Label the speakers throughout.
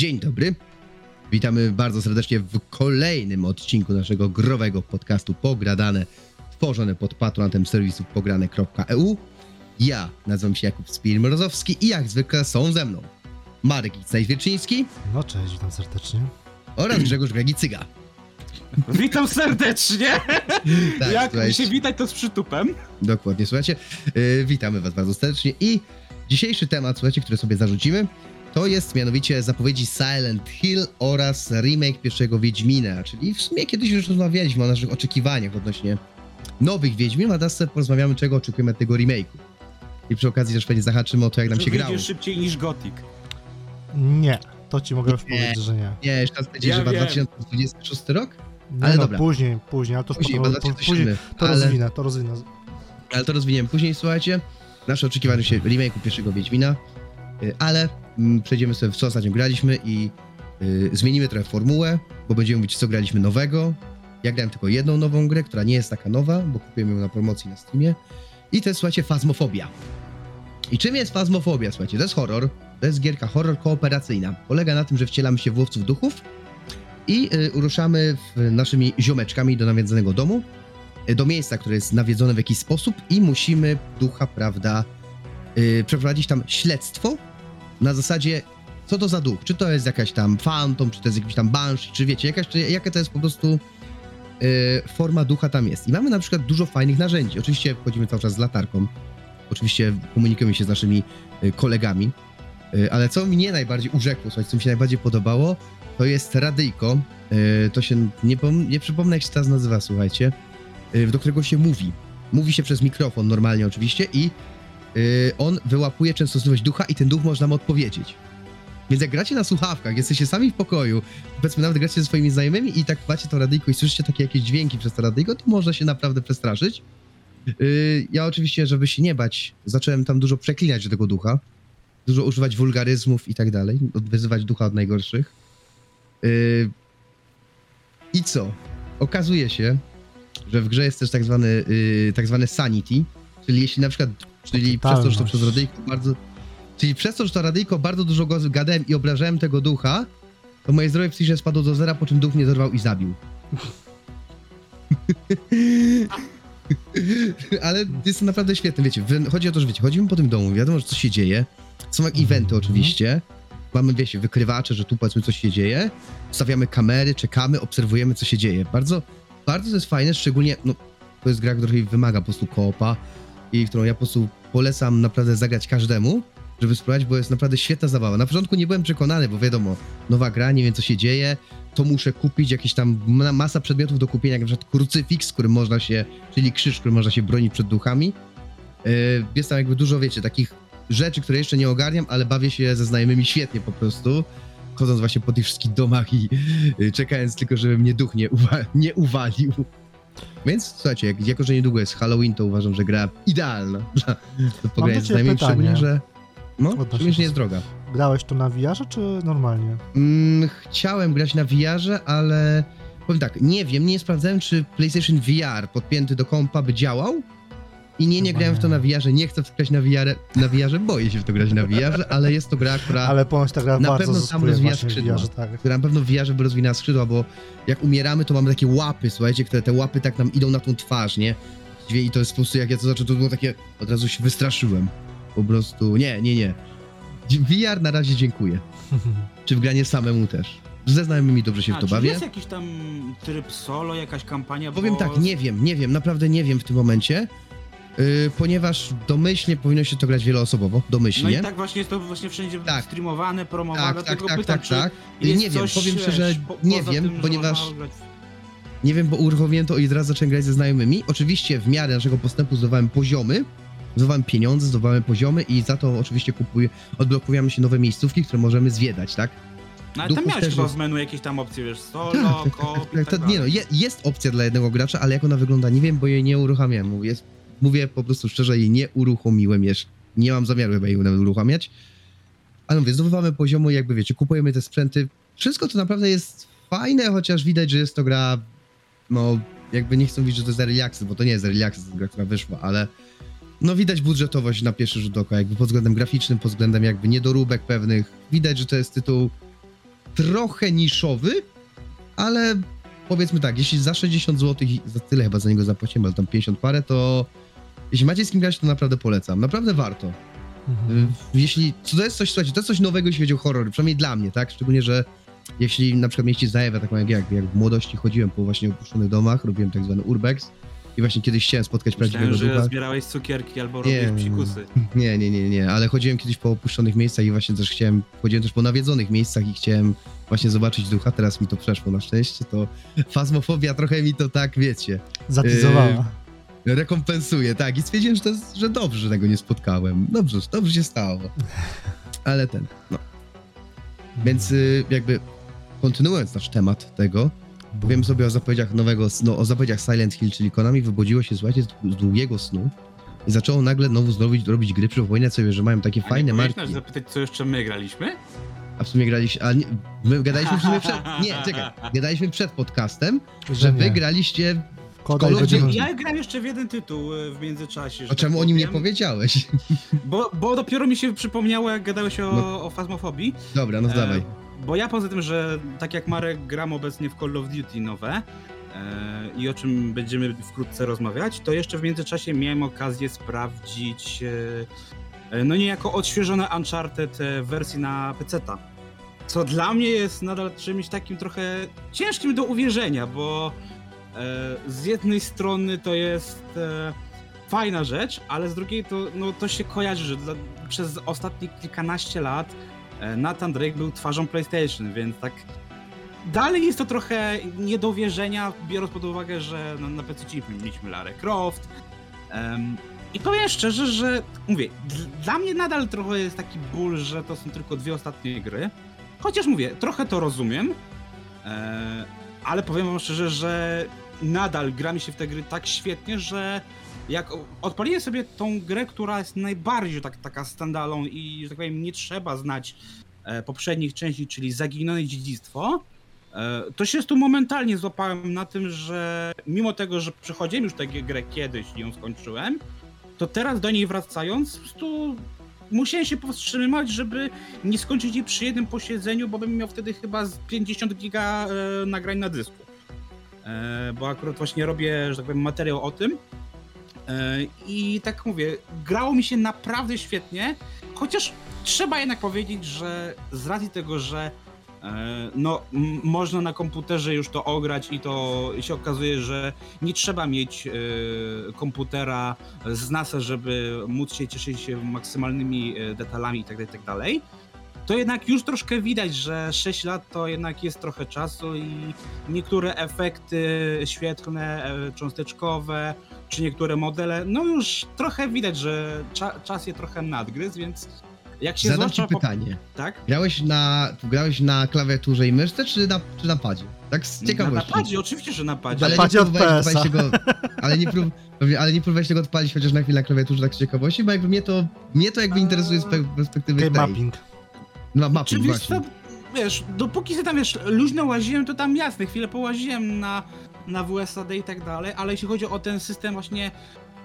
Speaker 1: Dzień dobry. Witamy bardzo serdecznie w kolejnym odcinku naszego growego podcastu Pogradane, tworzone pod patronatem serwisu pograne.eu. Ja nazywam się Jakub Spir-Mrozowski i jak zwykle są ze mną Marek Icnajs-Wierczyński
Speaker 2: No cześć, witam serdecznie.
Speaker 1: oraz Grzegorz Gragicyga.
Speaker 3: Witam serdecznie!
Speaker 1: Tak,
Speaker 3: Jak
Speaker 1: słuchajcie,
Speaker 3: się witać, to z przytupem.
Speaker 1: Dokładnie, słuchajcie. Yy, witamy was bardzo serdecznie i dzisiejszy temat, słuchajcie, który sobie zarzucimy, to jest mianowicie zapowiedzi Silent Hill oraz remake pierwszego Wiedźmina, czyli w sumie kiedyś już rozmawialiśmy o naszych oczekiwaniach odnośnie nowych Wiedźmin, a teraz sobie porozmawiamy, czego oczekujemy od tego remake'u. I przy okazji też pewnie zahaczymy o to, jak nam się grało.
Speaker 3: szybciej niż Gothic.
Speaker 2: Nie, to ci mogę już powiedzieć, że nie.
Speaker 1: Nie, jeszcze raz powiedzieć,
Speaker 3: Ja
Speaker 1: że
Speaker 3: wiem.
Speaker 1: 2026 rok?
Speaker 2: nie
Speaker 1: Ale
Speaker 2: no,
Speaker 1: dobra.
Speaker 2: później, później, ale to już
Speaker 1: Później,
Speaker 2: po,
Speaker 1: chyba
Speaker 2: po,
Speaker 1: 2007.
Speaker 2: później to
Speaker 1: ale...
Speaker 2: rozwinę, to rozwinę.
Speaker 1: Ale to rozwiniemy później, słuchajcie. Nasze oczekiwanie się remake'u pierwszego Wiedźmina, ale mm, przejdziemy sobie w co ostatnio graliśmy i y, zmienimy trochę formułę, bo będziemy mówić co graliśmy nowego. Ja grałem tylko jedną nową grę, która nie jest taka nowa, bo kupiłem ją na promocji na Steamie. I to jest, słuchajcie, Fazmofobia. I czym jest Fazmofobia, słuchajcie? To jest horror, to jest gierka horror kooperacyjna. Polega na tym, że wcielamy się w łowców duchów i y, w, naszymi ziomeczkami do nawiedzonego domu, y, do miejsca, które jest nawiedzone w jakiś sposób i musimy ducha, prawda, y, przeprowadzić tam śledztwo na zasadzie, co to za duch? Czy to jest jakaś tam fantom, czy to jest jakiś tam banshee, czy wiecie, jakaś, czy, jaka to jest po prostu y, forma ducha tam jest. I mamy na przykład dużo fajnych narzędzi. Oczywiście wchodzimy cały czas z latarką. Oczywiście komunikujemy się z naszymi y, kolegami. Y, ale co mnie najbardziej urzekło, słuchajcie, co mi się najbardziej podobało, to jest radyjko. To się, nie, nie przypomnę jak się teraz nazywa, słuchajcie, do którego się mówi. Mówi się przez mikrofon normalnie oczywiście i y, on wyłapuje częstotliwość ducha i ten duch może nam odpowiedzieć. Więc jak gracie na słuchawkach, jesteście sami w pokoju, powiedzmy nawet gracie ze swoimi znajomymi i tak macie to radyjko i słyszycie takie jakieś dźwięki przez to radyjko, to można się naprawdę przestraszyć. Yy, ja oczywiście, żeby się nie bać, zacząłem tam dużo przeklinać tego ducha, dużo używać wulgaryzmów i tak dalej, wyzywać ducha od najgorszych. Yy, I co? Okazuje się, że w grze jest też tak zwany, tak sanity, czyli jeśli na przykład, czyli przez to, że to przez radyjko bardzo, czyli przez to, że to radyjko bardzo dużo gadałem i obrażałem tego ducha, to moje zdrowie psychiczne spadło do zera, po czym duch mnie dorwał i zabił. Ale jest to naprawdę świetne, wiecie, chodzi o to, że wiecie, chodzimy po tym domu, wiadomo, że coś się dzieje, są jak eventy
Speaker 2: Mhm.
Speaker 1: oczywiście, mamy, wiecie, wykrywacze, że tu powiedzmy coś się dzieje, stawiamy kamery, czekamy, obserwujemy, co się dzieje. Bardzo, bardzo to jest fajne, szczególnie, no, to jest gra, która wymaga po prostu koopa i którą ja po prostu polecam naprawdę zagrać każdemu, żeby spróbować, bo jest naprawdę świetna zabawa. Na początku nie byłem przekonany, bo wiadomo, nowa gra, nie wiem co się dzieje, to muszę kupić jakieś tam ma- masa przedmiotów do kupienia, jak na przykład krucyfiks, którym można się, czyli krzyż, którym można się bronić przed duchami. Yy, Jest tam jakby dużo, wiecie, takich rzeczy, które jeszcze nie ogarniam, ale bawię się ze znajomymi świetnie po prostu, chodząc właśnie po tych wszystkich domach i yy, czekając tylko, żeby mnie duch nie, uwa- nie uwalił. Więc słuchajcie, jak, jako że niedługo jest Halloween, to uważam, że gra idealna dla do pogrania z
Speaker 2: pytanie.
Speaker 1: szczególnie, że no, że nie jest droga.
Speaker 2: Grałeś to na VR czy normalnie?
Speaker 1: Mm, chciałem grać na VR-ze, ale powiem tak, nie wiem, nie sprawdzałem, czy PlayStation VR podpięty do kompa by działał. I nie, nie grałem w to na
Speaker 2: nie.
Speaker 1: VR-ze, nie chcę w to grać na VR, na VR-ze, boję się w to grać na VR-ze, ale jest to gra, która,
Speaker 2: Ale ponoć ta gra
Speaker 1: na
Speaker 2: bardzo
Speaker 1: pewno tam rozwija skrzydła.
Speaker 2: VR, tak.
Speaker 1: która na pewno w VR-ze by rozwinęła skrzydła, bo jak umieramy, to mamy takie łapy, słuchajcie, które te łapy tak nam idą na tą twarz, nie? I to jest po prostu, jak ja to zobaczyłem, to było takie, od razu się wystraszyłem. Po prostu, nie, nie, nie. VR na razie dziękuję. Czy w granie samemu też. Ze znajomymi dobrze się
Speaker 3: A,
Speaker 1: w to
Speaker 3: czy
Speaker 1: bawię.
Speaker 3: jest jakiś tam tryb solo, jakaś kampania?
Speaker 1: Powiem
Speaker 3: bo...
Speaker 1: tak, nie wiem, nie wiem, naprawdę nie wiem w tym momencie, yy, ponieważ domyślnie powinno się to grać wieloosobowo,
Speaker 3: No
Speaker 1: domyślnie.
Speaker 3: i tak właśnie jest to właśnie wszędzie
Speaker 1: Tak.
Speaker 3: streamowane, promowane,
Speaker 1: tak, tak, tak,
Speaker 3: pytam,
Speaker 1: tak,
Speaker 3: czy
Speaker 1: tak. Nie wiem, powiem szczerze,
Speaker 3: po-
Speaker 1: nie wiem,
Speaker 3: tym,
Speaker 1: ponieważ nie wiem, bo uruchomiłem to i od razu zacząłem grać ze znajomymi. Oczywiście w miarę naszego postępu zdobywałem poziomy, zdobywałem pieniądze, zdobywałem poziomy i za to oczywiście kupuję, odblokujemy się nowe miejscówki, które możemy zwiedzać, tak?
Speaker 3: No, ale
Speaker 1: duchów
Speaker 3: tam miałeś
Speaker 1: też
Speaker 3: chyba w menu jakieś tam opcje, wiesz, solo,
Speaker 1: Tak, tak, tak,
Speaker 3: i
Speaker 1: tak,
Speaker 3: tak
Speaker 1: tak, nie no, je, jest opcja dla jednego gracza, ale jak ona wygląda, nie wiem, bo jej nie uruchamiam. Mówię, jest, mówię po prostu szczerze, jej nie uruchomiłem jeszcze. Nie mam zamiaru chyba jej uruchamiać. Ale mówię, zdobywamy poziomu jakby wiecie, kupujemy te sprzęty. Wszystko to naprawdę jest fajne, chociaż widać, że jest to gra, no, jakby nie chcę mówić, że to jest early bo to nie jest early gra, która wyszła, ale no widać budżetowość na pierwszy rzut oka, jakby pod względem graficznym, pod względem jakby niedoróbek pewnych. Widać, że to jest tytuł trochę niszowy, ale powiedzmy tak, jeśli za 60 zł, za tyle chyba za niego zapłaciłem, ale tam 50 parę, to jeśli macie z kim grać, to naprawdę polecam. Naprawdę warto.
Speaker 2: Mhm.
Speaker 1: Y, Jeśli, co to jest coś, słuchajcie, to jest coś nowego, jeśli chodzi o horror, przynajmniej dla mnie, tak? Szczególnie, że jeśli na przykład mieliście zajawę taką jak, jak, jak w młodości chodziłem po właśnie opuszczonych domach, robiłem tak zwany urbex i właśnie kiedyś chciałem spotkać
Speaker 3: Myślałem,
Speaker 1: prawdziwego
Speaker 3: że
Speaker 1: ducha.
Speaker 3: zbierałeś cukierki albo
Speaker 1: Nie.
Speaker 3: robiłeś psikusy.
Speaker 1: Nie, nie, nie, nie, ale chodziłem kiedyś po opuszczonych miejscach i właśnie też chciałem, chodziłem też po nawiedzonych miejscach i chciałem właśnie zobaczyć ducha, teraz mi to przeszło na szczęście, to fazmofobia trochę mi to tak, wiecie,
Speaker 2: Zatizowała.
Speaker 1: Rekompensuje, tak, i stwierdziłem, że, to jest, że dobrze, że tego nie spotkałem, dobrze, dobrze się stało, ale ten, no. Więc y, jakby kontynuując nasz temat tego, powiem sobie o zapowiedziach nowego, no, o zapowiedziach Silent Hill, czyli Konami wybudziło się, słuchajcie, z, z długiego snu i zaczęło nagle znowu zrobić, robić gry, przypominać sobie, że mają takie
Speaker 3: A
Speaker 1: fajne
Speaker 3: nie
Speaker 1: marki.
Speaker 3: nas zapytać, co jeszcze my graliśmy?
Speaker 1: A w sumie graliście, a nie, my gadaliśmy w sumie przed, nie, czekaj, gadaliśmy przed podcastem, że wy
Speaker 2: nie.
Speaker 1: graliście,
Speaker 2: Koda i
Speaker 1: Call of
Speaker 2: będziemy...
Speaker 1: Duty.
Speaker 3: Ja grałem jeszcze w jeden tytuł e, w międzyczasie.
Speaker 1: a czemu
Speaker 3: tak
Speaker 1: o nim nie powiedziałeś?
Speaker 3: Bo, bo dopiero mi się przypomniało, jak gadałeś o,
Speaker 1: No.
Speaker 3: o fazmofobii.
Speaker 1: Dobra, no
Speaker 3: E,
Speaker 1: dawaj.
Speaker 3: Bo ja poza tym, że tak jak Marek gram obecnie w Call of Duty nowe e, i o czym będziemy wkrótce rozmawiać, to jeszcze w międzyczasie miałem okazję sprawdzić e, no niejako odświeżone Uncharted w wersji na PC-ta. Co dla mnie jest nadal czymś takim trochę ciężkim do uwierzenia, bo z jednej strony to jest e, fajna rzecz, ale z drugiej to, no, to się kojarzy, że dla, przez ostatnie kilkanaście lat e, Nathan Drake był twarzą PlayStation, więc tak dalej jest to trochę nie do wierzenia, biorąc pod uwagę, że no, na PC mieliśmy Lara Croft. em, I powiem szczerze, że mówię, dla mnie nadal trochę jest taki ból, że to są tylko dwie ostatnie gry. Chociaż mówię, trochę to rozumiem, e, ale powiem wam szczerze, że nadal gra mi się w te gry tak świetnie, że jak odpaliłem sobie tą grę, która jest najbardziej tak, taka standalone i, że tak powiem, nie trzeba znać e, poprzednich części, czyli Zaginione Dziedzictwo, e, to się tu momentalnie złapałem na tym, że mimo tego, że przechodziłem już tę grę kiedyś i ją skończyłem, to teraz do niej wracając, po prostu musiałem się powstrzymywać, żeby nie skończyć jej przy jednym posiedzeniu, bo bym miał wtedy chyba z 50 giga e, nagrań na dysku. E, bo akurat właśnie robię, że tak powiem, materiał o tym. E, I tak mówię, grało mi się naprawdę świetnie, chociaż trzeba jednak powiedzieć, że z racji tego, że no, m- można na komputerze już to ograć i to się okazuje, że nie trzeba mieć e, komputera z NASA, żeby móc się cieszyć się maksymalnymi e, detalami itd., itd., to jednak już troszkę widać, że 6 lat to jednak jest trochę czasu i niektóre efekty świetlne, e, cząsteczkowe, czy niektóre modele, no już trochę widać, że cza, czas je trochę nadgryzł, więc jak się
Speaker 1: Zadam ci
Speaker 3: zwłaszcza... po-
Speaker 1: pytanie.
Speaker 3: Tak?
Speaker 1: Grałeś na, grałeś na klawiaturze i myszce, czy na, czy na padzie? Tak z
Speaker 3: Na
Speaker 1: ciekawości.
Speaker 3: napadzie, oczywiście, że na padzie.
Speaker 1: Ale
Speaker 2: Na
Speaker 1: nie
Speaker 2: padzie od
Speaker 1: tego, ale nie, prób, ale nie próbowałeś tego odpalić chociaż na chwilę na klawiaturze tak z ciekawości, bo jakby mnie to, mnie to jakby interesuje z pe- perspektywy tej.
Speaker 2: mapping.
Speaker 1: No,
Speaker 3: Czy
Speaker 1: mapping
Speaker 3: wiesz,
Speaker 1: właśnie.
Speaker 3: co, wiesz, dopóki się tam, wiesz, luźno łaziłem, to tam jasne, chwilę połaziłem na, na WSAD i tak dalej, ale jeśli chodzi o ten system właśnie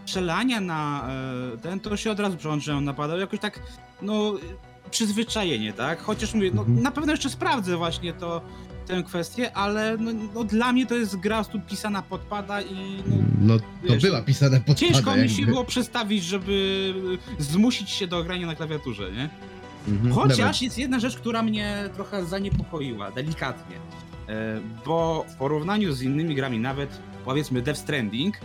Speaker 3: przelania na e, ten, to się od razu przełączyłem, napadał jakoś tak, no, przyzwyczajenie, tak? Chociaż mówię, no,
Speaker 1: Mhm.
Speaker 3: na pewno jeszcze sprawdzę właśnie to, tę kwestię, ale no, no, dla mnie to jest gra tu pisana podpada i no,
Speaker 1: No, to
Speaker 3: wiesz,
Speaker 1: była pisane pod
Speaker 3: ciężko mi się było przestawić, żeby zmusić się do grania na klawiaturze, nie?
Speaker 1: Mhm,
Speaker 3: Chociaż jest jedna rzecz, która mnie trochę zaniepokoiła, delikatnie. E, Bo w porównaniu z innymi grami, nawet powiedzmy Death Stranding,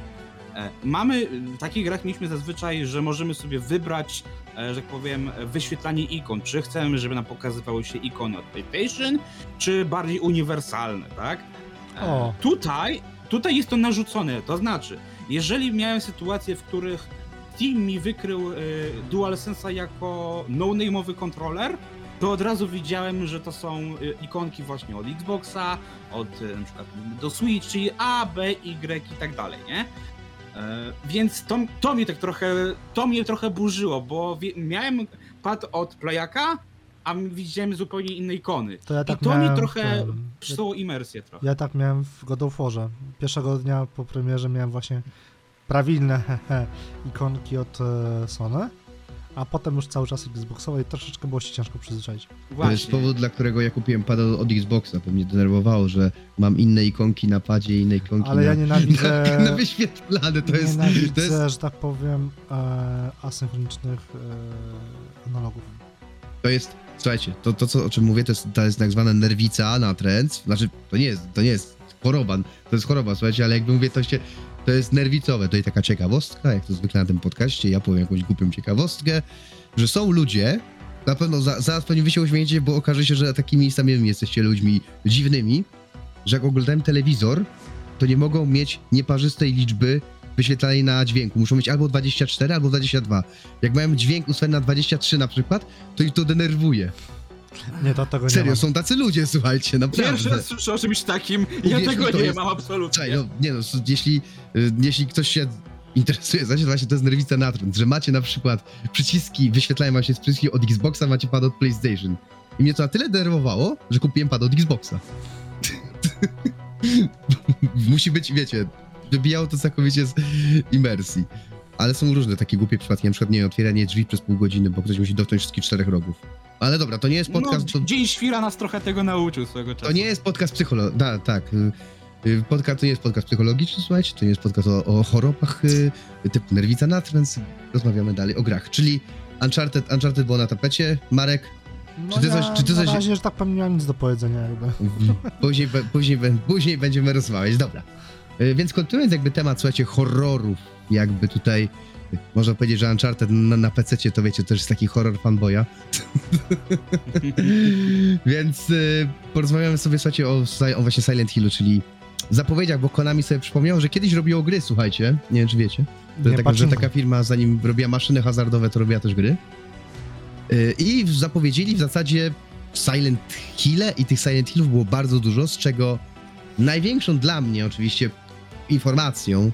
Speaker 3: mamy, w takich grach mieliśmy zazwyczaj, że możemy sobie wybrać, e, że tak powiem, wyświetlanie ikon. Czy chcemy, żeby nam pokazywały się ikony od PlayStation, czy bardziej uniwersalne, tak? E,
Speaker 2: O.
Speaker 3: Tutaj, tutaj jest to narzucone, to znaczy, jeżeli miałem sytuacje, w których Steam mi wykrył DualSense'a jako no-name'owy kontroler, to od razu widziałem, że to są ikonki właśnie od Xboxa, od na przykład do Switch, czyli A, B, Y i tak dalej, nie? E, więc to, to mnie tak trochę, to mnie trochę burzyło, bo miałem pad od Playaka, a widziałem zupełnie inne ikony.
Speaker 2: To ja tak
Speaker 3: I to
Speaker 2: miałem
Speaker 3: mi trochę
Speaker 2: tym-
Speaker 3: psuło imersję trochę.
Speaker 2: Ja tak miałem w God of Warze. Pierwszego dnia po premierze miałem właśnie prawilne ikonki od e, Sony, a potem już cały czas Xboxowe i troszeczkę było się ciężko przyzwyczaić.
Speaker 1: To jest
Speaker 3: Właśnie.
Speaker 1: powód, dla którego ja kupiłem pada od Xboxa, bo mnie denerwowało, że mam inne ikonki na padzie i inne ikonki
Speaker 2: Ale
Speaker 1: na,
Speaker 2: ja nienawidzę...
Speaker 1: na, na wyświetlane. To jest,
Speaker 2: nienawidzę,
Speaker 1: to jest,
Speaker 2: że tak powiem, e, asynchronicznych e, analogów.
Speaker 1: to jest, słuchajcie, to, to co, o czym mówię, to jest, to jest tak zwana nerwica na trend, znaczy, to nie jest, to nie jest choroba, to jest choroba, słuchajcie, ale jakby mówię, to się, to jest nerwicowe, to jest taka ciekawostka, jak to zwykle na tym podcaście, ja powiem jakąś głupią ciekawostkę, że są ludzie, na pewno za, zaraz pewnie wy się uśmiejecie, bo okaże się, że takimi samymi jesteście ludźmi dziwnymi, że jak oglądają telewizor, to nie mogą mieć nieparzystej liczby wyświetlanej na dźwięku. Muszą mieć albo 24, albo 22. Jak mają dźwięk ustawiony na 23 na przykład, to ich to denerwuje.
Speaker 2: Nie, to tego nie
Speaker 1: Serio,
Speaker 2: mam.
Speaker 1: są tacy ludzie, słuchajcie, naprawdę.
Speaker 3: Pierwszy raz słyszę o czymś takim, ja tego nie
Speaker 1: jest-
Speaker 3: mam absolutnie.
Speaker 1: Słuchaj, no, nie no, jeśli, y, jeśli ktoś się interesuje, znaczy właśnie to jest nerwica na trend, że macie na przykład przyciski, wyświetlają wam się z przyciski od Xboxa, macie pad od PlayStation. I mnie to na tyle denerwowało, że kupiłem pad od Xboxa. Musi być, wiecie, wybijało to całkowicie z imersji. Ale są różne takie głupie przypadki, na przykład nie wiem, otwieranie drzwi przez pół godziny, bo ktoś musi dotknąć wszystkich czterech rogów. Ale dobra, to nie jest podcast,
Speaker 3: no,
Speaker 1: to,
Speaker 3: Dzień Świra nas trochę tego nauczył swego czasu.
Speaker 1: to nie jest podcast psychologiczny. Da, tak. y, y, Podcast to nie jest podcast psychologiczny, słuchajcie, to nie jest podcast o, o chorobach y, typu nerwica natręt. Rozmawiamy dalej o grach, czyli Uncharted, Uncharted było na tapecie. Marek,
Speaker 2: No
Speaker 1: Czy ty
Speaker 2: ja
Speaker 1: coś- czy ty
Speaker 2: na
Speaker 1: coś-
Speaker 2: razie, że tak powiem, nie mam nic do powiedzenia jakby.
Speaker 1: w- później, później, później będziemy rozmawiać, dobra. Więc kontynuując jakby temat, słuchajcie, horrorów, jakby tutaj można powiedzieć, że Uncharted na, na PC to wiecie, to jest taki horror fanboya. Więc y, porozmawiamy sobie, słuchajcie, o, o właśnie Silent Hillu, czyli zapowiedziach, bo Konami sobie przypomniał, że kiedyś robiło gry, słuchajcie, nie wiem czy wiecie.
Speaker 2: Nie
Speaker 1: taka, że taka firma, zanim robiła maszyny hazardowe, to robiła też gry. Y, I zapowiedzieli w zasadzie Silent Hill'e i tych Silent Hillów było bardzo dużo, z czego największą dla mnie oczywiście informacją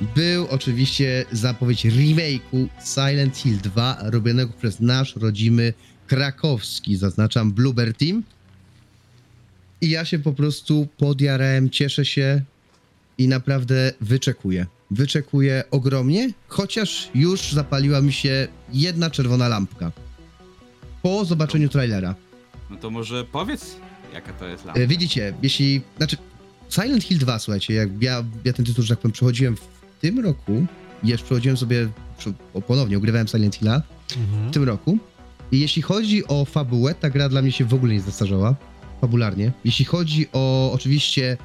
Speaker 1: był oczywiście zapowiedź remake'u Silent Hill 2 robionego przez nasz rodzimy krakowski, zaznaczam Bluebird Team. I ja się po prostu podjarałem, cieszę się i naprawdę wyczekuję. Wyczekuję ogromnie, chociaż już zapaliła mi się jedna czerwona lampka. Po zobaczeniu trailera.
Speaker 3: No to może powiedz, jaka to jest lampa.
Speaker 1: E, Widzicie, jeśli. Znaczy, Silent Hill 2, słuchajcie, jak ja, ja ten tytuł, że tak powiem, przechodziłem w tym roku, jeszcze przechodziłem sobie ponownie, ogrywałem Silent Hilla
Speaker 2: Mhm.
Speaker 1: w tym roku. I jeśli chodzi o fabułę, ta gra dla mnie się w ogóle nie zestarzała. Fabularnie. Jeśli chodzi o oczywiście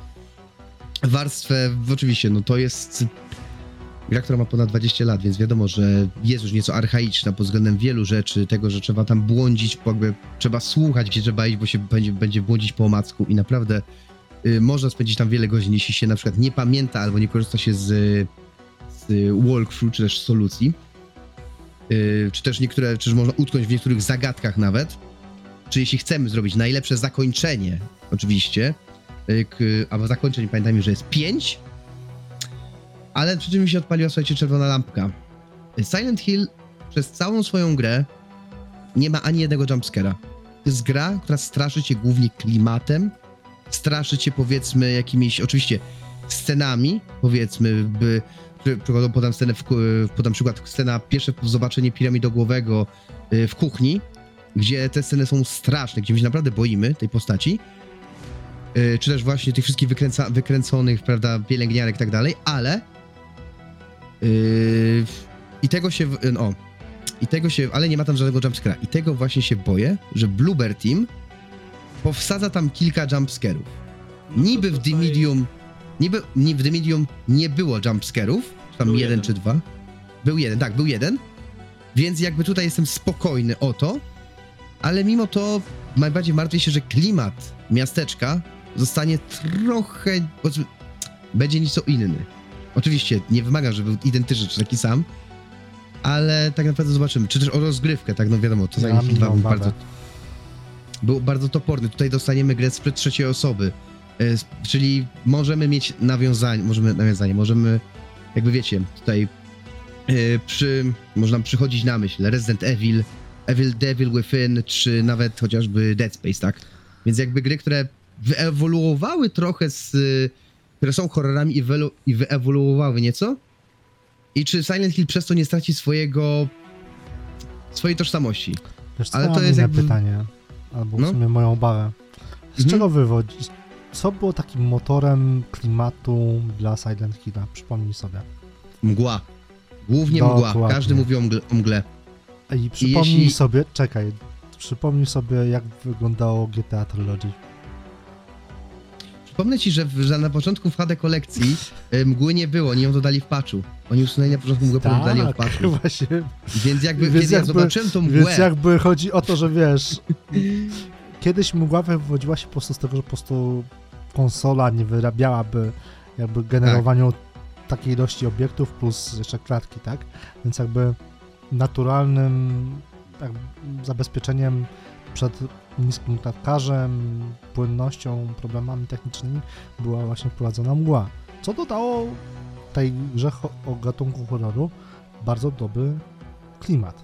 Speaker 1: warstwę, oczywiście, no to jest gra, która ma ponad 20 lat, więc wiadomo, że jest już nieco archaiczna pod względem wielu rzeczy, tego, że trzeba tam błądzić, jakby trzeba słuchać, gdzie trzeba iść, bo się będzie, będzie błądzić po omacku i naprawdę można spędzić tam wiele godzin, jeśli się na przykład nie pamięta albo nie korzysta się z, z walkthrough, czy też solucji. Y, czy też niektóre, czy można utknąć w niektórych zagadkach nawet. Czy jeśli chcemy zrobić najlepsze zakończenie, oczywiście, y, k, a zakończeń pamiętajmy, że jest 5, ale przy czym mi się odpaliła, słuchajcie, czerwona lampka. Silent Hill przez całą swoją grę nie ma ani jednego jumpscare'a. To jest gra, która straszy cię głównie klimatem, straszy cię powiedzmy jakimiś, oczywiście scenami, powiedzmy, by, podam scenę, w, podam przykład, scena, pierwsze zobaczenie piramidogłowego y, w kuchni, gdzie te sceny są straszne, gdzie my się naprawdę boimy tej postaci, y, czy też właśnie tych wszystkich wykręca, wykręconych, prawda, pielęgniarek i tak dalej, ale yy, i tego się, no, i tego się, ale nie ma tam żadnego jumpscare'a. I tego właśnie się boję, że Bluebird Team powsadza tam kilka jumpscarów.
Speaker 3: No
Speaker 1: Niby w The Medium, niby ni- w The Medium nie było jumpscarów, czy tam
Speaker 3: Był
Speaker 1: jeden
Speaker 3: jeden.
Speaker 1: czy dwa. Był jeden, tak, był jeden. Więc jakby tutaj jestem spokojny o to, ale mimo to najbardziej martwię się, że klimat miasteczka zostanie trochę, powiedzmy, będzie nieco inny. Oczywiście nie wymagam, żeby był identyczny czy taki sam, ale tak naprawdę zobaczymy. Czy też o rozgrywkę, tak no wiadomo, to
Speaker 2: Ja
Speaker 1: Silent Hill 2 był
Speaker 2: minął babę.
Speaker 1: bardzo, był bardzo toporny. Tutaj dostaniemy grę sprzed trzeciej osoby, e, czyli możemy mieć nawiązanie, możemy nawiązanie, możemy, jakby wiecie, tutaj e, przy, można przychodzić na myśl Resident Evil, Evil Devil Within, czy nawet chociażby Dead Space, tak? Więc jakby gry, które wyewoluowały trochę z, które są horrorami i, wyewoluowały nieco. I czy Silent Hill przez to nie straci swojego swojej tożsamości.
Speaker 2: Wiesz co,
Speaker 1: Ale to jest jakby-
Speaker 2: pytanie, albo w
Speaker 1: No.
Speaker 2: sumie moją obawę. Z
Speaker 1: Mhm.
Speaker 2: czego wywodzi? Co było takim motorem klimatu dla Silent Hilla? Przypomnij sobie.
Speaker 1: Mgła. Głównie mgła.
Speaker 2: Dokładnie.
Speaker 1: Każdy mówi o mgle. O mgle.
Speaker 2: I przypomnij
Speaker 1: jeśli-
Speaker 2: sobie, czekaj, przypomnij sobie jak wyglądało GTA Trilogy.
Speaker 1: Przypomnę ci, że, że na początku w HD kolekcji y, mgły nie było, oni ją dodali w patchu. Oni usunęli na początku mgłę, potem dodali ją w
Speaker 2: Tak,
Speaker 1: patchu.
Speaker 2: właśnie.
Speaker 1: Więc jakby,
Speaker 2: Więc
Speaker 1: kiedy ja
Speaker 2: jakby-
Speaker 1: zobaczyłem tą
Speaker 2: Więc
Speaker 1: mgłę,
Speaker 2: jakby chodzi o to, że wiesz, kiedyś mgła wywodziła się po prostu z tego, że po prostu konsola nie wyrabiałaby jakby generowaniu takiej ilości obiektów plus jeszcze klatki, tak? Więc jakby naturalnym zabezpieczeniem przed niskim klatkarzem, płynnością, problemami technicznymi była właśnie wprowadzona mgła. Co dodało tej grze o gatunku horroru bardzo dobry klimat.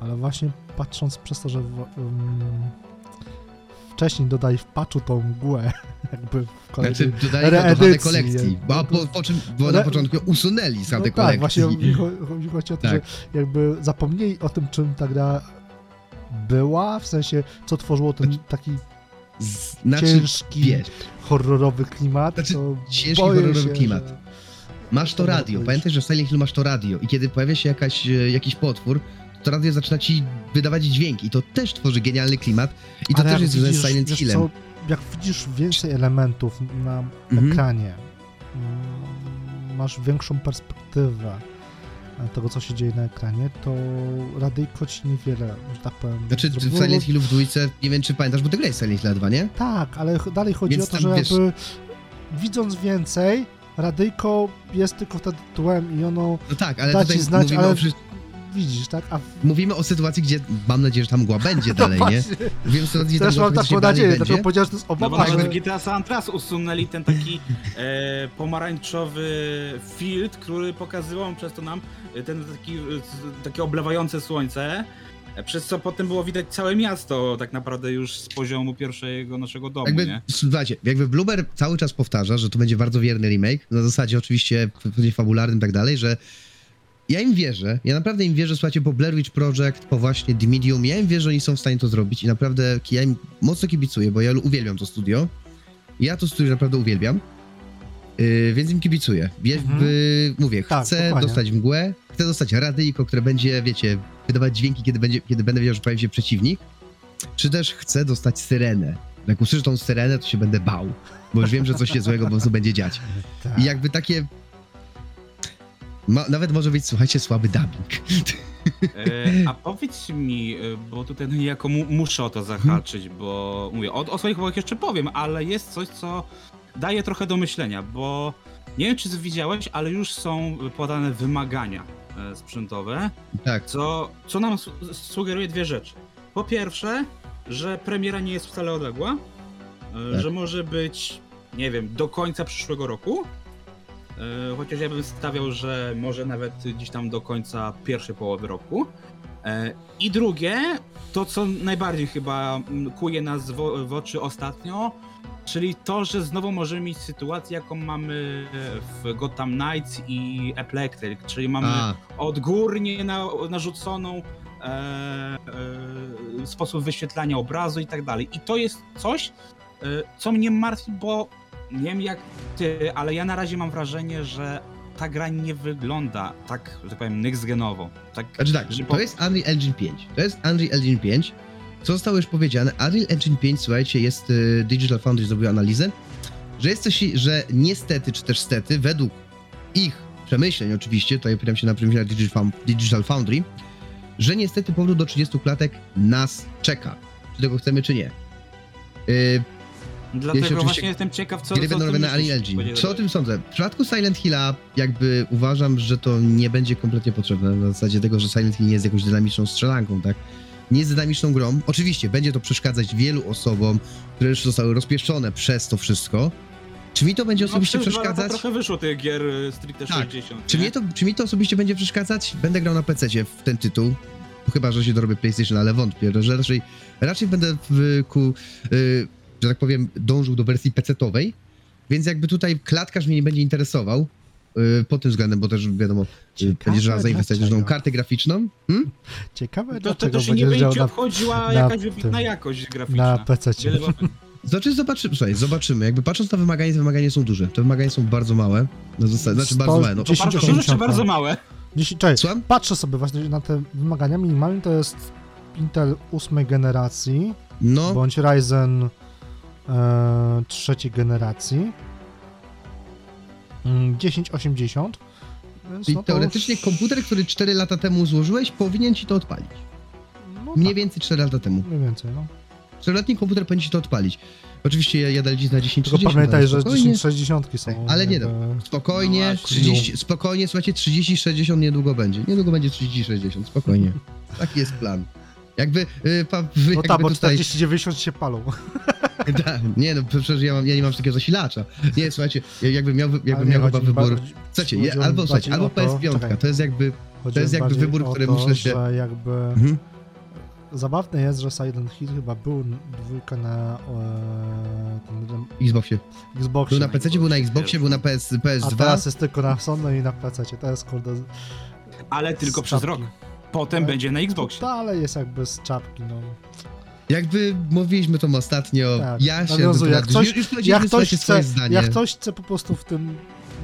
Speaker 2: Ale właśnie patrząc przez to, że w, um, wcześniej dodali w patchu tą mgłę, jakby w kolejnej...
Speaker 1: znaczy dodali to do
Speaker 2: reedycji,
Speaker 1: kolekcji, bo, po, po czym, bo na początku usunęli z
Speaker 2: no tak,
Speaker 1: kolekcji.
Speaker 2: właśnie mi cho- chodzi chodzi o to,
Speaker 1: Tak.
Speaker 2: że jakby zapomnieli o tym, czym ta gra była, w sensie co tworzyło ten taki
Speaker 1: Z- Znaczy,
Speaker 2: ciężki,
Speaker 1: wiesz,
Speaker 2: horrorowy klimat.
Speaker 1: Znaczy, ciężki horrorowy
Speaker 2: się,
Speaker 1: klimat.
Speaker 2: że-
Speaker 1: masz to
Speaker 2: to
Speaker 1: radio. Pamiętaj, że w Silent Hill masz to radio i kiedy pojawia się jakaś, e, jakiś potwór, to radio zaczyna ci wydawać dźwięki i to też tworzy genialny klimat i to
Speaker 2: Ale
Speaker 1: też jest związane z
Speaker 2: widzisz-
Speaker 1: Silent Hillem.
Speaker 2: co, jak widzisz więcej elementów na
Speaker 1: Mhm.
Speaker 2: ekranie, mm, masz większą perspektywę tego, co się dzieje na ekranie, to radyjko ci niewiele, że tak powiem.
Speaker 1: Znaczy w. Silent Hillu w dwójce, nie wiem czy pamiętasz, bo ty grałeś Silent Hill 2, nie?
Speaker 2: Tak, ale dalej chodzi
Speaker 1: Więc
Speaker 2: o to, że
Speaker 1: wiesz-
Speaker 2: jakby widząc więcej, radyjko jest tylko wtedy tłem i ono
Speaker 1: No tak, ale
Speaker 2: Da ci znać, ale
Speaker 1: o,
Speaker 2: widzisz, tak? A w...
Speaker 1: mówimy o sytuacji, gdzie mam nadzieję, że ta mgła będzie dalej,
Speaker 2: no
Speaker 1: nie?
Speaker 2: właśnie,
Speaker 1: Wiem, że gdzie ta
Speaker 2: Też
Speaker 1: mgła
Speaker 2: mam taką
Speaker 1: dalej
Speaker 2: nadzieję, dlatego powiedziałem, że to jest
Speaker 3: No bo nawet w GTA San Andreas usunęli ten taki e, pomarańczowy field, który pokazywał przez to nam e, ten taki, e, takie oblewające słońce, e, przez co potem było widać całe miasto tak naprawdę już z poziomu pierwszego naszego domu,
Speaker 1: Jakby,
Speaker 3: nie?
Speaker 1: słuchajcie, jakby Bloober cały czas powtarza, że to będzie bardzo wierny remake, na zasadzie oczywiście pewnie fabularnym i tak dalej, że ja im wierzę, ja naprawdę im wierzę, słuchajcie, po Blair Witch Project, po właśnie The Medium, ja im wierzę, że oni są w stanie to zrobić i naprawdę ja im mocno kibicuję, bo ja uwielbiam to studio. Ja to studio naprawdę uwielbiam, yy, więc im kibicuję. Jakby, mówię,
Speaker 2: Tak,
Speaker 1: chcę
Speaker 2: dokładnie.
Speaker 1: dostać mgłę, chcę dostać radyjko, które będzie, wiecie, wydawać dźwięki, kiedy, będzie, kiedy będę wiedział, że pojawi się przeciwnik, czy też chcę dostać syrenę. Jak usłyszę tą syrenę, to się będę bał, bo już wiem, że coś się złego po prostu będzie dziać.
Speaker 2: Tak.
Speaker 1: I jakby takie... Ma, nawet może być, słuchajcie, słaby dubbing.
Speaker 3: E, a powiedz mi, e, bo tutaj no niejako mu, muszę o to zahaczyć, bo mówię, o, o swoich chłopach jeszcze powiem, ale jest coś, co daje trochę do myślenia, bo nie wiem, czy widziałeś, ale już są podane wymagania e, sprzętowe,
Speaker 1: Tak,
Speaker 3: co, co nam su- sugeruje dwie rzeczy. Po pierwsze, że premiera nie jest wcale odległa, e,
Speaker 1: Tak.
Speaker 3: że może być, nie wiem, do końca przyszłego roku. E, Chociaż ja bym stawiał, że może nawet gdzieś tam do końca pierwszej połowy roku. E, I drugie, to co najbardziej chyba mm, kuje nas w, oczy ostatnio, czyli to, że znowu możemy mieć sytuację, jaką mamy w Gotham Knights i Electric, czyli mamy
Speaker 1: a,
Speaker 3: odgórnie na, narzuconą e, e, sposób wyświetlania obrazu i tak dalej. I to jest coś, e, co mnie martwi, bo nie wiem jak ty, ale ja na razie mam wrażenie, że ta gra nie wygląda tak, że tak powiem, next-genowo. Tak,
Speaker 1: znaczy tak,
Speaker 3: że
Speaker 1: to jest Unreal Engine 5. To jest Unreal Engine 5. Co zostało już powiedziane, Unreal Engine 5, słuchajcie, jest y, Digital Foundry zrobił analizę, że jest coś, że niestety, czy też stety, według ich przemyśleń oczywiście, tutaj opieram się na przemyśleniach Digital Found- Digital Foundry, że niestety powrót do 30 klatek nas czeka. Czy tego chcemy, czy nie. Y,
Speaker 3: Dlatego właśnie jestem ciekaw, co,
Speaker 1: gry
Speaker 3: co
Speaker 1: będą robione na
Speaker 3: będzie
Speaker 1: Co o tym sądzę? W przypadku Silent Hilla jakby uważam, że to nie będzie kompletnie potrzebne na zasadzie tego, że Silent Hill nie jest jakąś dynamiczną strzelanką, tak? Nie jest dynamiczną grą. Oczywiście będzie to przeszkadzać wielu osobom, które już zostały rozpieszczone przez to wszystko. Czy mi to będzie osobiście
Speaker 3: no, dwa lata
Speaker 1: przeszkadzać?
Speaker 3: trochę wyszło tych gier y, stricte
Speaker 1: Tak.
Speaker 3: 60.
Speaker 1: Czy
Speaker 3: nie?
Speaker 1: to, czy mi to osobiście będzie przeszkadzać? Będę grał na PC w ten tytuł. Chyba, że się dorobię PlayStation, ale wątpię, że raczej, raczej będę w, ku, y, że tak powiem, dążył do wersji PC-owej. Więc jakby tutaj klatkarz mnie nie będzie interesował. y, pod tym względem, bo też wiadomo, y,
Speaker 2: Ciekawe,
Speaker 1: będziesz trzeba zainwestować w kartę graficzną. Hmm?
Speaker 2: Ciekawe,
Speaker 3: To, to,
Speaker 2: dlaczego
Speaker 3: to się nie będzie
Speaker 2: na,
Speaker 3: obchodziła
Speaker 2: na
Speaker 3: jakaś wybitna
Speaker 2: tym-
Speaker 3: jakość graficzna.
Speaker 2: na PC.
Speaker 1: Znaczy zobaczymy, słuchaj, zobaczymy. Jakby patrząc na wymagania, te wymagania są duże. Te wymagania są bardzo małe. No, znaczy bardzo małe. No,
Speaker 3: To bardzo
Speaker 2: 1080
Speaker 3: duże czy bardzo małe?
Speaker 2: Dziesięć- czekaj,
Speaker 1: Słucham?
Speaker 2: patrzę sobie właśnie na te wymagania minimalne, to jest Intel ósmej generacji,
Speaker 1: no
Speaker 2: bądź Ryzen e, trzeciej generacji. Mm, 1080. Więc
Speaker 1: czyli
Speaker 2: no
Speaker 1: teoretycznie
Speaker 2: już-
Speaker 1: komputer, który 4 lata temu złożyłeś, powinien ci to odpalić.
Speaker 2: No
Speaker 1: Mniej
Speaker 2: tak,
Speaker 1: więcej 4 lata temu.
Speaker 2: mniej więcej, no.
Speaker 1: 4-letni komputer powinien ci to odpalić. Oczywiście ja, ja dali na 10
Speaker 2: Tylko
Speaker 1: 30,
Speaker 2: pamiętaj, że
Speaker 1: spokojnie,
Speaker 2: 1060 są.
Speaker 1: Ale nie
Speaker 2: jakby-
Speaker 1: Spokojnie,
Speaker 3: No właśnie.
Speaker 1: 30, spokojnie, słuchajcie, 30-60 niedługo będzie. Niedługo będzie 30-60, spokojnie. Taki jest plan. Jakby, y, pa,
Speaker 2: No
Speaker 1: jakby
Speaker 2: tak, bo
Speaker 1: tutaj...
Speaker 2: 4090 się palą.
Speaker 1: Tak, nie no, przecież ja, mam, ja nie mam takiego zasilacza. Nie, słuchajcie, ja- jakbym miał, jakbym miał chyba wybór... Słuchajcie,
Speaker 2: mi
Speaker 1: albo, słuchajcie, albo
Speaker 2: o to-
Speaker 1: PS5,
Speaker 2: czekaj,
Speaker 1: to jest jakby...
Speaker 2: chodzi
Speaker 1: jest jakby wybór, który
Speaker 2: to,
Speaker 1: muszę się-
Speaker 2: Że jakby...
Speaker 1: Mhm.
Speaker 2: Zabawne jest, że Silent Hill chyba był dwójka na e,
Speaker 1: Xboxie.
Speaker 2: Xboxie.
Speaker 1: Był na PC, był na Xboxie, był na PS,
Speaker 2: A
Speaker 1: PS2.
Speaker 2: teraz jest tylko na Sony i na PC. To jest kurde.
Speaker 3: Ale tylko przez rok. Potem
Speaker 2: No,
Speaker 3: będzie na Xboxie.
Speaker 2: Dalej jest jakby z czapki, no.
Speaker 1: Jakby mówiliśmy to ostatnio,
Speaker 2: Tak,
Speaker 1: ja się...
Speaker 2: nawiązuję. Jak ktoś-
Speaker 1: już, już
Speaker 2: Jak ktoś, chce,
Speaker 1: swoje zdanie.
Speaker 2: jak ktoś chce po prostu w tym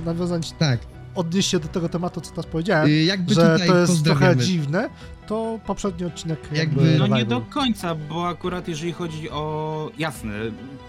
Speaker 2: nawiązać,
Speaker 1: Tak,
Speaker 2: odnieść się do tego tematu, co teraz powiedziałem,
Speaker 1: y, jakby
Speaker 2: że
Speaker 1: tutaj
Speaker 2: to jest trochę dziwne, to poprzedni odcinek jakby...
Speaker 1: Jakby-
Speaker 3: No nie do końca, bo akurat jeżeli chodzi o... Jasne,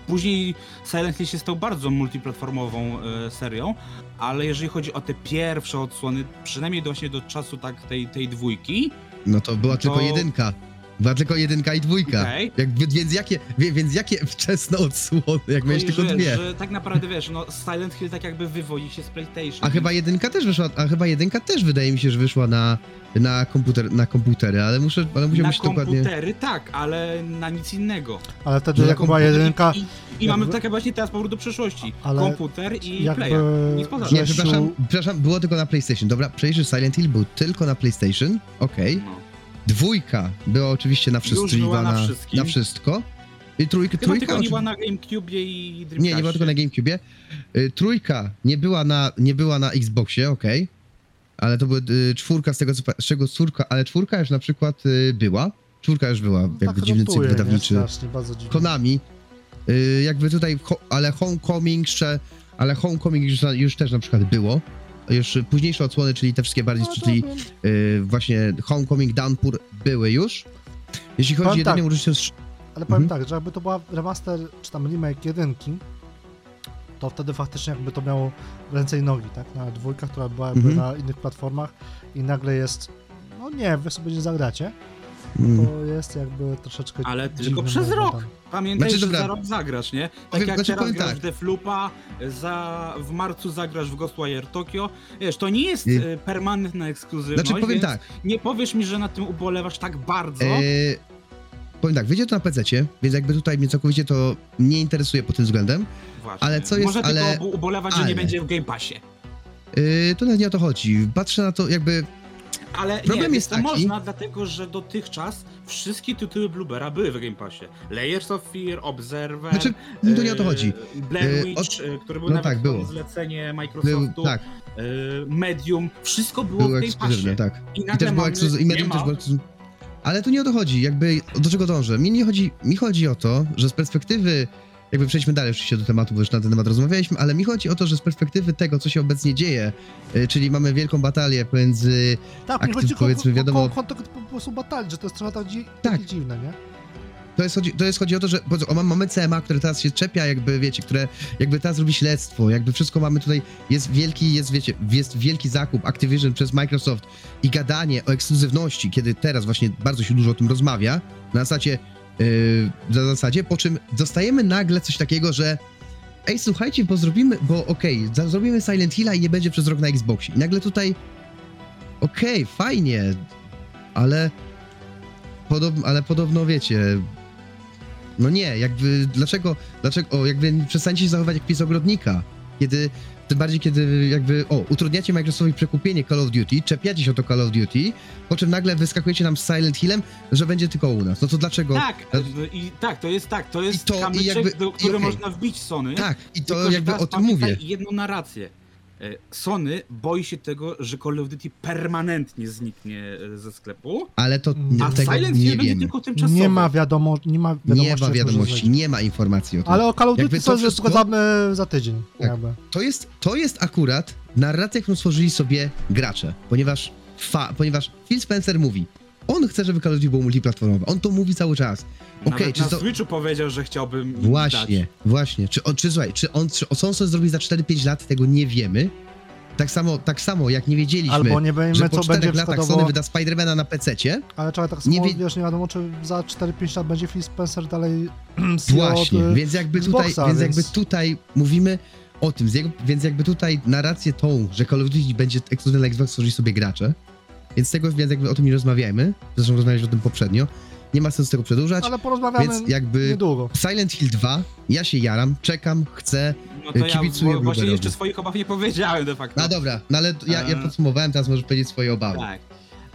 Speaker 3: później Silent Hill się stał bardzo multiplatformową e, serią, ale jeżeli chodzi o te pierwsze odsłony, przynajmniej do, właśnie do czasu tak tej, tej dwójki,
Speaker 1: No to była tylko
Speaker 3: To-
Speaker 1: jedynka. Była tylko jedynka i dwójka.
Speaker 3: Okej.
Speaker 1: Jakby, więc, jakie, wie- więc jakie wczesne odsłony, jak miałeś tylko
Speaker 3: że,
Speaker 1: dwie.
Speaker 3: że tak naprawdę wiesz, no Silent Hill tak jakby wywodzi się z PlayStation.
Speaker 1: A chyba jedynka też wyszła, a chyba jedynka też wydaje mi się, że wyszła na, na, komputer, na komputery, ale muszę, ale
Speaker 3: na
Speaker 1: musiałbym się dokładnie...
Speaker 3: komputery tak, ale na nic innego.
Speaker 2: Ale wtedy
Speaker 1: No,
Speaker 2: jak była
Speaker 1: komputer
Speaker 2: jedynka,
Speaker 3: I, i
Speaker 2: jakby-
Speaker 3: mamy takie właśnie teraz powrót do przeszłości.
Speaker 2: Ale
Speaker 3: Komputer i
Speaker 2: jakby...
Speaker 3: player. Nic poza tym.
Speaker 1: Nie,
Speaker 2: Grzesiu-
Speaker 1: przepraszam, przepraszam, było tylko na PlayStation. Dobra, przejrzysz Silent Hill był tylko na PlayStation, okej.
Speaker 3: No.
Speaker 1: Dwójka była oczywiście na wszystko,
Speaker 3: Już była
Speaker 1: była
Speaker 3: na
Speaker 1: na, na wszystko. I trójka,
Speaker 3: Chyba
Speaker 1: trójka
Speaker 3: tylko nie była na GameCube i Dreamcastie.
Speaker 1: Nie, nie była tylko na GameCube. Y, trójka nie była na, nie była na Xboxie, okej. Ale to były y, czwórka z tego, z czego czwórka, ale czwórka już na przykład y, była. Czwórka już była, jakby
Speaker 2: tak
Speaker 1: dziwny cykl
Speaker 2: nie?
Speaker 1: wydawniczy.
Speaker 2: Strasznie, bardzo dziwnie.
Speaker 1: Konami, y, jakby tutaj, ho, ale Homecoming, jeszcze, ale Homecoming już, już też na przykład było. Już późniejsze odsłony, czyli te wszystkie bardziej,
Speaker 2: No,
Speaker 1: czyli y, właśnie Homecoming, Downpour były już. Jeśli chodzi
Speaker 2: Powiem
Speaker 1: jedynie
Speaker 2: tak.
Speaker 1: o użycie...
Speaker 2: Ale powiem
Speaker 1: Mhm.
Speaker 2: tak, że jakby to była remaster, czy tam remake jedynki, to wtedy faktycznie jakby to miało ręce i nogi, tak? Na dwójka, która była jakby
Speaker 1: Mhm.
Speaker 2: na innych platformach i nagle jest, no nie, wy sobie nie zagracie. To jest jakby troszeczkę
Speaker 3: Ale tylko przez
Speaker 2: jakby
Speaker 3: rok.
Speaker 2: tam.
Speaker 3: Pamiętaj,
Speaker 1: Znaczy,
Speaker 3: że
Speaker 1: dobra.
Speaker 3: za rok zagrasz, nie? Tak
Speaker 1: Powiem-
Speaker 3: jak
Speaker 1: znaczy,
Speaker 3: teraz
Speaker 1: powiem
Speaker 3: grasz
Speaker 1: tak.
Speaker 3: w Defloopa, za, w marcu zagrasz w Ghostwire Tokyo. Wiesz, to nie jest
Speaker 1: I-
Speaker 3: e, permanentna ekskluzywność,
Speaker 1: Znaczy powiem
Speaker 3: więc
Speaker 1: tak,
Speaker 3: nie powiesz mi, że na tym ubolewasz tak bardzo.
Speaker 1: e, powiem tak, wyjdzie to na PC, więc jakby tutaj mnie całkowicie to nie interesuje pod tym względem.
Speaker 3: Właśnie.
Speaker 1: ale co jest-
Speaker 3: Może
Speaker 1: ale-
Speaker 3: tylko ubo- ubolewać, że
Speaker 1: ale-
Speaker 3: nie będzie w Game Passie.
Speaker 1: Yy, to nawet nie o to chodzi. Patrzę na to jakby.
Speaker 3: Ale
Speaker 1: Problem
Speaker 3: nie,
Speaker 1: jest
Speaker 3: to
Speaker 1: taki-
Speaker 3: można, dlatego że dotychczas wszystkie tytuły Bluebera były w Game Passie. Layers of Fear, Observer,
Speaker 1: Znaczy, no to nie o to
Speaker 3: e,
Speaker 1: chodzi.
Speaker 3: Blair
Speaker 1: E,
Speaker 3: Witch,
Speaker 1: od-
Speaker 3: e, który był
Speaker 1: no tak, było.
Speaker 3: zlecenie
Speaker 1: Był,
Speaker 3: Microsoftu,
Speaker 1: tak,
Speaker 3: e, Medium, wszystko było
Speaker 1: były
Speaker 3: w Game Passie.
Speaker 1: tak.
Speaker 3: I
Speaker 1: I też było. I Medium też było ekskluzywne. Ale tu nie o to chodzi, jakby do czego dążę. Mi nie chodzi, mi chodzi o to, że z perspektywy. Jakby przejdźmy dalej oczywiście do tematu, bo już na ten temat rozmawialiśmy, ale mi chodzi o to, że z perspektywy tego, co się obecnie dzieje, yy, czyli mamy wielką batalię pomiędzy
Speaker 2: Tak,
Speaker 1: Aktyw, powiedzmy, wiadomo-
Speaker 2: kontekst po prostu batalii, że to jest trochę tak,
Speaker 1: Tak.
Speaker 2: dziwne, nie?
Speaker 1: To jest, chodzi, to jest chodzi o to, że o, mam- mamy CMA, które teraz się czepia, jakby wiecie, które jakby teraz robi śledztwo, jakby wszystko mamy tutaj, jest wielki, jest wiecie, jest wielki zakup Activision przez Microsoft i gadanie o ekskluzywności, kiedy teraz właśnie bardzo się dużo o tym rozmawia, na zasadzie, na zasadzie, po czym dostajemy nagle coś takiego, że ej, słuchajcie, bo zrobimy, bo okej, za- zrobimy Silent Hilla i nie będzie przez rok na Xboxie. I nagle tutaj, okej, fajnie, ale podobno, ale podobno wiecie, no nie, jakby, dlaczego, dlaczego, o, jakby przestańcie się zachowywać jak pies ogrodnika, kiedy, tym bardziej kiedy jakby, o, utrudniacie Microsoftowi przekupienie Call of Duty, czepiacie się o to Call of Duty, po czym nagle wyskakujecie nam z Silent Hillem, że będzie tylko u nas. No to dlaczego?
Speaker 3: Tak, i tak, to jest tak, to jest
Speaker 1: to- i
Speaker 3: kamyczek,
Speaker 1: jakby-
Speaker 3: do,
Speaker 1: i
Speaker 3: który
Speaker 1: okej.
Speaker 3: można wbić Sony.
Speaker 1: Tak, i
Speaker 3: tylko,
Speaker 1: to
Speaker 3: że
Speaker 1: jakby o tym mówię.
Speaker 3: jedną narrację. E, Sony boi się tego, że Call of Duty permanentnie zniknie e, ze sklepu,
Speaker 1: Ale to
Speaker 2: A
Speaker 3: a
Speaker 1: tego
Speaker 3: Silent
Speaker 1: nie
Speaker 3: będzie
Speaker 1: wiemy.
Speaker 3: tylko tymczasowo.
Speaker 2: Nie ma wiadomo, nie ma wiadomości.
Speaker 1: Nie ma wiadomości, nie ma informacji o tym.
Speaker 2: Ale o Call of
Speaker 1: Jakby
Speaker 2: Duty
Speaker 1: to wszystko-
Speaker 2: zgadzamy za tydzień.
Speaker 1: Tak.
Speaker 2: Jakby.
Speaker 1: To jest, to jest akurat narracja, którą stworzyli sobie gracze, ponieważ, fa, ponieważ Phil Spencer mówi, on chce, żeby Call of Duty było multiplatformowe, on to mówi cały czas. Okej,
Speaker 3: Nawet
Speaker 1: czy
Speaker 3: na
Speaker 1: to...
Speaker 3: Switchu powiedział, że chciałbym
Speaker 1: Właśnie,
Speaker 3: dać.
Speaker 1: właśnie. Czy, on, czy słuchaj, czy on, czy co on sobie zrobi za 4-5 lat, tego nie wiemy. Tak samo, tak samo jak nie wiedzieliśmy,
Speaker 2: Albo nie
Speaker 1: że
Speaker 2: wiemy,
Speaker 1: po
Speaker 2: co
Speaker 1: 4
Speaker 2: będzie
Speaker 1: latach. Sony wyda Spidermana na PC-cie.
Speaker 2: Ale trzeba tak
Speaker 1: Nie
Speaker 2: samo,
Speaker 1: wie-
Speaker 2: wiesz, nie wiadomo, czy za 4-5 lat będzie Phil Spencer dalej CEO
Speaker 1: Właśnie,
Speaker 2: od,
Speaker 1: więc jakby tutaj,
Speaker 2: Xboxa,
Speaker 1: więc
Speaker 2: więc-
Speaker 1: jakby tutaj mówimy o tym, jego, więc jakby tutaj narrację tą, że Call of Duty będzie ekskluzywny na Xbox, stworzyli sobie gracze, więc tego, więc jakby o tym nie rozmawiajmy, zresztą rozmawialiśmy o tym poprzednio, nie ma sensu tego przedłużać,
Speaker 2: Ale porozmawiamy
Speaker 1: więc jakby
Speaker 2: niedługo.
Speaker 1: Silent Hill 2, ja się jaram, czekam, chcę,
Speaker 3: No to ja
Speaker 1: Kibicuję
Speaker 3: wo- właśnie jeszcze swoich obaw nie powiedziałem de facto.
Speaker 1: a dobra, no ale ja, ja
Speaker 3: Eee.
Speaker 1: podsumowałem, teraz możesz powiedzieć swoje obawy.
Speaker 3: Tak.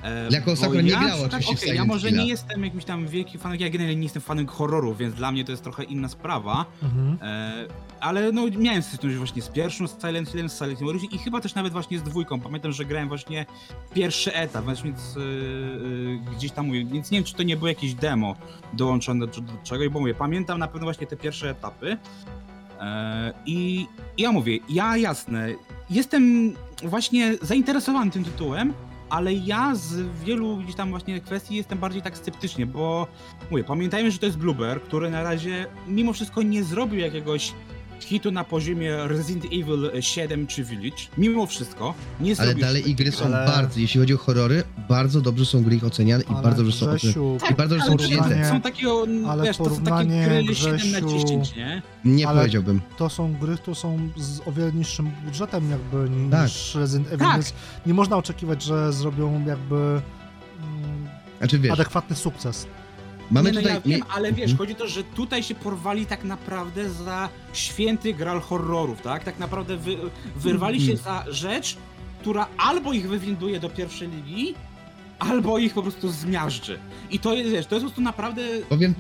Speaker 3: E,
Speaker 1: Jako nie grała
Speaker 3: tak,
Speaker 1: oczywiście w
Speaker 3: okej, ja
Speaker 1: Silent
Speaker 3: może
Speaker 1: Hilla.
Speaker 3: nie jestem jakimś tam wielkim fanem, ja generalnie nie jestem fanem horrorów, więc dla mnie to jest trochę inna sprawa.
Speaker 2: Mhm.
Speaker 3: E, ale no miałem styczność właśnie z pierwszą z Silent Hillem, z Silent Hill Origin i chyba też nawet właśnie z dwójką. Pamiętam, że grałem właśnie pierwszy etap, więc e, gdzieś tam mówię, więc nie wiem, czy to nie było jakieś demo dołączone do, do czegoś, bo mówię, pamiętam na pewno właśnie te pierwsze etapy. E, I i ja mówię, ja jasne, jestem właśnie zainteresowany tym tytułem, ale ja z wielu gdzieś tam właśnie kwestii jestem bardziej tak sceptycznie, bo mówię, pamiętajmy, że to jest Blueber, który na razie mimo wszystko nie zrobił jakiegoś hitu na poziomie Resident Evil 7 czy Village. Mimo wszystko nie
Speaker 1: Ale
Speaker 3: zrobił
Speaker 1: dalej i gry są.
Speaker 2: Ale-
Speaker 1: bardzo, jeśli chodzi o horrory, bardzo dobrze są gry ich oceniane i
Speaker 2: Ale
Speaker 1: bardzo dobrze są oceniane.
Speaker 2: Grzesiu,
Speaker 1: I bardzo dobrze są
Speaker 3: ale
Speaker 1: przyjęte.
Speaker 2: porównanie-
Speaker 3: Są takiego,
Speaker 2: ale
Speaker 3: wiesz, to są takie
Speaker 2: porównanie,
Speaker 3: gry 7 na
Speaker 2: Grzesiu,
Speaker 3: 10, nie?
Speaker 1: Nie
Speaker 2: Ale-
Speaker 1: powiedziałbym.
Speaker 2: to są gry, które są z o wiele niższym budżetem jakby ni-
Speaker 1: Tak.
Speaker 2: niż Resident Evil,
Speaker 3: Tak.
Speaker 2: więc nie można oczekiwać, że zrobią jakby mm,
Speaker 1: Znaczy wiesz,
Speaker 2: adekwatny sukces.
Speaker 1: Mamy
Speaker 3: nie, no
Speaker 1: tutaj...
Speaker 3: ja wiem, ale wiesz,
Speaker 1: Mhm.
Speaker 3: chodzi o to, że tutaj się porwali tak naprawdę za święty gral horrorów, tak? Tak naprawdę wy, wyrwali się
Speaker 1: Mhm.
Speaker 3: za rzecz, która albo ich wywinduje do pierwszej ligi, albo ich po prostu zmiażdży. I to jest, wiesz, to jest po prostu naprawdę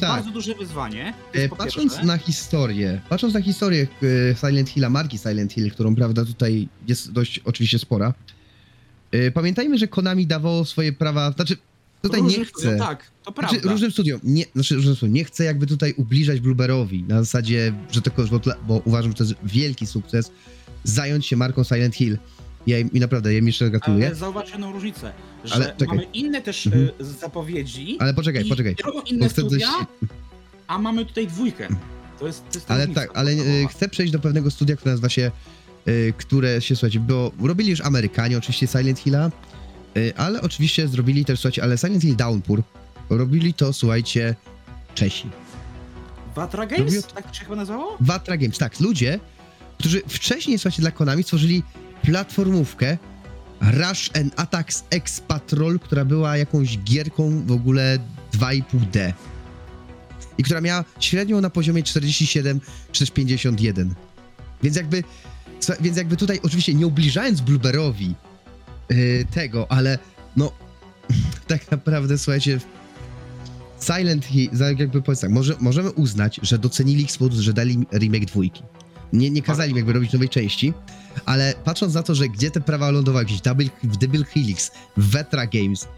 Speaker 1: tak,
Speaker 3: bardzo duże wyzwanie.
Speaker 1: E, patrząc
Speaker 3: pierwsze.
Speaker 1: na historię, patrząc na historię e, Silent Hilla, marki Silent Hill, którą prawda tutaj jest dość oczywiście spora, e, pamiętajmy, że Konami dawało swoje prawa, znaczy tutaj nie
Speaker 3: Różnych-
Speaker 1: chcę...
Speaker 3: No tak, to prawda.
Speaker 1: Znaczy, różnym studiom, nie, znaczy różnym studiom, nie chcę jakby tutaj ubliżać Blueberrowi na zasadzie, że tylko, bo, uważam, że to jest wielki sukces zająć się marką Silent Hill. Ja im, i naprawdę, ja im jeszcze gratuluję.
Speaker 3: Ale zauważ jedną różnicę, że
Speaker 1: Ale czekaj.
Speaker 3: mamy inne też
Speaker 1: Mhm.
Speaker 3: e, zapowiedzi.
Speaker 1: Ale poczekaj, poczekaj.
Speaker 3: Robią inne
Speaker 1: chcę coś,
Speaker 3: studia, a mamy tutaj dwójkę. To jest, to jest
Speaker 1: ale tak, ale e, chcę przejść do pewnego studia, które nazywa się, e, które się, słuchajcie, bo robili już Amerykanie oczywiście Silent Hilla, ale oczywiście zrobili też, słuchajcie, ale Silent Hill Downpour robili to, słuchajcie, Czesi.
Speaker 3: Vatra Games?
Speaker 1: Robiło-
Speaker 3: Tak to się chyba nazywało?
Speaker 1: Vatra Games, tak, ludzie, którzy wcześniej, słuchajcie, dla Konami stworzyli platformówkę Rush and Attacks X Patrol, która była jakąś gierką w ogóle 2,5D. I która miała średnią na poziomie 47 czy też 51. Więc jakby, więc jakby tutaj oczywiście nie ubliżając Blueberowi yy, tego, ale no tak naprawdę słuchajcie Silent Hill, jakby powiedz tak, może, możemy uznać, że docenili Xbox, że dali remake dwójki. Nie, nie kazali jakby robić nowej części, ale patrząc na to, że gdzie te prawa lądowały, gdzieś Double, w Double Helix, w Vetra Games,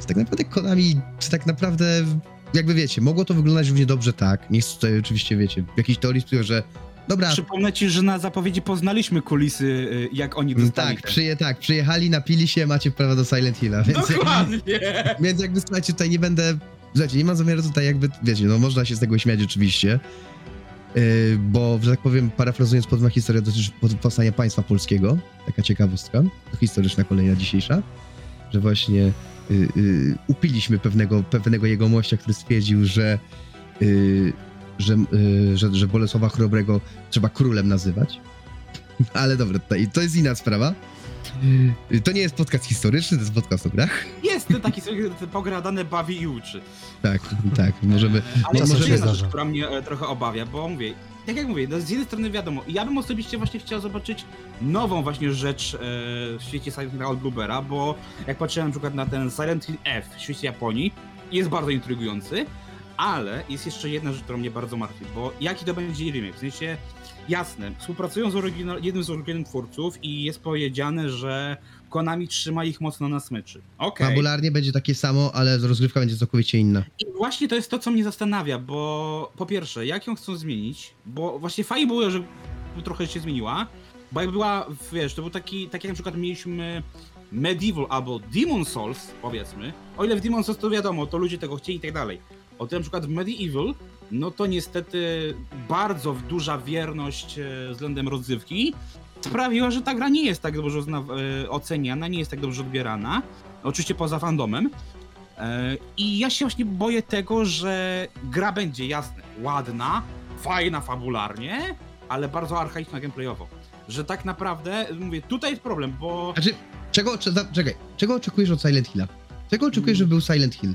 Speaker 1: to tak naprawdę Konami, czy tak naprawdę, jakby wiecie, mogło to wyglądać równie dobrze tak, nie chcę tutaj oczywiście, wiecie, w jakiejś teorii że dobra,
Speaker 3: Przypomnę ci, że na zapowiedzi poznaliśmy kulisy, y, jak oni dostali
Speaker 1: tak, przyje, tak, przyjechali, napili się, macie prawa do Silent Hilla, więc...
Speaker 3: Dokładnie!
Speaker 1: Więc jakby słuchajcie, tutaj nie będę. Słuchajcie, nie mam zamiaru tutaj jakby, wiecie, no można się z tego śmiać oczywiście. Yy, bo, że tak powiem, parafrazując podobna historia dotyczy powstania państwa polskiego, taka ciekawostka, to historyczna kolejna dzisiejsza, że właśnie yy, yy, upiliśmy pewnego, pewnego jegomościa, który stwierdził, że, yy, że, yy, że, że Bolesława Chrobrego trzeba królem nazywać. Ale dobra, to jest inna sprawa. Yy, To nie jest podcast historyczny, to jest podcast o grach.
Speaker 3: Jest ten taki pogradane bawi i uczy.
Speaker 1: Tak, tak, możemy.
Speaker 3: Ale to jest jedna rzecz, która mnie e, trochę obawia, bo mówię, tak jak mówię, no z jednej strony wiadomo, ja bym osobiście właśnie chciał zobaczyć nową właśnie rzecz e, w świecie Silent Hill od Bluebera, bo jak patrzyłem na przykład na ten Silent Hill F w świecie Japonii, jest bardzo intrygujący, ale jest jeszcze jedna rzecz, która mnie bardzo martwi, bo jaki to będzie remake, w sensie jasne, współpracują z oryginal, jednym z oryginalnych twórców i jest powiedziane, że Konami trzyma ich mocno na smyczy. Okej.
Speaker 1: Fabularnie będzie takie samo, ale rozgrywka będzie całkowicie inna.
Speaker 3: I właśnie to jest to, co mnie zastanawia, bo po pierwsze, jak ją chcą zmienić, bo właśnie fajnie było, że trochę się zmieniła, bo jak była, wiesz, to był taki, tak jak na przykład mieliśmy Medieval albo Demon Souls, powiedzmy, o ile w Demon Souls to wiadomo, to ludzie tego chcieli i tak dalej, o tyle na przykład w Medieval, no to niestety bardzo duża wierność e, względem rozgrywki sprawiła, że ta gra nie jest tak dobrze e, oceniana, nie jest tak dobrze odbierana, oczywiście poza fandomem, E, I ja się właśnie boję tego, że gra będzie jasne, ładna, fajna fabularnie, ale bardzo archaiczna gameplayowo. Że tak naprawdę, mówię, tutaj jest problem, bo
Speaker 1: Znaczy, czego, czekaj, czego oczekujesz od Silent Hilla? Czego oczekujesz, żeby był Silent Hill?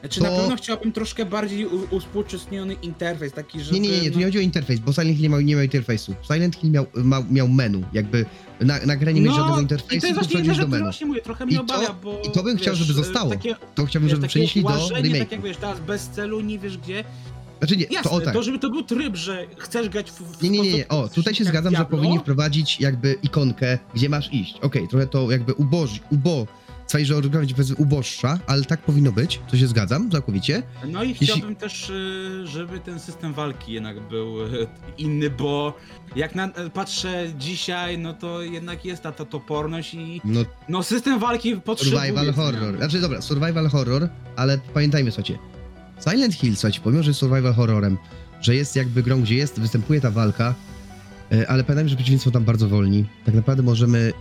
Speaker 3: Znaczy, na
Speaker 1: to-
Speaker 3: pewno chciałbym troszkę bardziej u- uspółcześniony interfejs, taki, żeby...
Speaker 1: Nie, nie, nie, nie, tu nie
Speaker 3: no,
Speaker 1: chodzi o interfejs, bo Silent Hill nie miał, nie miał interfejsu. Silent Hill miał, miał, miał menu, jakby na, na grę nie mieć żadnego
Speaker 3: no, i
Speaker 1: interfejsu,
Speaker 3: to jest
Speaker 1: to
Speaker 3: właśnie rzecz,
Speaker 1: do menu.
Speaker 3: właśnie mówię, trochę
Speaker 1: I
Speaker 3: mnie
Speaker 1: to-
Speaker 3: obawia, bo...
Speaker 1: i to bym chciał,
Speaker 3: wiesz,
Speaker 1: żeby zostało.
Speaker 3: Takie,
Speaker 1: To chciałbym,
Speaker 3: wiesz,
Speaker 1: żeby przenieśli do
Speaker 3: łażenie, tak jak wiesz, teraz bez celu, nie wiesz gdzie.
Speaker 1: Znaczy nie,
Speaker 3: Jasne,
Speaker 1: to o tak.
Speaker 3: żeby to był tryb, że chcesz grać w, w
Speaker 1: Nie, nie, nie, nie. O, tutaj się zgadzam, że
Speaker 3: Diablo,
Speaker 1: powinni wprowadzić jakby ikonkę, gdzie masz iść. Okej, trochę to jakby uboży, ubo, całej że będzie powiedzmy uboższa, ale tak powinno być, to się zgadzam całkowicie.
Speaker 3: No i
Speaker 1: Jeśli-
Speaker 3: chciałbym też, y, żeby ten system walki jednak był y, inny, bo jak na, patrzę dzisiaj, no to jednak jest ta, ta toporność i
Speaker 1: No,
Speaker 3: no system walki potrzebuje
Speaker 1: survival
Speaker 3: zmian.
Speaker 1: horror. Znaczy dobra, survival horror, ale pamiętajmy, słuchajcie, Silent Hill, słuchajcie, pomimo, że jest survival horrorem, że jest jakby grą, gdzie jest, występuje ta walka, e, ale pamiętajmy, że przeciwnicy są tam bardzo wolni. Tak naprawdę możemy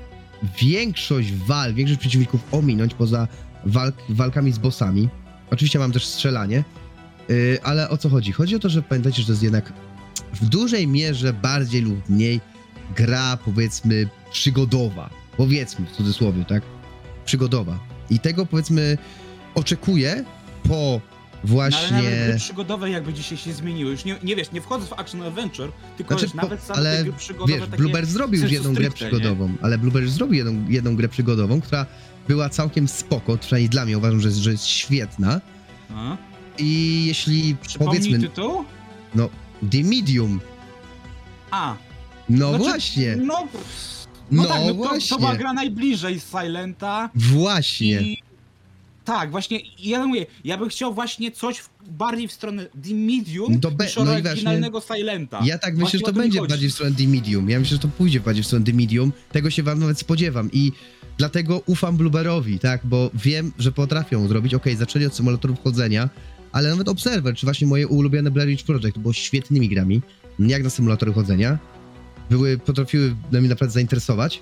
Speaker 1: większość walk, większość przeciwników ominąć poza walk, walkami z bossami. Oczywiście mam też strzelanie, e, ale o co chodzi? Chodzi o to, że pamiętajcie, że to jest jednak w dużej mierze bardziej lub mniej gra, powiedzmy, przygodowa. Powiedzmy w cudzysłowie, tak? Przygodowa. I tego, powiedzmy, oczekuję po
Speaker 3: No, ale
Speaker 1: właśnie...
Speaker 3: nawet gry przygodowe jakby dzisiaj się zmieniły. Już nie, nie wiesz, nie wchodzę w action adventure, tylko
Speaker 1: Znaczy, po-
Speaker 3: nawet same
Speaker 1: ale
Speaker 3: gry przygodowe
Speaker 1: Wiesz. Bluebird zrobił już jedną grę
Speaker 3: stricte, nie?
Speaker 1: przygodową, ale Bluebird już zrobił jedną, jedną grę przygodową, która była całkiem spoko, przynajmniej dla mnie uważam, że jest, że jest świetna.
Speaker 3: A?
Speaker 1: I jeśli
Speaker 3: Przypomnij
Speaker 1: powiedzmy,
Speaker 3: tytuł?
Speaker 1: The Medium,
Speaker 3: A,
Speaker 1: no
Speaker 3: Znaczy,
Speaker 1: właśnie,
Speaker 3: no...
Speaker 1: no,
Speaker 3: No, tak, no to,
Speaker 1: właśnie,
Speaker 3: to była gra najbliżej Silenta
Speaker 1: właśnie.
Speaker 3: i... Tak, właśnie, ja mówię, ja bym chciał właśnie coś w, bardziej w stronę The Medium
Speaker 1: be-
Speaker 3: niż
Speaker 1: no i właśnie-
Speaker 3: oryginalnego Silenta.
Speaker 1: Ja tak myślę,
Speaker 3: Właśnie
Speaker 1: że to będzie
Speaker 3: chodzi.
Speaker 1: bardziej w stronę The Medium. Ja myślę, że to pójdzie bardziej w stronę The Medium. Tego się wam nawet spodziewam i dlatego ufam Blueberowi, tak, bo wiem, że potrafią zrobić. Okej, zaczęli od symulatorów chodzenia, ale nawet Observer, czy właśnie moje ulubione Blair Witch Project było świetnymi grami, jak na symulatory chodzenia. Były, potrafiły mnie naprawdę zainteresować.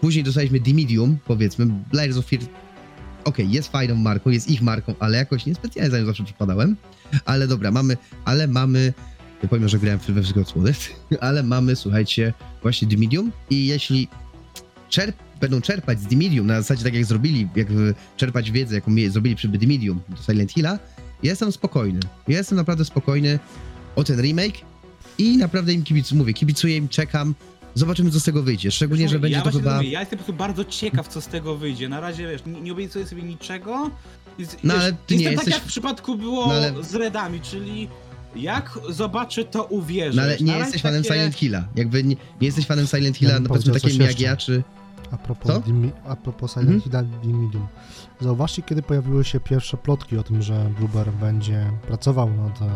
Speaker 1: Później dostaliśmy The Medium, powiedzmy, Layers of Fear okej, jest fajną marką, jest ich marką, ale jakoś niespecjalnie za nią zawsze przypadałem. Ale dobra, mamy, ale mamy, powiem, że grałem we wszystko słodek, ale mamy, słuchajcie, właśnie The Medium i jeśli czerp, będą czerpać z The Medium, na zasadzie tak jak zrobili, jak y, czerpać wiedzę, jaką zrobili przy The Medium do Silent Hilla, ja jestem spokojny. Ja jestem naprawdę spokojny o ten remake i naprawdę im kibicuję, mówię, kibicuję im, czekam, zobaczymy co z tego wyjdzie, szczególnie, że będzie
Speaker 3: ja
Speaker 1: to chyba...
Speaker 3: Mówię, ja jestem po prostu bardzo ciekaw, co z tego wyjdzie. Na razie, wiesz, nie, nie obiecuję sobie niczego. Więc,
Speaker 1: No, ale ty nie
Speaker 3: jestem
Speaker 1: jesteś-
Speaker 3: tak, jak w przypadku było
Speaker 1: No, ale-
Speaker 3: z Redami, czyli jak zobaczę, to uwierzę.
Speaker 1: No ale nie
Speaker 3: na
Speaker 1: jesteś fanem
Speaker 3: takie-
Speaker 1: Silent Hilla. Jakby nie, nie jesteś fanem Silent Hilla,
Speaker 2: Ja
Speaker 1: no
Speaker 2: powiedział coś
Speaker 1: takim jak
Speaker 2: jeszcze.
Speaker 1: ja, czy...
Speaker 2: A propos,
Speaker 1: Co?
Speaker 2: Dimi, a propos Silent
Speaker 1: Mhm.
Speaker 2: Hilla The Medium. Zauważcie, kiedy pojawiły się pierwsze plotki o tym, że Blueber będzie pracował nad e,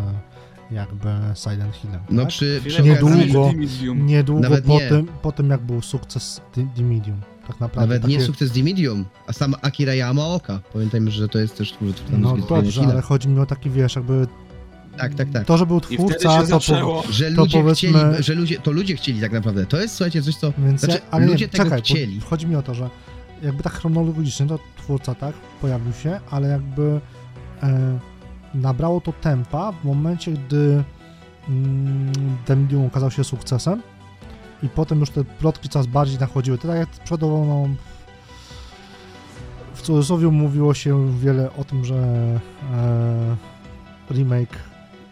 Speaker 2: jakby Silent Hillem.
Speaker 1: No
Speaker 2: tak?
Speaker 1: przy, przy
Speaker 2: Niedługo. Niedługo
Speaker 1: Nawet
Speaker 2: po
Speaker 1: nie.
Speaker 2: tym, po tym, jak był sukces The, Medium. Tak naprawdę.
Speaker 1: Nawet nie
Speaker 2: takie-
Speaker 1: sukces The Medium, a sam Akira Yamaoka. Pamiętajmy, że to jest też twórca
Speaker 2: No dobrze, ale chodzi mi o taki, wiesz, jakby
Speaker 1: Tak, tak, tak.
Speaker 2: to, że był twórca,
Speaker 3: się
Speaker 2: to
Speaker 3: zaczęło.
Speaker 2: po,
Speaker 1: Że
Speaker 2: to
Speaker 1: ludzie
Speaker 2: powiedzmy-
Speaker 1: chcieli, że ludzie, to ludzie chcieli tak naprawdę. To jest, słuchajcie, coś, co...
Speaker 2: Więc
Speaker 1: Znaczy,
Speaker 2: ja, ale
Speaker 1: ludzie
Speaker 2: nie,
Speaker 1: tego
Speaker 2: czekaj,
Speaker 1: chcieli.
Speaker 2: Chodzi mi o to, że jakby tak chronologicznie to twórca tak pojawił się, ale jakby e, nabrało to tempa w momencie, gdy The Medium okazał się sukcesem i potem już te plotki coraz bardziej nachodziły. Tak jak przodowo, no, w cudzysłowie mówiło się wiele o tym, że e, remake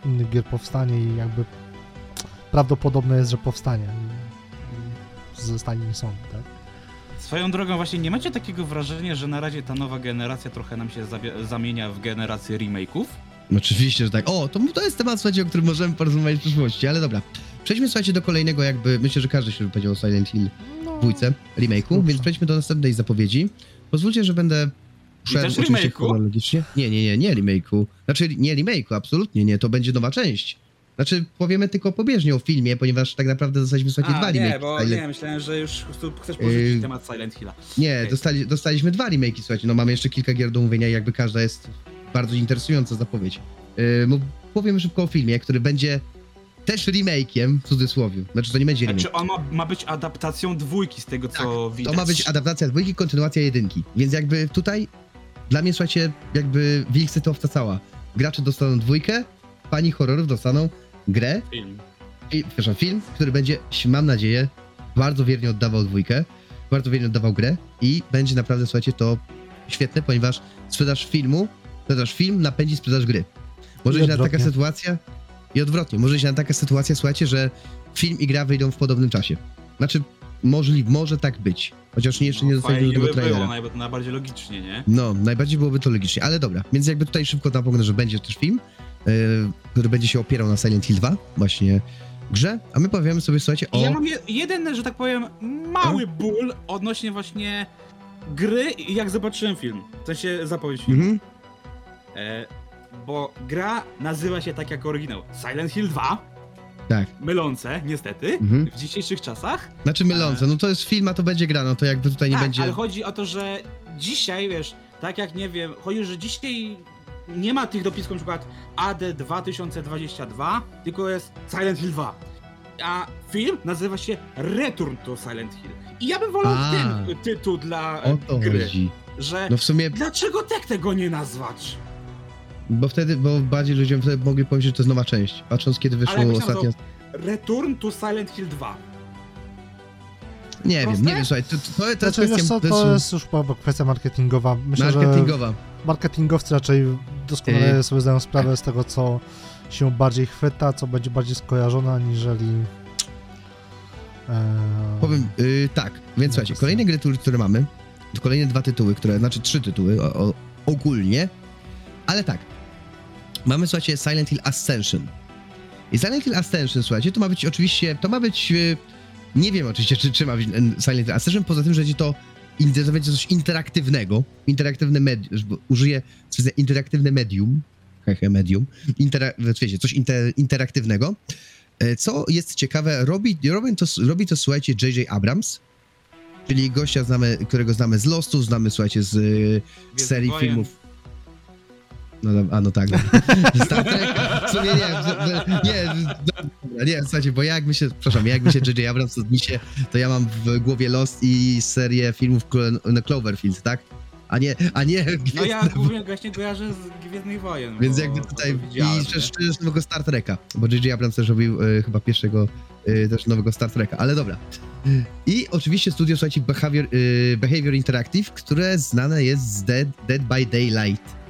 Speaker 2: innych gier powstanie i jakby prawdopodobne jest, że powstanie. I Zostanie nie sąd, tak?
Speaker 3: Swoją drogą właśnie nie macie takiego wrażenia, że na razie ta nowa generacja trochę nam się zamienia w generację remake'ów?
Speaker 1: No Oczywiście, że tak. O, to, to jest temat, słuchajcie, o którym możemy porozmawiać w przyszłości, ale dobra. Przejdźmy, słuchajcie, do kolejnego jakby, myślę, że każdy się wypowiedział o Silent Hill
Speaker 2: No,
Speaker 1: dwójce, remake'u,
Speaker 2: Dobrze.
Speaker 1: więc przejdźmy do następnej zapowiedzi. Pozwólcie, że będę szedł oczywiście chronologicznie. Nie, nie, nie, nie remake'u. Znaczy, nie remake'u, absolutnie nie, to będzie nowa część. Znaczy, powiemy tylko pobieżnie o filmie, ponieważ tak naprawdę dostaliśmy, słuchajcie, dwa
Speaker 3: A, nie, bo
Speaker 1: Silent-
Speaker 3: nie, myślałem, że już chcesz poruszyć
Speaker 1: Yy,
Speaker 3: temat Silent Hilla.
Speaker 1: Nie,
Speaker 3: Okej.
Speaker 1: dostali, dostaliśmy dwa remake'i, słuchajcie, no mamy jeszcze kilka gier do mówienia, jakby każda jest bardzo interesująca zapowiedź. Yy, no, powiem szybko o filmie, który będzie też remake'iem, w cudzysłowie. Znaczy, to nie będzie remake.
Speaker 3: Znaczy on ma, ma być adaptacją dwójki z tego, co widać.
Speaker 1: Tak, To ma być adaptacja dwójki, kontynuacja jedynki. Więc jakby tutaj, dla mnie, słuchajcie, jakby wilksytowca cała. Gracze dostaną dwójkę, fani horrorów dostaną grę,
Speaker 3: film.
Speaker 1: i, przepraszam, film, który będzie, mam nadzieję, bardzo wiernie oddawał dwójkę, bardzo wiernie oddawał grę i będzie naprawdę, słuchajcie, to świetne, ponieważ sprzedaż filmu, sprzedaż film napędzi sprzedaż gry. Może
Speaker 2: I
Speaker 1: się na taka sytuacja i odwrotnie, może się na taka sytuacja, słuchajcie, że film i gra wyjdą w podobnym czasie. Znaczy, możliwe, może tak być, chociaż nie, jeszcze nie
Speaker 3: No,
Speaker 1: dostaliśmy
Speaker 3: fajnie
Speaker 1: do tego
Speaker 3: by
Speaker 1: trailera.
Speaker 3: było, naj- najbardziej logicznie, nie?
Speaker 1: No, najbardziej byłoby to logicznie, ale dobra. Więc jakby tutaj szybko napomnę, że będzie też film, yy, który będzie się opierał na Silent Hill 2, właśnie grze, a my powiemy sobie, słuchajcie,
Speaker 3: I
Speaker 1: o...
Speaker 3: ja mam je, jeden, że tak powiem, mały ból odnośnie właśnie gry i jak zobaczyłem film. W sensie zapowiedź filmu.
Speaker 1: Mhm.
Speaker 3: E, bo gra nazywa się tak jak oryginał. Silent Hill 2.
Speaker 1: Tak.
Speaker 3: Mylące, niestety,
Speaker 1: Mhm.
Speaker 3: w dzisiejszych czasach.
Speaker 1: Znaczy mylące, no to jest film, a to będzie gra, no to jakby tutaj nie
Speaker 3: tak,
Speaker 1: będzie...
Speaker 3: ale chodzi o to, że dzisiaj, wiesz, tak jak nie wiem, chodzi, że dzisiaj nie ma tych dopisków na przykład AD 2022, tylko jest Silent Hill 2. A film nazywa się Return to Silent Hill. I ja bym wolał
Speaker 1: A.
Speaker 3: ten tytuł dla
Speaker 1: O to
Speaker 3: gry,
Speaker 1: chodzi.
Speaker 3: że
Speaker 1: No w sumie,
Speaker 3: dlaczego tak tego nie nazwać?
Speaker 1: Bo wtedy, bo bardziej ludziom wtedy mogli powiedzieć, że to jest nowa część, patrząc kiedy wyszło
Speaker 3: jakbyś
Speaker 1: ostatnio...
Speaker 3: Return to Silent Hill 2.
Speaker 1: Nie wiem,
Speaker 3: proste?
Speaker 1: nie wiem, słuchaj, to, to, to jest
Speaker 2: Znaczy,
Speaker 1: kwestia...
Speaker 2: wiesz co,
Speaker 1: to
Speaker 2: to
Speaker 1: jest
Speaker 2: jest już chyba kwestia marketingowa. Myślę, że
Speaker 1: marketingowa.
Speaker 2: marketingowcy raczej doskonale
Speaker 1: Yy.
Speaker 2: sobie zdają sprawę z tego, co się bardziej chwyta, co będzie bardziej skojarzone, aniżeli... E,
Speaker 1: Powiem, y, tak, więc słuchajcie, kolejne gry, które- które mamy, to kolejne dwa tytuły, które, znaczy trzy tytuły o, o, ogólnie, ale tak, mamy, słuchajcie, Silent Hill Ascension. I Silent Hill Ascension, słuchajcie, to ma być oczywiście, to ma być, y, nie wiem oczywiście, czy, czy ma być y, Silent Hill Ascension, poza tym, że będzie to, to będzie coś interaktywnego, interaktywne medium, użyję interaktywne medium, hehe, medium, intera, wiecie, coś inter, interaktywnego, E, Co jest ciekawe, robi, robi, to, robi to, słuchajcie, J.J. Abrams, czyli gościa, znamy, którego znamy z Lostu, znamy, słuchajcie, z, z serii
Speaker 3: Wojen.
Speaker 1: filmów. No, dobra, a no tak. No. Star Trek, w sumie nie, nie, dobra, nie, słuchajcie, bo ja jak myślę, przepraszam, ja jak myślę J.J. Abrams, mi się, to ja mam w głowie Lost i serię filmów no, Cloverfield, tak? A nie, a nie...
Speaker 3: No ja głównie właśnie kojarzę z Gwiezdnych Wojen.
Speaker 1: Więc jakby tutaj i
Speaker 3: nie?
Speaker 1: też nowego Star Treka, bo J.J. Abrams też robił e, chyba pierwszego e, też nowego Star Treka, ale dobra. I oczywiście studio, słuchajcie, Behavior, e, Behavior Interactive, które znane jest z Dead, Dead by Daylight.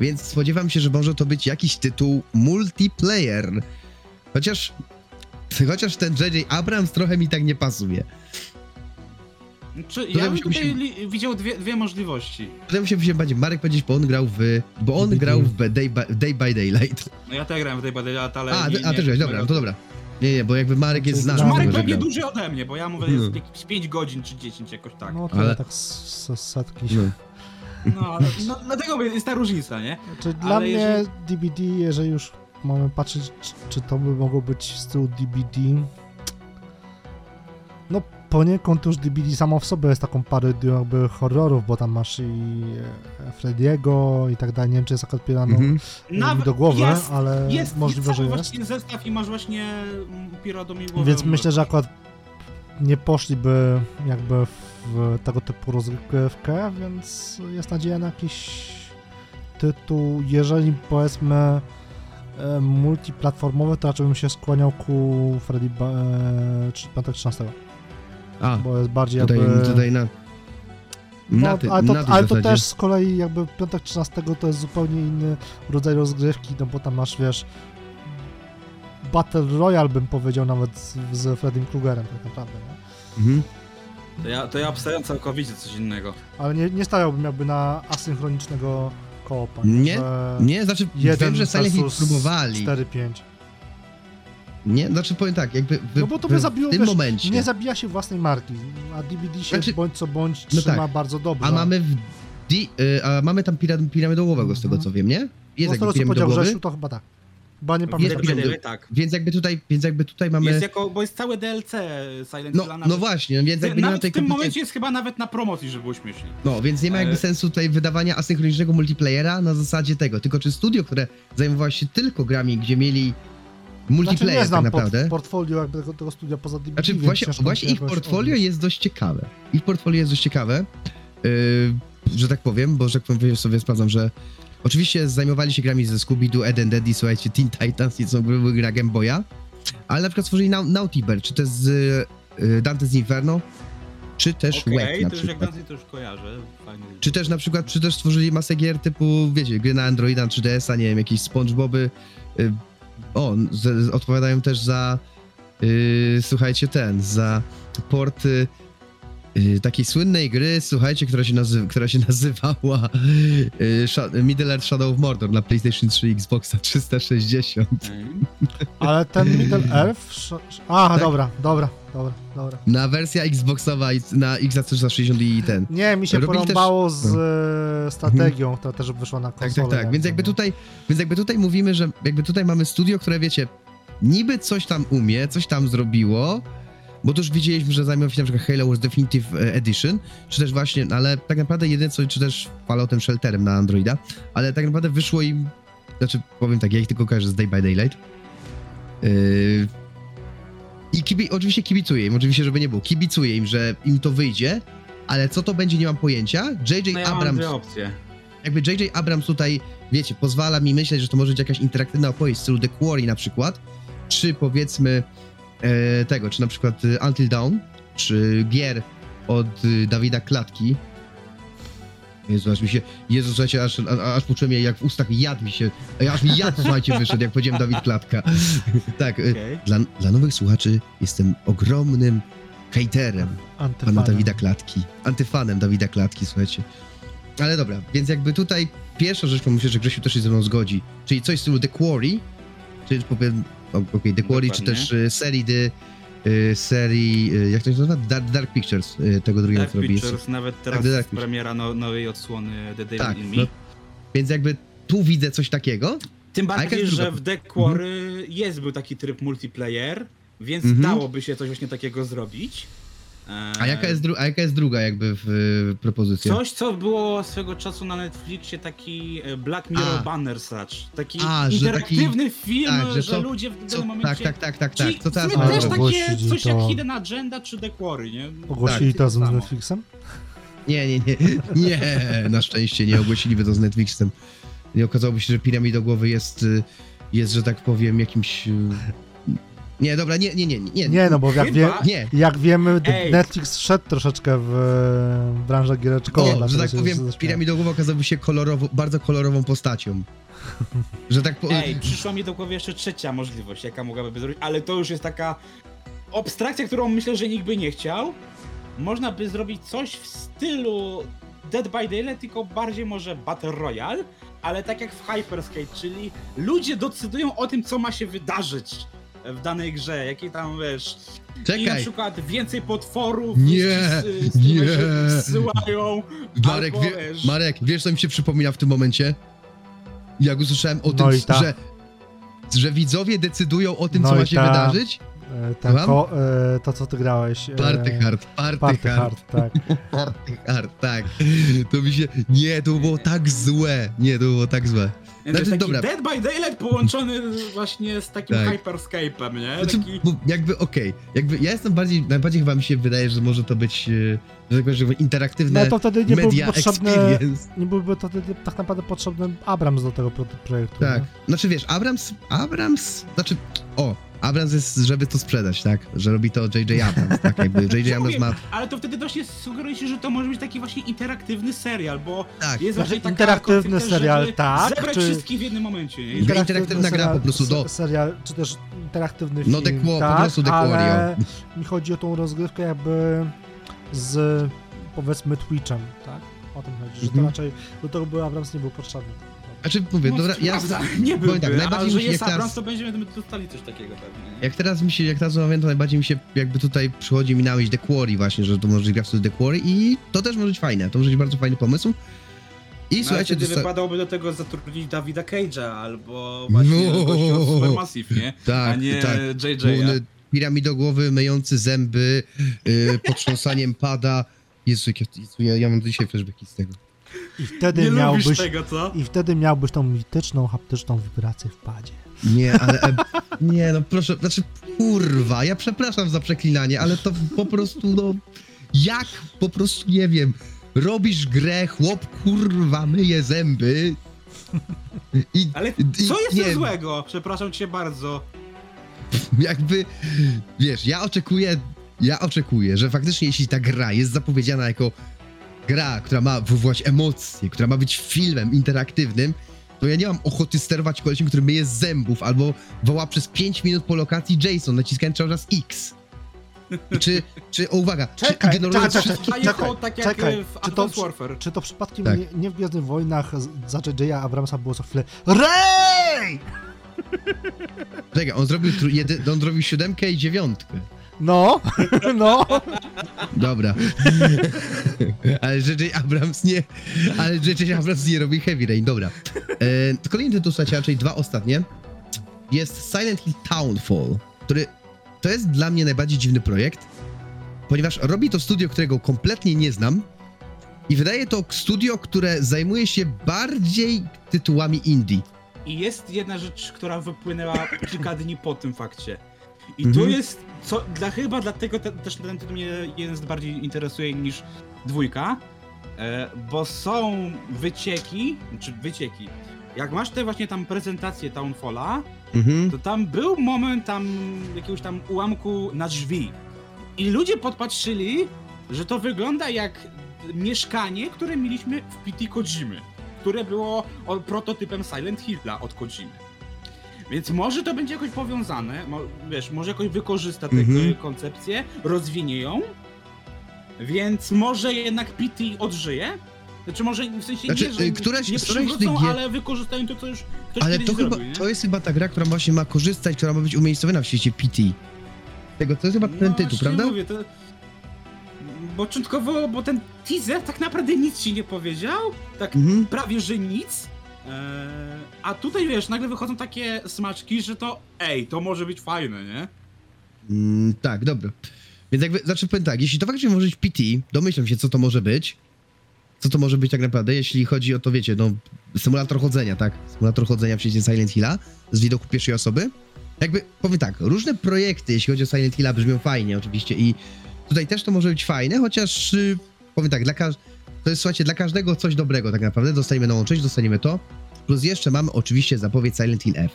Speaker 1: Więc spodziewam się, że może to być jakiś tytuł multiplayer. Chociaż chociaż ten J.J. Abrams trochę mi tak nie pasuje.
Speaker 3: Czy,
Speaker 1: Tutaj
Speaker 3: ja bym tutaj
Speaker 1: się-
Speaker 3: li, widział dwie, dwie możliwości.
Speaker 1: Potem się się będzie Marek powiedzieć, bo on grał w... bo on grał w Day by, Day by Daylight.
Speaker 3: No ja też grałem w tej badaniach, ale...
Speaker 1: A,
Speaker 3: nie,
Speaker 1: ty, a
Speaker 3: nie-
Speaker 1: też grałeś, dobra, no to dobra. Nie, nie, bo jakby Marek jest znany.
Speaker 3: Marek pewnie
Speaker 1: grał.
Speaker 3: dłużej ode mnie, bo ja mówię,
Speaker 1: Hmm.
Speaker 3: jest jakieś 5 godzin czy 10 jakoś tak.
Speaker 2: No to
Speaker 1: Ale-
Speaker 2: tak z, z setki.
Speaker 1: No.
Speaker 3: no, dlatego jest ta różnica, nie?
Speaker 2: Znaczy, dla
Speaker 3: Ale
Speaker 2: mnie
Speaker 3: jeżeli-
Speaker 2: DVD, jeżeli już mamy patrzeć, czy, czy to by mogło być w stylu DVD, no poniekąd już DVD samo w sobie jest taką parodią jakby horrorów, bo tam masz i e, Frediego i tak dalej, nie wiem czy jest akurat pirano
Speaker 1: Mhm.
Speaker 2: mi do głowy,
Speaker 3: jest,
Speaker 2: ale
Speaker 3: jest,
Speaker 2: możliwe,
Speaker 3: jest
Speaker 2: że jest.
Speaker 3: właśnie zestaw i masz właśnie mm, Piradomigłową.
Speaker 2: Więc myślę, że akurat nie poszliby jakby w tego typu rozgrywkę, więc jest nadzieja na jakiś tytuł, jeżeli powiedzmy e, multiplatformowy, to raczej bym się skłaniał ku Freddy ba- e, Piątek 13,
Speaker 1: A,
Speaker 2: bo jest bardziej
Speaker 1: tutaj,
Speaker 2: jakby...
Speaker 1: tutaj na... Na,
Speaker 2: no,
Speaker 1: ty,
Speaker 2: ale to,
Speaker 1: na
Speaker 2: ale to też z kolei jakby Piątek 13 to jest zupełnie inny rodzaj rozgrywki, no bo tam masz, wiesz, Battle Royale bym powiedział nawet z, z Freddym Krugerem tak naprawdę, nie?
Speaker 1: Mhm.
Speaker 3: To ja, to ja obstawiam całkowicie coś innego.
Speaker 2: Ale nie, nie stawiałbym jakby na asynchronicznego koopa.
Speaker 1: Nie?
Speaker 2: że
Speaker 1: Nie, znaczy
Speaker 2: jeden
Speaker 1: wiem, że Silent Hill
Speaker 2: versus
Speaker 1: próbowali.
Speaker 2: 4-5.
Speaker 1: Nie, znaczy powiem tak, jakby w,
Speaker 2: No bo to
Speaker 1: w,
Speaker 2: by zabiło,
Speaker 1: w tym
Speaker 2: wiesz,
Speaker 1: momencie.
Speaker 2: nie zabija się własnej marki, a DVD się
Speaker 1: Znaczy-
Speaker 2: bądź co bądź
Speaker 1: No
Speaker 2: trzyma
Speaker 1: tak.
Speaker 2: bardzo dobrze.
Speaker 1: A mamy w D, y, a mamy tam piram, piramidołowego z tego co wiem, nie? Jest
Speaker 2: no, z
Speaker 1: jakby
Speaker 2: tego co powiedział
Speaker 1: piramidołowy,
Speaker 2: Grzesiu, to chyba tak. Chyba nie pamiętam.
Speaker 3: Daylight, tak.
Speaker 1: więc jakby tutaj, więc jakby tutaj mamy...
Speaker 3: Jest jako, bo jest całe DLC Silent
Speaker 1: No,
Speaker 3: Hilla.
Speaker 1: no właśnie, więc jakby nie ma
Speaker 3: nawet
Speaker 1: tej
Speaker 3: w tym momencie jest chyba nawet na promocji, żeby było śmiesznie.
Speaker 1: No, więc nie ma jakby sensu tutaj wydawania asynchronicznego multiplayera na zasadzie tego. Tylko czy studio, które zajmowało się tylko grami, gdzie mieli
Speaker 2: Znaczy
Speaker 1: multiplayer
Speaker 2: nie znam
Speaker 1: tak naprawdę.
Speaker 2: Port, portfolio jakby tego, tego studia poza DVD,
Speaker 1: Znaczy
Speaker 2: więc
Speaker 1: właśnie, właśnie ich portfolio jest dość ciekawe. Ich portfolio jest dość ciekawe, yy, że tak powiem, bo że tak powiem sobie sprawdzam, że oczywiście zajmowali się grami ze Scooby-Doo, Ed and słuchajcie, Teen Titans i co były gra Game Boya, ale na przykład stworzyli Nau- Naughty Bear, czy też z yy, Dante's Inferno, czy też
Speaker 3: Okej,
Speaker 1: Web na
Speaker 3: to
Speaker 1: przykład.
Speaker 3: Dancy to już kojarzę. Fajnie.
Speaker 1: Czy też na przykład, czy też stworzyli masę gier typu, wiecie, gry na Androida, 3DS-a, nie wiem, jakieś SpongeBoby. Y, o, z, odpowiadają też za, y, słuchajcie, ten, za porty y, takiej słynnej gry, słuchajcie, która się, nazy która się nazywała y, Sha- Middle Earth Shadow of Mordor na PlayStation 3 i Xboxa 360.
Speaker 3: Okej.
Speaker 2: Ale ten Middle Earth... Aha,
Speaker 1: Tak.
Speaker 2: dobra, dobra, dobra, dobra.
Speaker 1: Na wersja Xboxowa na Xbox 360 i ten.
Speaker 2: Nie, mi się
Speaker 1: Robili
Speaker 2: porąbało
Speaker 1: też- no.
Speaker 2: z e, strategią, która też wyszła na
Speaker 1: Tak,
Speaker 2: konsolę.
Speaker 1: tak, tak. Więc jakby
Speaker 2: no.
Speaker 1: tutaj, więc jakby tutaj mówimy, że jakby tutaj mamy studio, które wiecie, niby coś tam umie, coś tam zrobiło, bo to już widzieliśmy, że zajmują się na przykład Halo Wars Definitive e, Edition, czy też właśnie, no ale tak naprawdę jedyne co, czy też Falloutem Shelterem na Androida, ale tak naprawdę wyszło im, znaczy powiem tak, ja ich tylko kojarzę z Day by Daylight. Yy, I kibi, oczywiście kibicuję im, oczywiście, żeby nie było, kibicuję im, że im to wyjdzie, ale co to będzie, nie mam pojęcia. JJ
Speaker 3: No ja mam
Speaker 1: Abrams
Speaker 3: dwie opcje.
Speaker 1: jakby J.J. Abrams tutaj, wiecie, pozwala mi myśleć, że to może być jakaś interaktywna opowieść w stylu The Quarry na przykład, czy powiedzmy tego, czy na przykład e, Until Dawn, czy gier od e, Dawida Klatki. Jezu, aż mi się, Jezu, słuchajcie, aż, a, aż poczułem je jak w ustach jad mi się, e, aż mi jad, słuchajcie, wyszedł, jak powiedziałem Dawid Klatka. tak, e,
Speaker 3: Okej.
Speaker 1: dla, dla nowych słuchaczy jestem ogromnym hejterem pana
Speaker 2: Antyfanem.
Speaker 1: Dawida Klatki. Antyfanem Dawida Klatki, słuchajcie. Ale dobra, więc jakby tutaj pierwsza rzecz, bo myślę, że Grzesiu też się ze mną zgodzi, czyli coś w stylu The Quarry, czy powiem, o, okej, The Quarry, czy też y, serii The, y, serii, y, jak to się nazywa? Dark, Dark Pictures, tego drugiego,
Speaker 3: Dark. Pictures, nawet teraz
Speaker 1: Dark
Speaker 3: jest
Speaker 1: Pictures.
Speaker 3: premiera no, nowej odsłony The Devil
Speaker 1: Tak,
Speaker 3: in Me.
Speaker 1: no, więc jakby tu widzę coś takiego,
Speaker 3: Tym bardziej, że w The Quarry jest był taki tryb multiplayer, więc
Speaker 1: Mhm.
Speaker 3: dałoby się coś właśnie takiego zrobić.
Speaker 1: A jaka jest, a jaka jest druga jakby w, y, propozycja?
Speaker 3: Coś, co było swego czasu na Netflixie, taki e, Black Mirror
Speaker 1: A.
Speaker 3: Bandersnatch. Taki
Speaker 1: A,
Speaker 3: interaktywny film,
Speaker 1: tak, że
Speaker 3: że,
Speaker 1: to-
Speaker 3: ludzie w danym
Speaker 1: Co,
Speaker 3: momencie...
Speaker 1: tak, tak, tak, tak, tak, co
Speaker 3: w
Speaker 1: teraz
Speaker 3: też takie coś
Speaker 2: to-
Speaker 3: jak Hidden Agenda czy The Quarry, nie?
Speaker 2: Ogłosili
Speaker 3: Tak,
Speaker 2: to z. Netflixem?
Speaker 1: Nie, nie, nie, nie, na szczęście nie ogłosiliby to z Netflixem. Nie okazałoby się, że Piramidogłowy jest, y, jest, że tak powiem, jakimś... Nie, dobra, nie, nie, nie, nie.
Speaker 2: Nie, no bo jak, wie,
Speaker 3: Chyba-
Speaker 1: Nie,
Speaker 2: jak wiemy,
Speaker 3: Ej.
Speaker 2: Netflix wszedł troszeczkę w e, branżę giereczkową.
Speaker 1: o, że
Speaker 2: dlatego
Speaker 1: tak
Speaker 2: się
Speaker 1: powiem,
Speaker 2: zaśmiałem.
Speaker 1: Okazałby się kolorowo, bardzo kolorową postacią. Że tak powiem...
Speaker 3: Ej, przyszła mi do głowy jeszcze trzecia możliwość, jaka mogłaby być zrobić, ale to już jest taka abstrakcja, którą myślę, że nikt by nie chciał. Można by zrobić coś w stylu Dead by Daylight, tylko bardziej może Battle Royale, ale tak jak w Hyperscape, czyli ludzie decydują o tym, co ma się wydarzyć w danej grze, jakie tam, wiesz, i na
Speaker 1: Czekaj,
Speaker 3: przykład więcej potworów
Speaker 1: Nie,
Speaker 3: z, z, z
Speaker 1: nie.
Speaker 3: zsyłają,
Speaker 1: Marek,
Speaker 3: albo,
Speaker 1: wie,
Speaker 3: wiesz,
Speaker 1: Marek, wiesz co mi się przypomina w tym momencie? Jak usłyszałem o
Speaker 2: No
Speaker 1: tym, że, że widzowie decydują o tym,
Speaker 2: No
Speaker 1: co ma się
Speaker 2: ta-
Speaker 1: wydarzyć?
Speaker 2: E, ten ko, e, to, co ty grałeś. e,
Speaker 1: Party hard, party,
Speaker 2: Party
Speaker 1: hard.
Speaker 2: hard, tak.
Speaker 1: Party hard, tak. To mi się. Nie, to było tak złe. Nie, to było tak złe.
Speaker 3: To jest
Speaker 1: Znaczy,
Speaker 3: taki
Speaker 1: dobra.
Speaker 3: Dead by Daylight połączony właśnie z takim
Speaker 1: Tak.
Speaker 3: Hyperscape'em, nie?
Speaker 1: Znaczy,
Speaker 3: Taki...
Speaker 1: bo jakby okej. Jakby ja jestem bardziej. Najbardziej chyba mi się wydaje, że może to być. e, Że tak powiem, interaktywne
Speaker 2: No to wtedy nie
Speaker 1: media
Speaker 2: potrzebny,
Speaker 1: experience.
Speaker 2: nie byłby to wtedy tak naprawdę potrzebny Abrams do tego pro- projektu.
Speaker 1: Tak.
Speaker 2: nie?
Speaker 1: Znaczy wiesz, Abrams. Abrams. Znaczy. O! Abrams jest, żeby to sprzedać, tak? Że robi to J.J. Abrams, tak? Jakby J.J. Abrams
Speaker 3: mówię?
Speaker 1: ma.
Speaker 3: Ale to wtedy właśnie sugeruje się, że to może być taki właśnie interaktywny serial, bo
Speaker 1: Tak.
Speaker 3: jest
Speaker 2: Znaczy,
Speaker 3: właśnie taka
Speaker 2: interaktywny serial,
Speaker 3: żeby
Speaker 2: tak,
Speaker 3: zebrać
Speaker 2: czy-
Speaker 3: wszystkich w jednym momencie, nie?
Speaker 1: Inter- interaktywna gra po prostu do-
Speaker 2: se- Serial, czy też interaktywny
Speaker 1: No,
Speaker 2: film,
Speaker 1: The Qua- po
Speaker 2: tak,
Speaker 1: prostu The
Speaker 2: ale
Speaker 1: Quarry,
Speaker 2: mi chodzi o tą rozgrywkę jakby z powiedzmy Twitchem, tak? O tym chodzi, że to
Speaker 1: Mhm.
Speaker 2: raczej do tego by Abrams nie był potrzebny. Tak.
Speaker 1: Znaczy, mówię,
Speaker 3: No,
Speaker 1: dobra, ja...
Speaker 3: prawda, nie
Speaker 1: powiem
Speaker 3: byłby,
Speaker 1: tak, najbardziej
Speaker 3: a
Speaker 1: mi
Speaker 3: że jest
Speaker 1: teraz-
Speaker 3: to będziemy dostali coś takiego pewnie. nie?
Speaker 1: Jak teraz mi się, jak teraz rozmawiam, to najbardziej mi się jakby tutaj przychodzi mi na myśl The Quarry właśnie, że to może grać w The Quarry i to też może być fajne, to może być bardzo fajny pomysł. I
Speaker 3: No,
Speaker 1: słuchajcie,
Speaker 3: wtedy
Speaker 1: dosta-
Speaker 3: wypadałoby do tego zatrudnić Davida Cage'a albo właśnie
Speaker 1: No.
Speaker 3: gościa od Supermassive, nie?
Speaker 1: tak,
Speaker 3: a nie
Speaker 1: tak,
Speaker 3: JJ.
Speaker 1: piramidogłowy, myjący zęby, yy, potrząsaniem pada. Jezu, Jezu, ja, ja mam dzisiaj flashbacki z tego.
Speaker 2: I wtedy
Speaker 3: Nie
Speaker 2: miałbyś...
Speaker 3: tego, co?
Speaker 2: I wtedy miałbyś tą mityczną, haptyczną wibrację w padzie.
Speaker 1: Nie, ale... E, nie, no proszę, znaczy, kurwa, ja przepraszam za przeklinanie, ale to po prostu, no... Jak po prostu, nie wiem, robisz grę, chłop, kurwa, myje zęby i...
Speaker 3: Ale
Speaker 1: i-
Speaker 3: co jest nie. złego? Przepraszam cię bardzo.
Speaker 1: jakby, wiesz, ja oczekuję, ja oczekuję, że faktycznie jeśli ta gra jest zapowiedziana jako gra, która ma wywołać emocje, która ma być filmem interaktywnym, to ja nie mam ochoty sterować kolesiem, który myje z zębów, albo woła przez 5 minut po lokacji Jason, naciskając cały czas X. Czy, czy, o uwaga,
Speaker 2: Czekaj,
Speaker 1: czy ignorując
Speaker 2: czekaj, czekaj,
Speaker 1: wszystkie...
Speaker 2: Czekaj,
Speaker 3: tak jak
Speaker 2: czekaj,
Speaker 3: w
Speaker 2: czy to
Speaker 3: Warfare.
Speaker 2: Czy to przypadkiem
Speaker 1: Tak.
Speaker 2: nie, nie w Gwiezdnych Wojnach za J.J. Abramsa było co chwilę REJ!
Speaker 1: Czekaj, on zrobił, jedy, on zrobił siódemkę i dziewiątkę.
Speaker 2: No, no.
Speaker 1: Dobra. ale J.J. Abrams nie. Ale J.J. Abrams nie robi Heavy Rain, dobra. E, kolejny tytuł, słuchajcie, raczej dwa ostatnie. Jest Silent Hill Townfall, który to jest dla mnie najbardziej dziwny projekt, ponieważ robi to studio, którego kompletnie nie znam. I wydaje to studio, które zajmuje się bardziej tytułami indie.
Speaker 3: I jest jedna rzecz, która wypłynęła kilka dni po tym fakcie. I
Speaker 1: Mhm.
Speaker 3: tu jest, co, dla, chyba dlatego te, też ten tytuł mnie jeden z bardziej interesuje niż dwójka, e, bo są wycieki, czy wycieki. Jak masz te właśnie tam prezentację Townfalla,
Speaker 1: Mhm.
Speaker 3: to tam był moment tam jakiegoś tam ułamku na drzwi. I ludzie podpatrzyli, że to wygląda jak mieszkanie, które mieliśmy w PT Kojimy, które było prototypem Silent Hilla od Kojimy. Więc może to będzie jakoś powiązane, mo, wiesz, może jakoś wykorzysta tę
Speaker 1: Mhm.
Speaker 3: koncepcję, rozwinie ją, więc może jednak PT odżyje. Znaczy może w sensie
Speaker 1: Znaczy,
Speaker 3: nie, że
Speaker 1: y, któraś-
Speaker 3: nie
Speaker 1: któraś gier-
Speaker 3: ale wykorzystają to, co już ktoś
Speaker 1: Ale to chyba,
Speaker 3: zrobił,
Speaker 1: to jest chyba ta gra, która właśnie ma korzystać, która ma być umiejscowiona w świecie PT. Tego, to jest chyba ten tytuł,
Speaker 3: No, właśnie
Speaker 1: prawda?
Speaker 3: Mówię, to... Początkowo, bo ten teaser tak naprawdę nic ci nie powiedział, tak
Speaker 1: Mhm.
Speaker 3: prawie że nic. Eee, a tutaj wiesz, nagle wychodzą takie smaczki, że to ej, to może być fajne, nie?
Speaker 1: Mm, tak, dobra. Więc jakby, znaczy powiem tak, jeśli to faktycznie może być PT, domyślam się, co to może być. Co to może być tak naprawdę, jeśli chodzi o to, wiecie, no, symulator chodzenia, tak? Symulator chodzenia w świecie Silent Hilla z widoku pierwszej osoby. Jakby, powiem tak, różne projekty, jeśli chodzi o Silent Hilla, brzmią fajnie oczywiście i tutaj też to może być fajne, chociaż, y, powiem tak, dla każ- to jest, słuchajcie, dla każdego coś dobrego tak naprawdę, dostaniemy nową część, dostaniemy to, plus jeszcze mamy oczywiście zapowiedź Silent Hill F.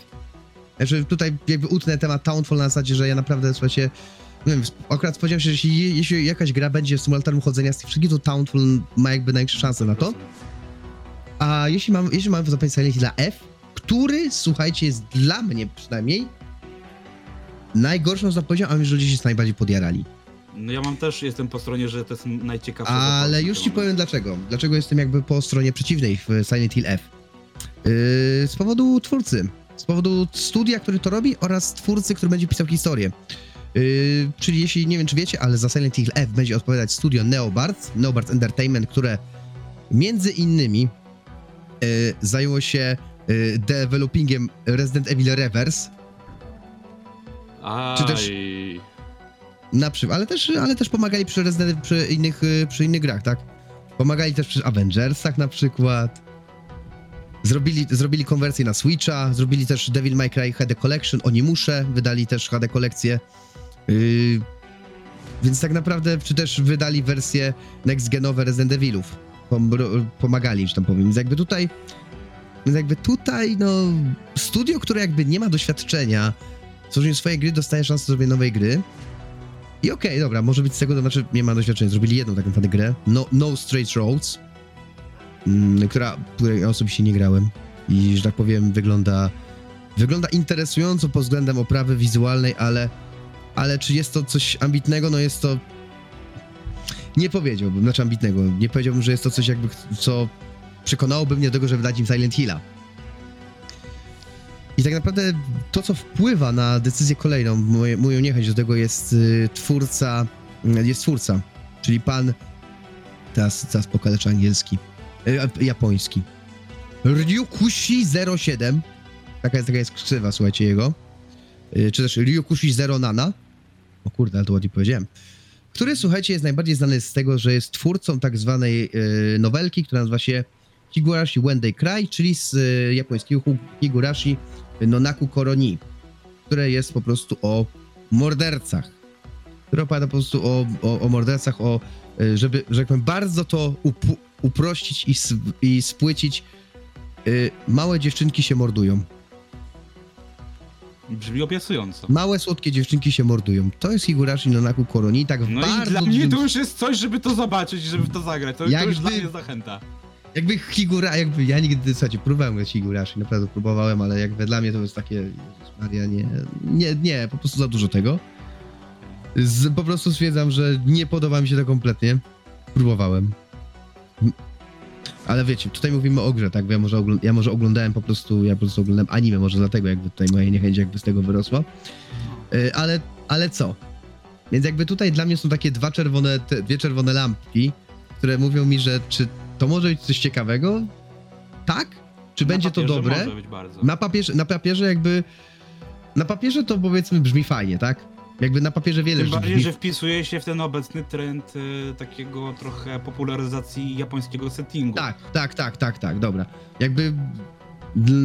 Speaker 1: Znaczy tutaj jakby utnę temat Townfall na zasadzie, że ja naprawdę, słuchajcie, nie wiem, akurat spodziewam się, że jeśli, jeśli jakaś gra będzie symulatorem chodzenia z tych wszystkich, to Townfall ma jakby największe szanse na to. A jeśli mam, jeśli mam zapowiedź Silent Hilla F, który, słuchajcie, jest dla mnie przynajmniej najgorszą zapowiedzią, a myślę, że ludzie się najbardziej podjarali.
Speaker 3: No ja mam też, jestem po stronie, że to jest najciekawsze.
Speaker 1: Ale już ci powiem dlaczego. Dlaczego jestem jakby po stronie przeciwnej w Silent Hill F. Yy, z powodu twórcy. Z powodu studia, który to robi oraz twórcy, który będzie pisał historię. Yy, czyli jeśli, nie wiem czy wiecie, ale za Silent Hill F będzie odpowiadać studio Neobards, Neobards Entertainment, które między innymi yy, zajęło się yy, developingiem Resident Evil Reverse,
Speaker 3: Aj.
Speaker 1: czy też- na ale też, ale też pomagali przy, Resident, przy, innych, y, przy innych grach, tak? Pomagali też przy Avengersach na przykład. Zrobili, zrobili konwersję na Switcha, zrobili też Devil May Cry HD Collection, oni muszę, wydali też HD kolekcję. Yy, więc tak naprawdę, czy też wydali wersje next-genowe Resident Evilów. Pomagali, że tam powiem. Więc jakby tutaj, więc jakby tutaj, no, studio, które jakby nie ma doświadczenia tworzeniu swojej gry, dostaje szansę zrobienia nowej gry. I okej, dobra, może być z tego, to znaczy nie ma doświadczenia. Zrobili jedną taką naprawdę grę, No, no Straight Roads, mm, która, której ja osobiście nie grałem i, że tak powiem, wygląda wygląda interesująco pod względem oprawy wizualnej, ale, ale czy jest to coś ambitnego? No jest to... Nie powiedziałbym, znaczy ambitnego, nie powiedziałbym, że jest to coś jakby, co przekonałoby mnie do tego, żeby dać im Silent Hilla. Tak naprawdę to, co wpływa na decyzję kolejną, moje, moją niechęć do tego jest y, twórca, y, jest twórca, czyli pan, teraz, teraz pokaleczę angielski, y, japoński. Ryukushi 07, taka jest, taka jest ksywa, słuchajcie, jego, y, czy też Ryukushi Zero Nana, o kurde, ale to ładnie powiedziałem, który, słuchajcie, jest najbardziej znany z tego, że jest twórcą tak zwanej y, nowelki, która nazywa się Higurashi When They Cry, czyli z y, japońskiego Higurashi Nonaku Koroni, które jest po prostu o mordercach. Które opowiada po prostu o, o, o mordercach, o, y, żeby, że tak powiem, bardzo to upu- uprościć i, i spłycić. Y, małe dziewczynki się mordują.
Speaker 3: Brzmi obiecująco.
Speaker 1: Małe, słodkie dziewczynki się mordują. To jest Higurashi Nonaku Koroni, tak w
Speaker 3: No
Speaker 1: bardzo
Speaker 3: i dla mnie to już jest coś, żeby to zobaczyć, żeby w to zagrać. To, to już dla mnie zachęta.
Speaker 1: Jakby Higura, jakby ja nigdy, słuchajcie, próbowałem grać Higurashi, naprawdę próbowałem, ale jakby dla mnie to jest takie, Jezus Maria, nie, nie, nie, po prostu za dużo tego. Z, po prostu stwierdzam, że nie podoba mi się to kompletnie. Próbowałem. Ale wiecie, tutaj mówimy o grze, tak? Bo ja może, ja może oglądałem po prostu, ja po prostu oglądałem anime, może dlatego jakby tutaj moja niechęć jakby z tego wyrosła. Y, Ale, ale co? Więc jakby tutaj dla mnie są takie dwa czerwone, te, dwie czerwone lampki, które mówią mi, że czy to może być coś ciekawego? Tak? Czy
Speaker 3: Na
Speaker 1: będzie to dobre? Na papierze, na papierze jakby. Na papierze to powiedzmy brzmi fajnie, tak? Jakby na papierze wiele
Speaker 3: Tym bardziej,
Speaker 1: brzmi...
Speaker 3: że wpisuje się w ten obecny trend y, takiego trochę popularyzacji japońskiego settingu.
Speaker 1: Tak, tak, tak, tak, tak, dobra. Jakby.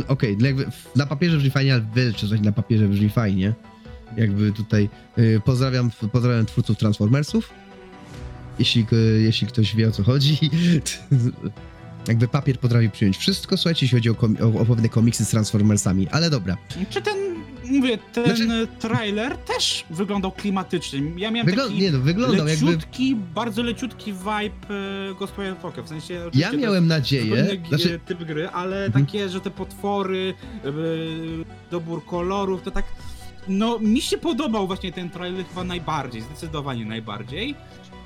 Speaker 1: Okej, w- na papierze brzmi fajnie, ale wiele coś na papierze brzmi fajnie. Jakby tutaj. y, pozdrawiam, pozdrawiam twórców Transformersów. Jeśli, jeśli ktoś wie o co chodzi. Jakby papier potrafi przyjąć wszystko, słuchajcie, jeśli chodzi o, o, o pewne komiksy z Transformersami, ale dobra.
Speaker 3: Czy ten, mówię, ten
Speaker 1: Znaczy-
Speaker 3: trailer też wyglądał klimatycznie. Ja miałem
Speaker 1: Wygl-
Speaker 3: taki
Speaker 1: nie no, wyglądał jakby.
Speaker 3: leciutki, bardzo leciutki vibe y, Ghost Wire Tokyo. W sensie
Speaker 1: Ja miałem nadzieję. Znaczy,
Speaker 3: typ gry, ale
Speaker 1: Mhm.
Speaker 3: takie, że te potwory, yy, dobór kolorów, to tak. No, mi się podobał właśnie ten trailer chyba najbardziej, zdecydowanie najbardziej.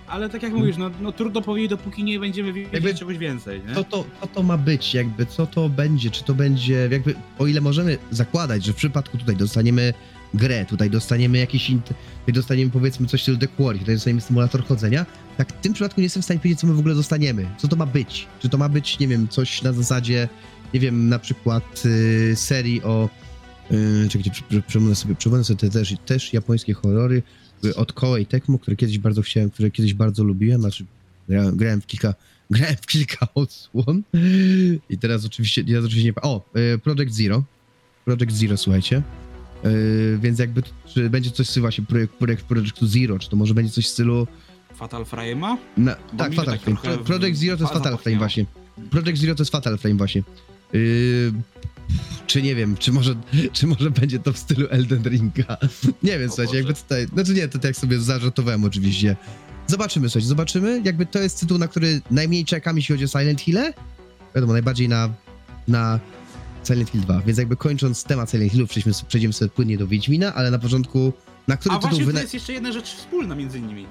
Speaker 3: Ale tak jak mówisz, no, no trudno powiedzieć, dopóki nie będziemy wiedzieć.
Speaker 1: Jakby-
Speaker 3: czegoś więcej, nie?
Speaker 1: co to, co to ma być, jakby, co to będzie, czy to będzie, jakby, o ile możemy zakładać, że w przypadku tutaj dostaniemy grę, tutaj dostaniemy jakiś, tutaj dostaniemy powiedzmy coś w stylu The Quarry, tutaj dostaniemy symulator chodzenia, tak w tym przypadku nie jestem w stanie powiedzieć, co my w ogóle dostaniemy, co to ma być, czy to ma być, nie wiem, coś na zasadzie, nie wiem, na przykład y, serii o, y, czekajcie, przy- przy- przypomnę sobie, przypomnę sobie te też, też japońskie horrory od Koei Tecmo, które kiedyś bardzo chciałem, które kiedyś bardzo lubiłem, znaczy grałem, grałem w kilka grałem w kilka odsłon i teraz oczywiście, ja oczywiście nie... O, y, Project Zero. Project Zero, słuchajcie. Y, więc jakby, czy będzie coś w stylu właśnie projekt, projekt Projectu Zero, czy to może będzie coś w stylu...
Speaker 3: Fatal Frame'a?
Speaker 1: Na,
Speaker 3: Bo
Speaker 1: tak, Fatal
Speaker 3: tak
Speaker 1: Frame. Project Zero to jest Fatal Frame właśnie. Project Zero to jest Fatal Frame właśnie. Y, czy nie wiem, czy może, czy może będzie to w stylu Elden Ringa. Nie wiem,
Speaker 3: O
Speaker 1: słuchajcie,
Speaker 3: Boże.
Speaker 1: jakby tutaj, znaczy nie, to tak sobie zażartowałem oczywiście. Zobaczymy, słuchajcie, zobaczymy. Jakby to jest tytuł, na który najmniej czekam, jeśli chodzi o Silent Hill. Wiadomo, najbardziej na, na Silent Hill 2. Więc jakby kończąc temat Silent Hillu, przejdziemy, przejdziemy sobie płynnie do Wiedźmina, ale na początku, na który
Speaker 3: A
Speaker 1: tytuł
Speaker 3: właśnie,
Speaker 1: wy...
Speaker 3: to jest jeszcze jedna rzecz wspólna między nimi.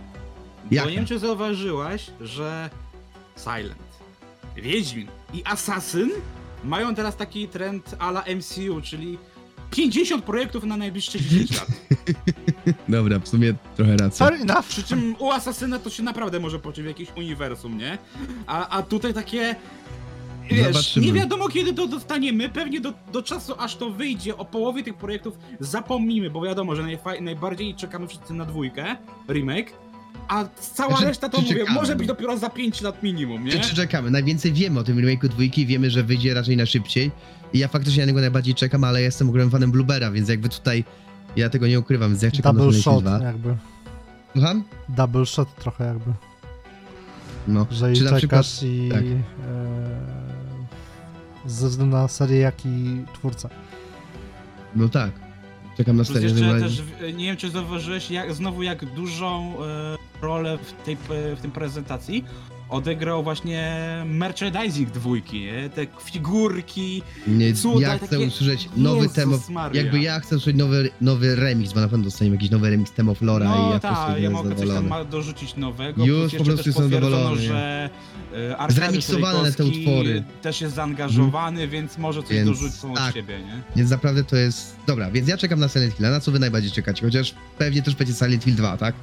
Speaker 1: Jaka?
Speaker 3: Bo nie wiem, czy zauważyłaś, że Silent, Wiedźmin i Assassin mają teraz taki trend ala MCU, czyli 50 projektów na najbliższe 10 lat.
Speaker 1: Dobra, w sumie trochę.
Speaker 2: Fair enough.
Speaker 3: Przy czym u Asasyna to się naprawdę może poczuć w jakimś uniwersum, nie? A, a tutaj takie. Wiesz,
Speaker 1: Zobaczymy.
Speaker 3: nie wiadomo kiedy to dostaniemy, pewnie do, do czasu aż to wyjdzie, o połowie tych projektów zapomnimy, bo wiadomo, że najfa- najbardziej czekamy wszyscy na dwójkę, remake, a cała
Speaker 1: Znaczy,
Speaker 3: reszta to mówię,
Speaker 1: czekamy?
Speaker 3: może być dopiero za 5 lat minimum, nie?
Speaker 1: Czy, czy czekamy? Najwięcej wiemy o tym remake'u dwójki, wiemy, że wyjdzie raczej na szybciej. I ja faktycznie na niego najbardziej czekam, ale ja jestem ogromnym fanem Bluebera, więc jakby tutaj ja tego nie ukrywam, więc ja czekam
Speaker 2: Double
Speaker 1: na
Speaker 2: shot
Speaker 1: 2.
Speaker 2: jakby.
Speaker 1: Słucham?
Speaker 2: Double shot trochę jakby.
Speaker 1: No.
Speaker 2: Że
Speaker 1: Czy na
Speaker 2: czekasz
Speaker 1: przykład-
Speaker 2: i...
Speaker 1: tak.
Speaker 2: E, ze względu na serię, jak i twórca.
Speaker 1: No tak. Czekam na serię.
Speaker 3: jeszcze też, w- nie wiem czy zauważyłeś jak, znowu jak dużą e, rolę w tej, w tym prezentacji odegrał właśnie merchandising dwójki, nie? Te figurki,
Speaker 1: Nie,
Speaker 3: Cuda,
Speaker 1: ja chcę
Speaker 3: takie-
Speaker 1: usłyszeć nowy.
Speaker 3: Maria.
Speaker 1: Jakby ja chcę usłyszeć nowy, nowy remix, bo na pewno dostaniemy jakiś nowy remix Tem of Lora i
Speaker 3: No
Speaker 1: ja
Speaker 3: tak,
Speaker 1: prostu
Speaker 3: ja mogę coś tam
Speaker 1: zadowolony.
Speaker 3: dorzucić nowego.
Speaker 1: Już po prostu jestem zadowolony,
Speaker 3: że e,
Speaker 1: Zremiksowane te utwory.
Speaker 3: też jest zaangażowany, więc może coś
Speaker 1: Więc
Speaker 3: dorzucą
Speaker 1: tak.
Speaker 3: od siebie, nie?
Speaker 1: Więc naprawdę to jest... Dobra, więc ja czekam na Silent Hill. Na co wy najbardziej czekacie? Chociaż pewnie też będzie Silent Hill 2, tak?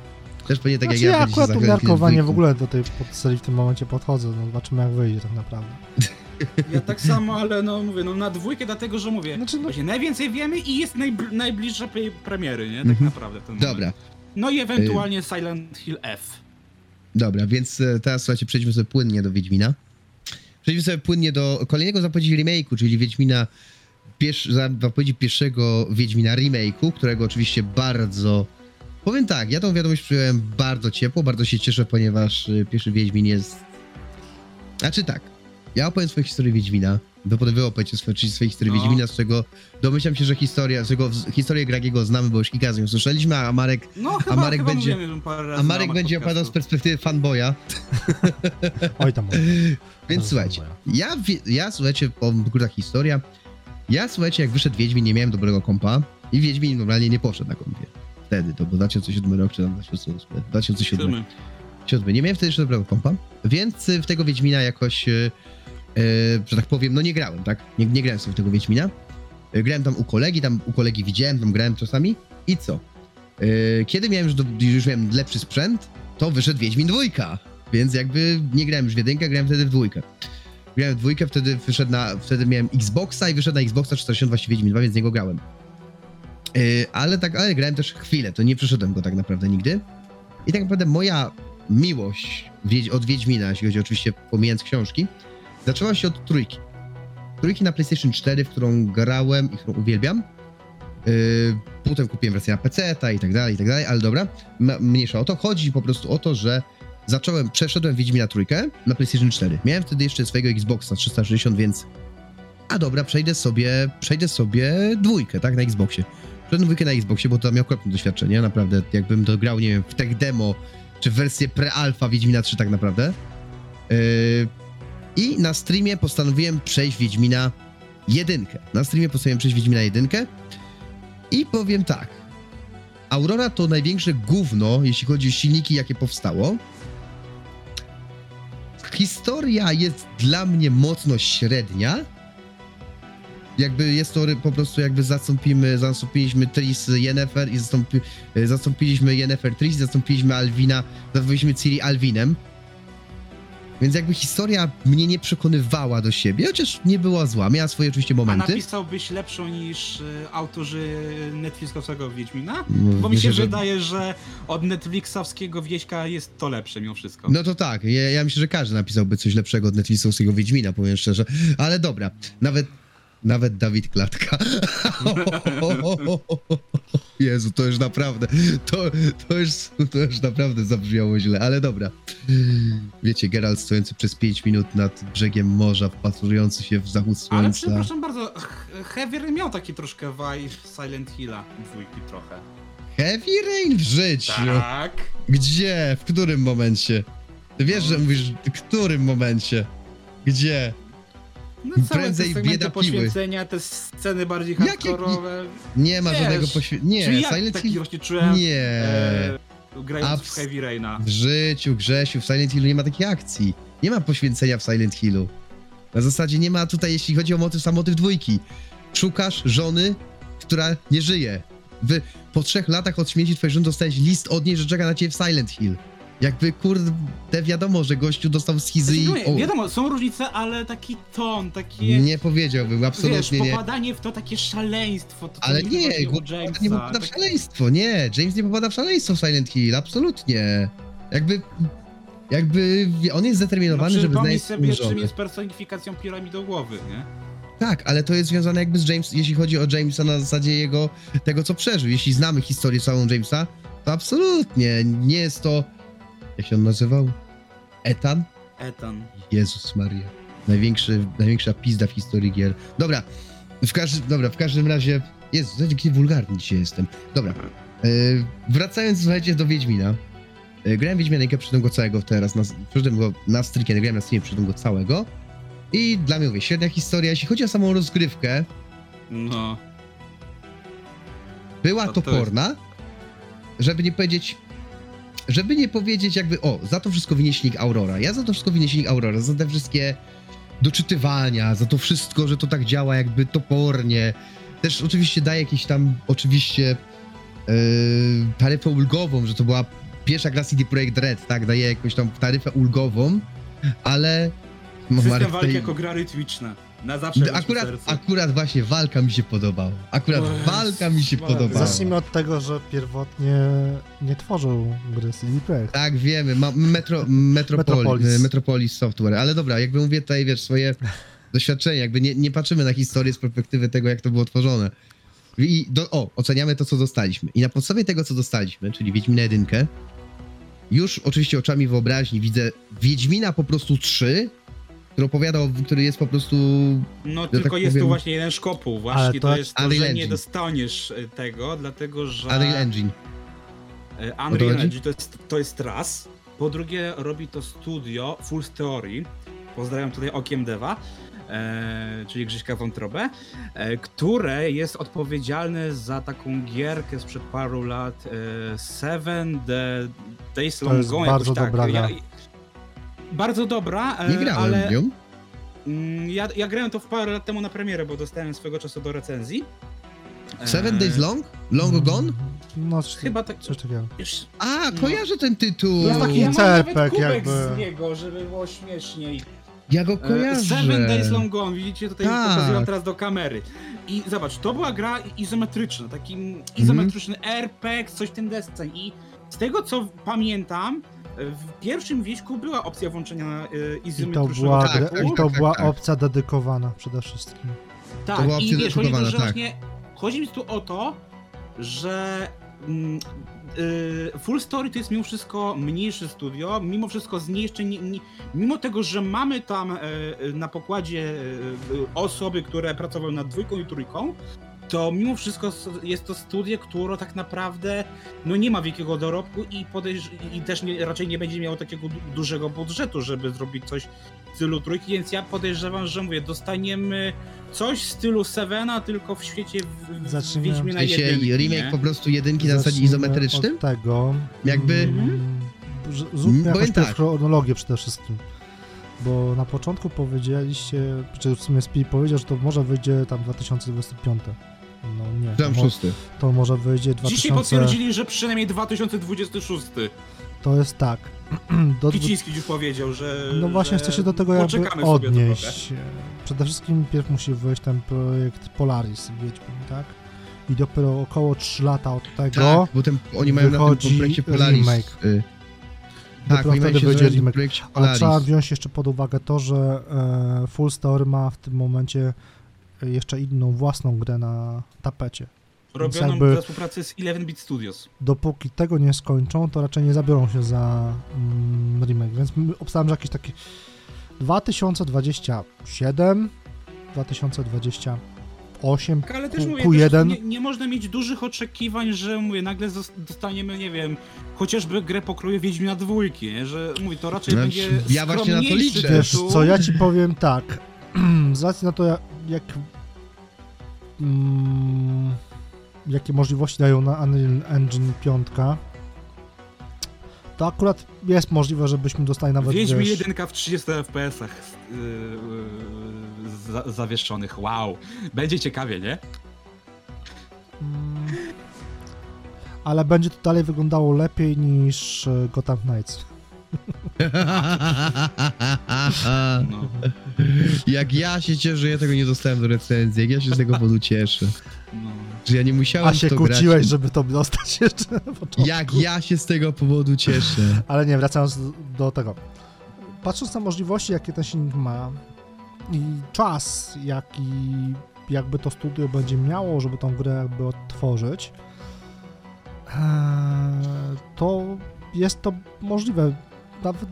Speaker 1: Też pewnie tak
Speaker 2: Znaczy
Speaker 1: jak
Speaker 2: ja
Speaker 1: ja
Speaker 2: akurat
Speaker 1: za
Speaker 2: to
Speaker 1: Silent Hill
Speaker 2: miarkowanie w
Speaker 1: 2.
Speaker 2: ogóle do tej serii w tym momencie podchodzę, no zobaczymy jak wyjdzie tak naprawdę.
Speaker 3: Ja tak samo, ale no mówię, no na dwójkę dlatego, że mówię,
Speaker 2: Znaczy, no-
Speaker 3: właśnie najwięcej wiemy i jest najbl- najbliższa pre- premiery, nie? Tak
Speaker 1: Mhm.
Speaker 3: naprawdę momencie.
Speaker 1: Dobra,
Speaker 3: No i ewentualnie Silent Hill F.
Speaker 1: dobra, więc e, teraz słuchajcie, przejdźmy sobie płynnie do Wiedźmina. Przejdźmy sobie płynnie do kolejnego zapowiedzi remake'u, czyli Wiedźmina, piesz, zapowiedzi pierwszego Wiedźmina remake'u, którego oczywiście bardzo... Powiem tak, ja tą wiadomość przyjąłem bardzo ciepło, bardzo się cieszę, ponieważ y, pierwszy Wiedźmin jest... Znaczy tak, ja opowiem swoją historię Wiedźmina, wy potem wy opowiecie swoje, czyli swoje
Speaker 3: No.
Speaker 1: Wiedźmina, z czego domyślam się, że historia, z czego historię Gragiego znamy, bo już kilka razy ją słyszeliśmy, a Marek,
Speaker 3: No chyba,
Speaker 1: Marek
Speaker 3: chyba
Speaker 1: będzie-
Speaker 3: mówiłem parę razy
Speaker 1: a
Speaker 3: na
Speaker 1: Marek
Speaker 3: ramach
Speaker 1: będzie
Speaker 3: podcastu.
Speaker 1: opowiadał z perspektywy fanboya,
Speaker 2: Oj tam,
Speaker 1: więc słuchajcie, ja, wie- ja słuchajcie, po krótka historia, ja słuchajcie, jak wyszedł Wiedźmin, nie miałem dobrego kompa i Wiedźmin normalnie nie poszedł na kompie. Wtedy, to był 2007 rok, czy tam 2008, 2007.
Speaker 3: Siódmy.
Speaker 1: Siódmy. Nie miałem wtedy jeszcze dobrego kompa, więc y, w tego Wiedźmina jakoś, y, y, że tak powiem, no nie grałem, tak? Nie, nie grałem sobie w tego Wiedźmina. Grałem tam u kolegi, tam u kolegi widziałem, tam grałem czasami i co? Kiedy miałem już, do, już miałem lepszy sprzęt, to wyszedł Wiedźmin dwójka, więc jakby nie grałem już w jedynkę, grałem wtedy w dwójkę. Grałem w dwójkę, wtedy wyszedł na, wtedy miałem Xboxa i wyszedł na Xboxa 360 właśnie Wiedźmin 2, więc z niego grałem. Y, ale tak, ale grałem też chwilę, to nie przeszedłem go tak naprawdę nigdy. I tak naprawdę moja miłość od Wiedźmina, jeśli chodzi oczywiście pomijając książki, zaczęła się od trójki. Trójki na PlayStation 4, w którą grałem i którą uwielbiam. Yy, potem kupiłem wersję na PC i tak dalej, i tak dalej, ale dobra, mniejsza o to. Chodzi po prostu o to, że zacząłem, przeszedłem Wiedźmina trójkę na PlayStation 4. Miałem wtedy jeszcze swojego Xboxa 360, więc a dobra, przejdę sobie, przejdę sobie dwójkę, tak, na Xboxie. Przeszedłem dwójkę na Xboxie, bo to miał okropne doświadczenie, naprawdę, jakbym to grał, nie wiem, w tech demo, czy w wersję pre-alpha Wiedźmina 3 tak naprawdę. Yy, I na streamie postanowiłem przejść Wiedźmina jedynkę. Na streamie postanowiłem przejść Wiedźmina jedynkę i powiem tak. Aurora to największe gówno, jeśli chodzi o silniki, jakie powstało. Historia jest dla mnie mocno średnia. Jakby jest to po prostu jakby zastąpimy, zastąpiliśmy Tris Yennefer i zastąpi, y, zastąpiliśmy Yennefer Tris, zastąpiliśmy Alwina, zastąpiliśmy Ciri Alwinem. Więc jakby historia mnie nie przekonywała do siebie, chociaż nie była zła. Miała swoje oczywiście
Speaker 3: A
Speaker 1: momenty.
Speaker 3: napisałbyś lepszą niż e, autorzy Netflixowego Wiedźmina?
Speaker 1: No,
Speaker 3: Bo mi się
Speaker 1: że-
Speaker 3: wydaje, że od Netflixowskiego Wieśka jest to lepsze mimo wszystko.
Speaker 1: No to tak, ja, ja myślę, że każdy napisałby coś lepszego od Netflixowskiego Wiedźmina, powiem szczerze. Ale dobra, nawet, nawet Dawid Klatka. Jezu, to już naprawdę, to, to, już, to już naprawdę zabrzmiało źle, ale dobra. Wiecie, Geralt stojący przez 5 minut nad brzegiem morza, wpatrujący się w zachód
Speaker 3: Ale
Speaker 1: słońca.
Speaker 3: przepraszam bardzo, He- Heavy miał taki troszkę vibe Silent Hilla dwójki trochę.
Speaker 1: Heavy Rain w życiu!
Speaker 3: Tak.
Speaker 1: Gdzie? W którym momencie? Ty wiesz, że mówisz, w którym momencie? Gdzie?
Speaker 3: No całe
Speaker 1: Prędzej
Speaker 3: te
Speaker 1: bieda piły.
Speaker 3: poświęcenia, te sceny bardziej hardkorowe.
Speaker 1: Nie ma
Speaker 3: Wiesz,
Speaker 1: żadnego poświęcenia. Nie,
Speaker 3: ja
Speaker 1: Silent Hill
Speaker 3: właśnie czułem
Speaker 1: Nie.
Speaker 3: e, grając w Heavy Raina.
Speaker 1: w życiu, Grzesiu, w Silent Hillu nie ma takiej akcji. Nie ma poświęcenia w Silent Hillu. Na zasadzie nie ma tutaj, jeśli chodzi o motyw, sam motyw dwójki. Szukasz żony, która nie żyje. Wy po trzech latach od śmierci twojej żony dostałeś list od niej, że czeka na ciebie w Silent Hill. Jakby, kurde, wiadomo, że gościu dostał schizy i...
Speaker 3: Znaczy, wiadomo, są różnice, ale taki ton, takie...
Speaker 1: nie powiedziałbym,
Speaker 3: Wiesz,
Speaker 1: absolutnie nie.
Speaker 3: popadanie w to takie szaleństwo. To,
Speaker 1: Ale nie,
Speaker 3: Jamesa,
Speaker 1: nie popada w
Speaker 3: tak-
Speaker 1: szaleństwo, nie. James nie popada w szaleństwo w Silent Hill, absolutnie. Jakby, jakby on jest
Speaker 3: No,
Speaker 1: zdeterminowany, żeby
Speaker 3: przypomnij
Speaker 1: znaleźć
Speaker 3: sobie, czym jest personifikacją piramidą głowy, nie?
Speaker 1: Tak, ale to jest związane jakby z James, jeśli chodzi o Jamesa na zasadzie jego, tego co przeżył. Jeśli znamy historię całą Jamesa, to absolutnie nie jest to, jak się on nazywał? Ethan?
Speaker 3: Ethan.
Speaker 1: Jezus Maria. Największy, największa pizda w historii gier. Dobra, w, każdy, dobra, w każdym razie... Jezu, jaki wulgarny dzisiaj jestem. Dobra, yy, wracając, słuchajcie, do Wiedźmina. Y, Grałem w Wiedźmiankę, przyszedłem go całego teraz, na, przyszedłem go na strykiem, grałem na streamie, przyszedłem go całego. I dla mnie, mówię, średnia historia. Jeśli chodzi o samą rozgrywkę,
Speaker 3: No.
Speaker 1: była
Speaker 3: No to
Speaker 1: toporna, żeby nie powiedzieć, żeby nie powiedzieć jakby, o, za to wszystko silnik Aurora. Ja za to wszystko silnik Aurora, za te wszystkie doczytywania, za to wszystko, że to tak działa jakby topornie. Też oczywiście daje jakieś tam, oczywiście, yy, taryfę ulgową, że to była pierwsza gra CD Projekt Red, tak, daje jakąś tam taryfę ulgową, ale...
Speaker 3: System walki jako gra rytmiczna. Na zawsze w
Speaker 1: Akurat, akurat właśnie walka mi się podobała. Akurat walka mi się
Speaker 3: Maria.
Speaker 1: podobała.
Speaker 2: Zacznijmy od tego, że pierwotnie nie tworzył gry CD Projekt.
Speaker 1: Tak, wiemy, ma metro, Metropol,
Speaker 2: Metropolis.
Speaker 1: Metropolis. Software, ale dobra, jakby mówię tutaj, wiesz, swoje doświadczenie, jakby nie, nie patrzymy na historię z perspektywy tego, jak to było tworzone. I do, o, oceniamy to, co dostaliśmy. I na podstawie tego, co dostaliśmy, czyli Wiedźmina 1, już oczywiście oczami wyobraźni widzę Wiedźmina po prostu 3, który opowiadał, który jest po prostu...
Speaker 3: No
Speaker 1: tak
Speaker 3: tylko jest
Speaker 1: powiem-
Speaker 3: tu właśnie jeden szkopuł. Właśnie
Speaker 2: Ale
Speaker 3: to,
Speaker 2: to-
Speaker 3: jest to,
Speaker 1: Unreal
Speaker 3: że nie
Speaker 1: Engine.
Speaker 3: dostaniesz y, tego, dlatego że
Speaker 1: Unreal Engine.
Speaker 3: e, Unreal? Engine to jest, to jest raz. Po drugie robi to studio Full Theory. Pozdrawiam tutaj okiem Deva. E, czyli Grzyśka Wątrobę, e, które jest odpowiedzialne za taką gierkę sprzed paru lat e, Seven The Days
Speaker 2: To
Speaker 3: Long
Speaker 2: jest
Speaker 3: Gone,
Speaker 2: bardzo
Speaker 3: jakoś tak.
Speaker 2: dobra gra.
Speaker 3: Bardzo dobra, e,
Speaker 1: Nie grałem
Speaker 3: ale
Speaker 1: w nią.
Speaker 3: Mm, Ja, ja grałem to w parę lat temu na premierę, bo dostałem swego czasu do recenzji.
Speaker 1: Seven Days Long? Long Gone?
Speaker 2: No, coś,
Speaker 3: Chyba tak.
Speaker 2: coś takiego.
Speaker 3: Już,
Speaker 1: A,
Speaker 3: No.
Speaker 1: kojarzę ten tytuł.
Speaker 2: To jest taki
Speaker 3: ja mam
Speaker 2: cerpek
Speaker 3: nawet kubek
Speaker 2: jakby.
Speaker 3: z niego, żeby było śmieszniej.
Speaker 1: Ja go
Speaker 3: E,
Speaker 1: kojarzę.
Speaker 3: Seven Days Long Gone, widzicie, tutaj
Speaker 1: Tak.
Speaker 3: pokazuję teraz do kamery. I zobacz, to była gra izometryczna, taki izometryczny
Speaker 1: Mhm.
Speaker 3: RPG, coś w tym desce. I z tego co pamiętam, w pierwszym wieśku była opcja włączenia e,
Speaker 2: I to
Speaker 3: izometrycznego
Speaker 2: była,
Speaker 1: tak, tak,
Speaker 2: i to
Speaker 1: tak,
Speaker 2: była opcja dedykowana przede wszystkim.
Speaker 3: Tak,
Speaker 1: To była
Speaker 3: i wiesz, chodzi, to,
Speaker 1: tak.
Speaker 3: właśnie, chodzi mi tu o to, że mm, y, Full Story to jest mimo wszystko mniejsze studio, mimo wszystko z niej jeszcze nie, nie, mimo tego, że mamy tam e, na pokładzie e, osoby, które pracowały nad dwójką i trójką, to mimo wszystko jest to studio, które tak naprawdę no nie ma wielkiego dorobku i, podejrz- i też nie, raczej nie będzie miało takiego du- dużego budżetu, żeby zrobić coś w stylu trójki, więc ja podejrzewam, że mówię, dostaniemy coś w stylu Sevena, tylko w świecie w, w Wiedźmina
Speaker 1: sensie
Speaker 3: jedynki,
Speaker 1: remake
Speaker 3: nie?
Speaker 1: po prostu jedynki na zasadzie izometrycznym?
Speaker 2: Od tego.
Speaker 1: Jakby-
Speaker 2: Mm, Zróbmy
Speaker 1: Powiem
Speaker 2: jakąś
Speaker 1: tak.
Speaker 2: chronologię przede wszystkim. Bo na początku powiedzieliście, czy w sumie Spi powiedział, że to może wyjdzie tam 2025. No nie, to, mo-
Speaker 1: szósty.
Speaker 2: to może wyjdzie
Speaker 3: Dzisiaj
Speaker 2: 2000...
Speaker 3: potwierdzili, że przynajmniej 2026.
Speaker 2: To jest tak. Do
Speaker 3: Kiciński już powiedział, że.
Speaker 2: No właśnie
Speaker 3: że
Speaker 2: chcę się do tego jakby
Speaker 3: poczekamy sobie trochę.
Speaker 2: odnieść. Przede wszystkim pierw musi wyjść ten projekt Polaris, Wiedźmin, tak? I dopiero około 3 lata od tego
Speaker 1: Tak, bo ten, oni mają na tym
Speaker 2: wychodzi
Speaker 1: Polaris.
Speaker 2: remake.
Speaker 1: Y, tak,
Speaker 2: Dopiero
Speaker 1: oni mają
Speaker 2: wtedy
Speaker 1: się
Speaker 2: wyjdzie
Speaker 1: zająć
Speaker 2: remake.
Speaker 1: projekcie
Speaker 2: Ale
Speaker 1: Polaris.
Speaker 2: trzeba wziąć jeszcze pod uwagę to, że e, Full Story ma w tym momencie jeszcze inną własną grę na tapecie.
Speaker 3: Robioną we współpracy z 11-bit Studios.
Speaker 2: Dopóki tego nie skończą, to raczej nie zabiorą się za mm, remake, więc obstawiam, że jakieś takie 2027, 2028
Speaker 3: Tak, Ale też
Speaker 2: Q-
Speaker 3: mówię,
Speaker 2: Q1.
Speaker 3: Też nie, nie można mieć dużych oczekiwań, że mówię, nagle dostaniemy, nie wiem, chociażby grę pokroju Wiedźmina dwójki, nie? że mówię, to raczej
Speaker 1: Znaczy,
Speaker 3: będzie
Speaker 1: ja właśnie na to liczę.
Speaker 2: Wiesz co, ja ci powiem tak. Z racji na to, jak, mm, jakie możliwości dają na Unreal Engine 5, to akurat jest możliwe, żebyśmy dostali nawet
Speaker 3: Wiedźmin
Speaker 2: wiesz,
Speaker 3: 1 w 30 FPS-ach yy, yy, za, zawieszonych. Wow. Będzie ciekawie, nie?
Speaker 2: mm, ale będzie to dalej wyglądało lepiej niż e, Gotham Knights.
Speaker 3: No.
Speaker 1: Jak ja się cieszę, że ja tego nie dostałem do recenzji, jak ja się z tego powodu cieszę.
Speaker 3: No.
Speaker 1: Że ja nie musiałem
Speaker 2: A się
Speaker 1: w to
Speaker 2: kłóciłeś,
Speaker 1: grać.
Speaker 2: żeby to dostać jeszcze na początku.
Speaker 1: Jak ja się z tego powodu cieszę.
Speaker 2: Ale nie, wracając do tego. Patrząc na możliwości, jakie ten silnik ma i czas, jaki jakby to studio będzie miało, żeby tą grę jakby odtworzyć, eee, to jest to możliwe.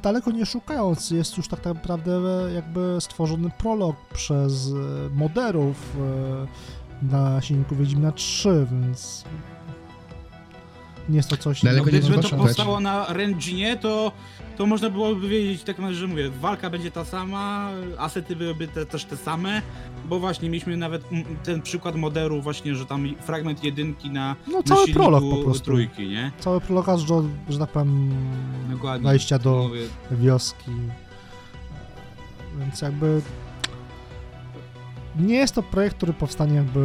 Speaker 2: Daleko nie szukając, jest już tak naprawdę jakby stworzony prolog przez e, moderów e, na silniku Wiedźmina 3, więc nie jest to coś...
Speaker 1: No, ale
Speaker 3: No,
Speaker 1: Daleko nie
Speaker 3: gdyby to powstało na Renginie, to, to można byłoby wiedzieć, tak że mówię, walka będzie ta sama, asety byłyby te, też te same, bo właśnie mieliśmy nawet ten przykład modelu właśnie, że tam fragment jedynki na,
Speaker 2: No
Speaker 3: na
Speaker 2: cały
Speaker 3: silniku
Speaker 2: prolog po prostu.
Speaker 3: trójki, nie?
Speaker 2: Cały prolog aż do, że tak powiem,
Speaker 3: Dokładnie.
Speaker 2: wejścia do
Speaker 3: Mówię,
Speaker 2: wioski. Więc jakby nie jest to projekt, który powstanie jakby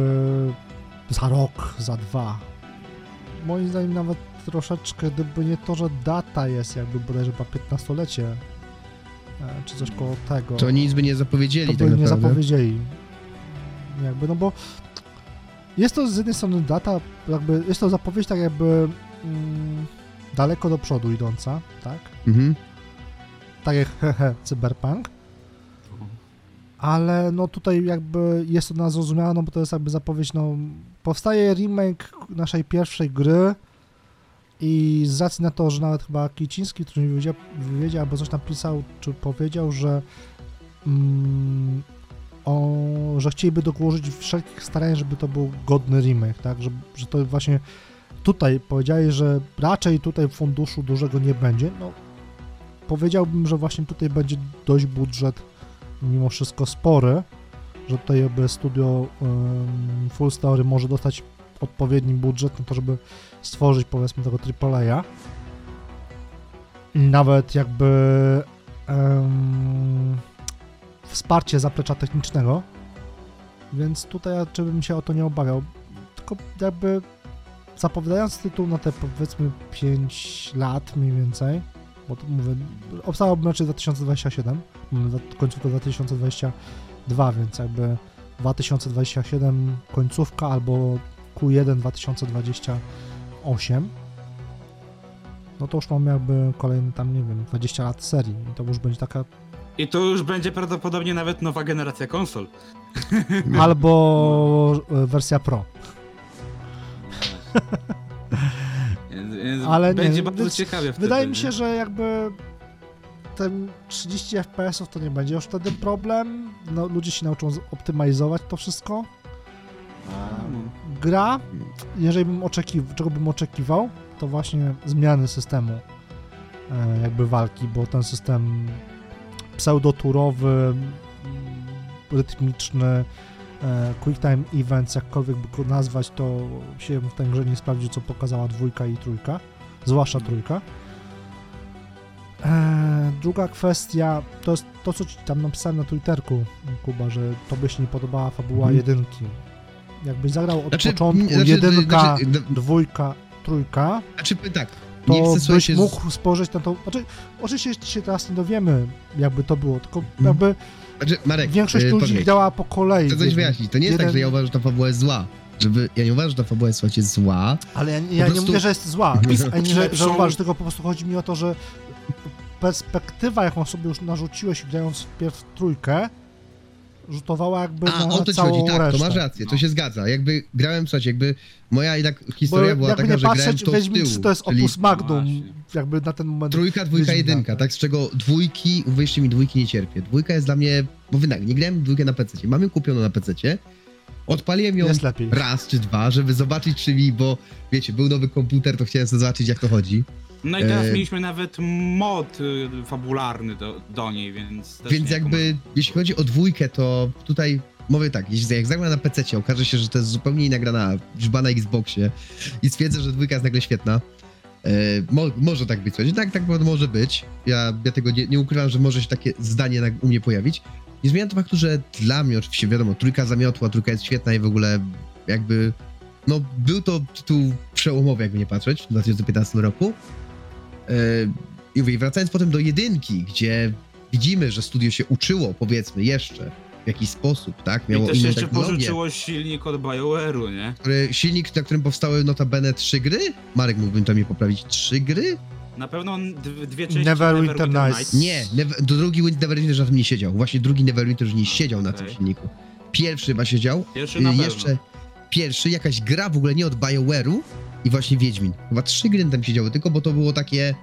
Speaker 2: za rok, za dwa. Moim zdaniem nawet troszeczkę, gdyby nie to, że data jest jakby bodajże chyba 15-lecie, e, czy coś koło tego.
Speaker 1: To nic by nie zapowiedzieli
Speaker 2: to
Speaker 1: tak
Speaker 2: by nie
Speaker 1: naprawdę.
Speaker 2: zapowiedzieli. Jakby, no bo jest to z jednej strony data, jakby jest to zapowiedź tak jakby mm, daleko do przodu idąca, tak?
Speaker 1: Mhm.
Speaker 2: Tak jak hehe, cyberpunk. Ale no tutaj jakby jest to na zrozumiałe, no bo to jest jakby zapowiedź, no powstaje remake naszej pierwszej gry i z racji na to, że nawet chyba Kiciński, który mi wywiedział, wywiedział albo coś tam pisał, czy powiedział, że mm, o, że chcieliby dołożyć wszelkich starań, żeby to był godny remake, tak, że, że to właśnie tutaj powiedzieli, że raczej tutaj funduszu dużego nie będzie, no powiedziałbym, że właśnie tutaj będzie dość budżet mimo wszystko spory, że tutaj jakby studio um, Full Story może dostać odpowiedni budżet na to, żeby stworzyć powiedzmy tego AAA. I Nawet jakby em, wsparcie zaplecza technicznego, więc tutaj raczej bym się o to nie obawiał. Tylko jakby zapowiadając tytuł na te powiedzmy 5 lat mniej więcej, bo to mówię, obstawałbym raczej 2027, mamy końcówkę 2022, więc jakby 2027 końcówka albo Q1 2028, no to już mamy jakby kolejny tam, nie wiem, 20 lat serii i to już będzie taka
Speaker 3: I to już będzie prawdopodobnie nawet nowa generacja konsol.
Speaker 2: albo e, wersja Pro. Ale nie,
Speaker 3: będzie bardzo
Speaker 2: więc
Speaker 3: ciekawie wtedy.
Speaker 2: Wydaje mi
Speaker 3: nie?
Speaker 2: się, że jakby ten 30 FPS-ów to nie będzie już wtedy problem. No, ludzie się nauczą optymalizować to wszystko.
Speaker 3: No.
Speaker 2: Gra, jeżeli bym oczekiwał, czego bym oczekiwał, to właśnie zmiany systemu e, jakby walki, bo ten system pseudoturowy, rytmiczny, e, quick time events, jakkolwiek by go nazwać, to się w tej grze nie sprawdzi, co pokazała dwójka i trójka, zwłaszcza trójka. E, druga kwestia, to jest to, co ci tam napisałem na Twitterku, Kuba, że tobie się nie podobała fabuła
Speaker 1: Mhm.
Speaker 2: jedynki. Jakbyś zagrał od
Speaker 1: Znaczy,
Speaker 2: początku
Speaker 1: znaczy,
Speaker 2: jedynka,
Speaker 1: znaczy,
Speaker 2: dwójka, trójka,
Speaker 1: Znaczy, tak, nie
Speaker 2: to
Speaker 1: chcę
Speaker 2: byś mógł spojrzeć na to. Znaczy, oczywiście jeszcze się teraz nie dowiemy, jakby to było, tylko
Speaker 1: Mhm.
Speaker 2: jakby
Speaker 1: Znaczy, Marek,
Speaker 2: większość
Speaker 1: e,
Speaker 2: ludzi
Speaker 1: poczekaj.
Speaker 2: grała po kolei.
Speaker 1: Chcę coś wyjaśnić. To nie jest tak,
Speaker 2: jeden-
Speaker 1: że ja uważam, że ta fabuła jest zła. Żeby, ja nie uważam, że ta fabuła jest słuchajcie, zła.
Speaker 2: Ale ja, ja
Speaker 1: prostu-
Speaker 2: nie mówię, że jest zła, ani że, że
Speaker 3: Lepszą-
Speaker 2: uważasz, tylko po prostu chodzi mi o to, że perspektywa, jaką sobie już narzuciłeś grając wpierw w trójkę, rzutowała jakby
Speaker 1: A,
Speaker 2: na
Speaker 1: o to ci chodzi, tak,
Speaker 2: resztę.
Speaker 1: to masz rację, to
Speaker 3: No.
Speaker 1: się zgadza. Jakby grałem, słuchajcie, jakby moja jednak
Speaker 2: Bo
Speaker 1: historia była
Speaker 2: jakby
Speaker 1: taka,
Speaker 2: nie
Speaker 1: że grałem
Speaker 2: patrzeć,
Speaker 1: w to
Speaker 2: Wiedźmin
Speaker 1: tyłu.
Speaker 2: 3 to jest
Speaker 1: czyli
Speaker 2: opus magnum,
Speaker 3: Właśnie.
Speaker 2: jakby na ten moment.
Speaker 1: Trójka, dwójka,
Speaker 2: Wiedźmina,
Speaker 1: jedynka,
Speaker 2: tak.
Speaker 1: tak, z czego dwójki, uwierzcie mi, dwójki nie cierpię. Dwójka jest dla mnie, bo wy tak, nie grałem dwójkę na PC, mam ją kupioną na PC, odpaliłem ją raz czy dwa, żeby zobaczyć czy mi, bo wiecie, był nowy komputer, to chciałem sobie zobaczyć jak to chodzi.
Speaker 3: No i teraz
Speaker 1: E,
Speaker 3: mieliśmy nawet mod y, fabularny do, do niej, więc...
Speaker 1: Więc jakby, jeśli chodzi o dwójkę, to tutaj mówię tak, jeśli jak zagram na PC, okaże się, że to jest zupełnie inna gra na, była na Xboxie i stwierdzę, że dwójka jest nagle świetna. E, mo, może tak być, słuchajcie, tak, tak może być. Ja, ja tego nie, nie ukrywam, że może się takie zdanie na, u mnie pojawić. Nie zmienia to faktu, że dla mnie oczywiście wiadomo, trójka zamiotła, trójka jest świetna i w ogóle jakby, no był to tytuł przełomowy, jakby nie patrzeć, w 2015 roku. E, I mówię, wracając potem do jedynki, gdzie widzimy, że studio się uczyło, powiedzmy, jeszcze w jakiś sposób, tak?
Speaker 3: I
Speaker 1: Miało
Speaker 3: też
Speaker 1: inną
Speaker 3: jeszcze pożyczyło silnik od BioWare'u, nie?
Speaker 1: Który, silnik, na którym powstały notabene trzy gry? Marek mógłbym to mnie poprawić. Trzy gry?
Speaker 3: Na pewno dwie części
Speaker 2: Neverwinter Nights.
Speaker 1: Nie, Never, do drugi Win- Neverwinter na tym nie siedział. Właśnie drugi Neverwinter już nie siedział na tym silniku. Pierwszy chyba siedział.
Speaker 3: Pierwszy na
Speaker 1: y,
Speaker 3: pewno.
Speaker 1: Pierwszy, jakaś gra w ogóle nie od BioWare'u i właśnie Wiedźmin. Chyba trzy gry tam siedziały tylko, bo to było takie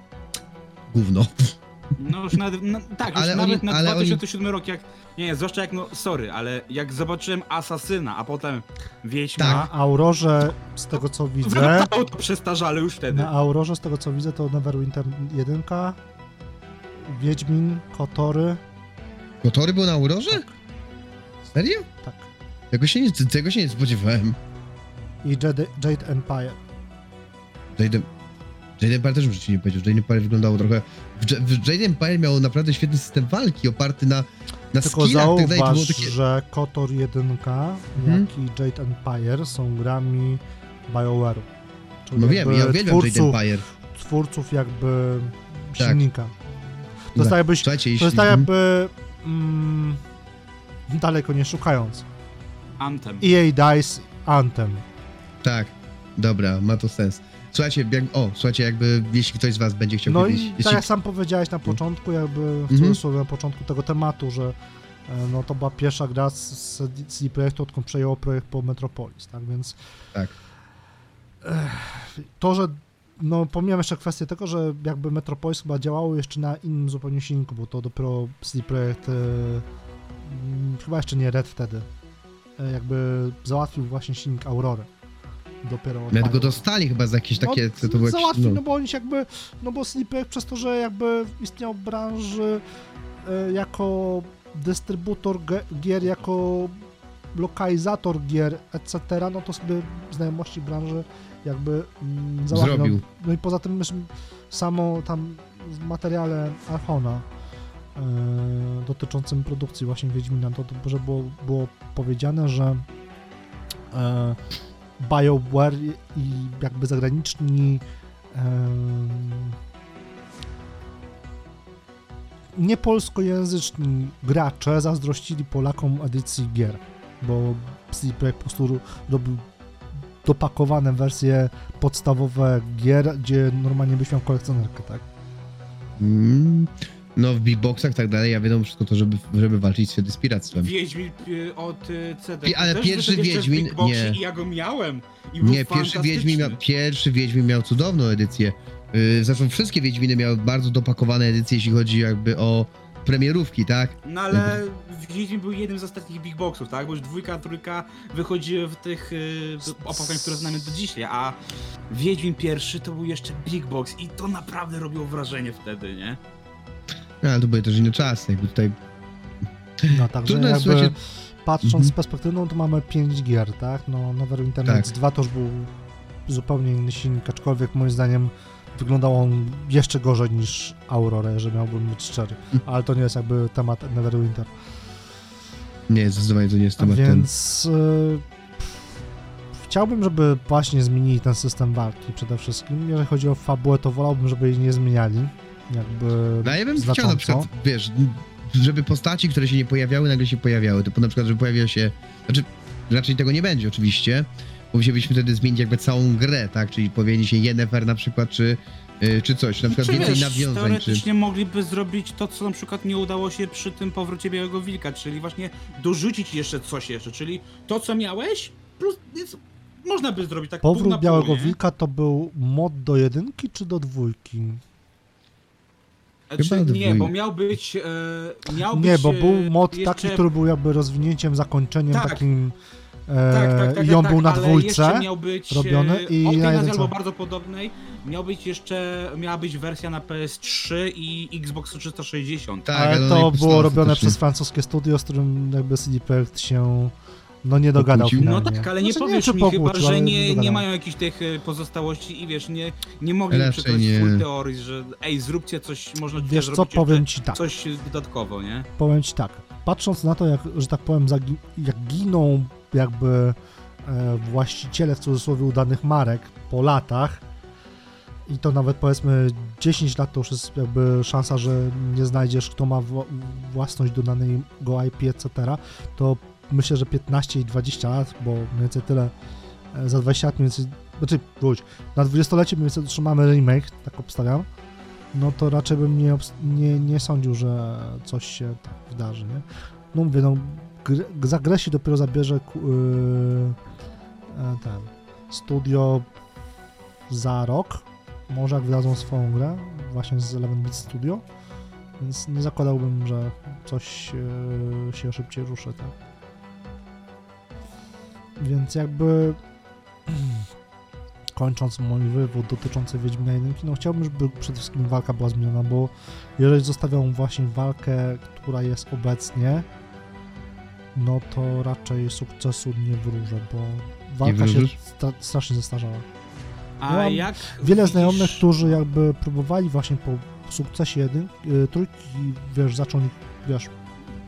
Speaker 1: gówno.
Speaker 3: No już nawet, no, tak, już
Speaker 1: Ale
Speaker 3: nawet
Speaker 1: oni-
Speaker 3: na
Speaker 1: ale
Speaker 3: 2007 rok, jak, nie, zwłaszcza jak, no, sorry, ale jak zobaczyłem Asasyna, a potem Wiedźma,
Speaker 1: Tak.
Speaker 2: Na Aurorze, z tego co widzę,
Speaker 3: wyglądało to przestarzale już wtedy.
Speaker 2: na Aurorze, z tego co widzę, to Neverwinter 1, Wiedźmin, Kotory,
Speaker 1: Kotory był na Aurorze? Serio?
Speaker 2: tak.
Speaker 1: Tego się nie, tego się nie spodziewałem.
Speaker 2: I Jade, Jade Empire.
Speaker 1: Jade, Jade Empire też bym ci nie powiedział. Jade Empire wyglądało trochę... W, w Jade Empire miał naprawdę świetny system walki, oparty na, na
Speaker 2: Tylko
Speaker 1: skillach i tak dalej.
Speaker 2: Zauważ,
Speaker 1: takie...
Speaker 2: że Kotor 1,
Speaker 1: Mhm.
Speaker 2: jak i Jade Empire są grami BioWare'u.
Speaker 1: No wiem, ja uwielbiam Jade
Speaker 2: twórców,
Speaker 1: Empire.
Speaker 2: twórców jakby
Speaker 1: Tak.
Speaker 2: silnika. To jest tak jakbyś, to jest tak
Speaker 1: Mhm.
Speaker 2: jakby mm, daleko nie szukając.
Speaker 3: Anthem.
Speaker 2: EA Dice Anthem.
Speaker 1: Tak, dobra, ma to sens. Słuchajcie, jak, o, słuchajcie, jakby jeśli ktoś z was będzie chciał
Speaker 2: No
Speaker 1: kiedyś...
Speaker 2: i tak
Speaker 1: jeśli,
Speaker 2: jak sam powiedziałeś na początku, jakby w
Speaker 1: Mhm.
Speaker 2: cudzysłowie na początku tego tematu, że e, no to była pierwsza gra z, z CD Projektu, odkąd przejęło projekt po Metropolis, tak więc
Speaker 1: Tak.
Speaker 2: To, że no pomijam jeszcze kwestię tego, że jakby Metropolis chyba działało jeszcze na innym zupełnie silniku, bo to dopiero CD Projekt e, mm, chyba jeszcze nie Red wtedy jakby załatwił właśnie silnik Aurory. Dopiero
Speaker 1: Nawet go dostali chyba za jakieś takie...
Speaker 2: No,
Speaker 1: to było
Speaker 2: załatwił, no.
Speaker 1: no,
Speaker 2: bo oni jakby, no bo Sleepek przez to, że jakby istniał w branży e, jako dystrybutor gier, jako lokalizator gier, etc., no to sobie znajomości branży jakby mm, załatwił. No, no i poza tym już samo tam w materiale Archona e, dotyczącym produkcji właśnie Wiedźmina, to, że było, było powiedziane, że e, BioWare i jakby zagraniczni em, niepolskojęzyczni gracze zazdrościli Polakom edycji gier, bo CD Projekt po prostu robił dopakowane wersje podstawowe gier, gdzie normalnie byś miał kolekcjonerkę, tak?
Speaker 1: Mm, no w beatboxach tak dalej, ja wiadomo wszystko to, żeby, żeby walczyć wtedy z piractwem.
Speaker 3: Wiedźmin y, od y, CD.
Speaker 1: Pi- ale
Speaker 3: Też
Speaker 1: pierwszy
Speaker 3: wyszedł jeszcze w
Speaker 1: Wiedźmin- nie.
Speaker 3: I ja go miałem. I był
Speaker 1: Nie, pierwszy Wiedźmin, miał, pierwszy Wiedźmin miał cudowną edycję. Yy, zresztą wszystkie Wiedźminy miały bardzo dopakowane edycje, jeśli chodzi jakby o premierówki, tak?
Speaker 3: No ale Wiedźmin był jednym z ostatnich Big Boxów, tak? Bo już dwójka, trójka wychodziły w tych y, opakowaniach, które znamy do dzisiaj, a Wiedźmin pierwszy to był jeszcze Big Box i to naprawdę robiło wrażenie wtedy, nie?
Speaker 1: No, ale to były też inne czasy, jakby tutaj...
Speaker 2: No także
Speaker 1: Trudno
Speaker 2: jakby
Speaker 1: słuchajcie...
Speaker 2: patrząc
Speaker 1: Mhm.
Speaker 2: z perspektywą, to mamy 5 gier, tak? No Neverwinter Nights
Speaker 1: Tak.
Speaker 2: 2 to już był zupełnie inny silnik, aczkolwiek moim zdaniem wyglądał on jeszcze gorzej niż Aurora, że miałbym być szczery.
Speaker 1: Mhm.
Speaker 2: Ale to nie jest jakby temat Neverwinter.
Speaker 1: Nie, zdecydowanie to nie jest temat ten.
Speaker 2: więc y, chciałbym, żeby właśnie zmienili ten system walki przede wszystkim. Jeżeli chodzi o fabułę, to wolałbym, żeby jej nie zmieniali. Jakby
Speaker 1: No ja bym
Speaker 2: znacząco.
Speaker 1: chciał na przykład, wiesz, żeby postaci, które się nie pojawiały, nagle się pojawiały. Typu na przykład, żeby pojawiła się... Znaczy, raczej tego nie będzie oczywiście, bo musielibyśmy wtedy zmienić jakby całą grę, tak? Czyli pojawi się Yennefer na przykład, czy, yy, czy coś, na przykład
Speaker 3: Czy
Speaker 1: więcej
Speaker 3: wiesz,
Speaker 1: nawiązań, czy...
Speaker 3: teoretycznie mogliby zrobić to, co na przykład nie udało się przy tym powrocie Białego Wilka, czyli właśnie dorzucić jeszcze coś jeszcze, czyli to, co miałeś, plus więc można by zrobić tak pół
Speaker 2: Powrót
Speaker 3: na pół,
Speaker 2: Białego
Speaker 3: nie?
Speaker 2: Wilka to był mod do jedynki czy do dwójki?
Speaker 3: Znaczy, nie, bo miał być. E, miał
Speaker 2: Nie,
Speaker 3: być,
Speaker 2: bo
Speaker 3: e,
Speaker 2: był mod
Speaker 3: jeszcze...
Speaker 2: taki, który był jakby rozwinięciem, zakończeniem
Speaker 3: Tak.
Speaker 2: takim e,
Speaker 3: Tak, tak, tak,
Speaker 2: i on
Speaker 3: tak,
Speaker 2: był na dwójce.
Speaker 3: miał być
Speaker 2: robiony
Speaker 3: e,
Speaker 2: i
Speaker 3: od tej albo bardzo podobnej. Miał być jeszcze, miała być wersja na PS3 i Xbox 360.
Speaker 1: Tak,
Speaker 2: ale to
Speaker 1: no i
Speaker 2: było robione przez francuskie studio, z którym jakby CD Projekt się no nie dogadał
Speaker 1: Pokłócił?
Speaker 3: No
Speaker 2: finalnie.
Speaker 3: tak, ale nie
Speaker 2: Znaczy,
Speaker 3: powiesz
Speaker 2: czy
Speaker 3: mi chyba,
Speaker 2: pokłócił,
Speaker 3: że nie, nie mają jakichś tych e, pozostałości i wiesz, nie, nie mogli
Speaker 1: Raczej
Speaker 3: przekonać
Speaker 1: nie.
Speaker 3: full teorii, że ej, zróbcie coś, można tutaj
Speaker 2: Wiesz co, powiem ci tak.
Speaker 3: coś dodatkowo, nie?
Speaker 2: Powiem ci tak, patrząc na to, jak, że tak powiem, jak giną jakby e, właściciele w cudzysłowie udanych marek po latach i to nawet powiedzmy 10 lat to już jest jakby szansa, że nie znajdziesz kto ma wła- własność do danego IP, etc., to myślę, że 15 i 20 lat, bo mniej więcej tyle e, za 20 lat mniej więcej, znaczy wróć, na 20-lecie mniej więcej otrzymamy remake, tak obstawiam, no to raczej bym nie, nie, nie sądził, że coś się tak wydarzy, nie? No mówię, no gr- za grę się dopiero zabierze yy, e, ten studio za rok, może jak wydadzą swoją grę, właśnie z 11 Bit Studio, Więc nie zakładałbym, że coś e, się szybciej ruszy, tak. Więc jakby kończąc mój wywód dotyczący Wiedźmina 1, no chciałbym, żeby przede wszystkim walka była zmieniona, bo jeżeli zostawią właśnie walkę, która jest obecnie, no to raczej sukcesu nie wróżę, bo walka się sta- strasznie zestarzała.
Speaker 3: A
Speaker 2: Mam
Speaker 3: jak
Speaker 2: Wiele
Speaker 3: widzisz-
Speaker 2: znajomych, którzy jakby próbowali właśnie po sukcesie jedyn, y, trójki, wiesz, zacząć, wiesz,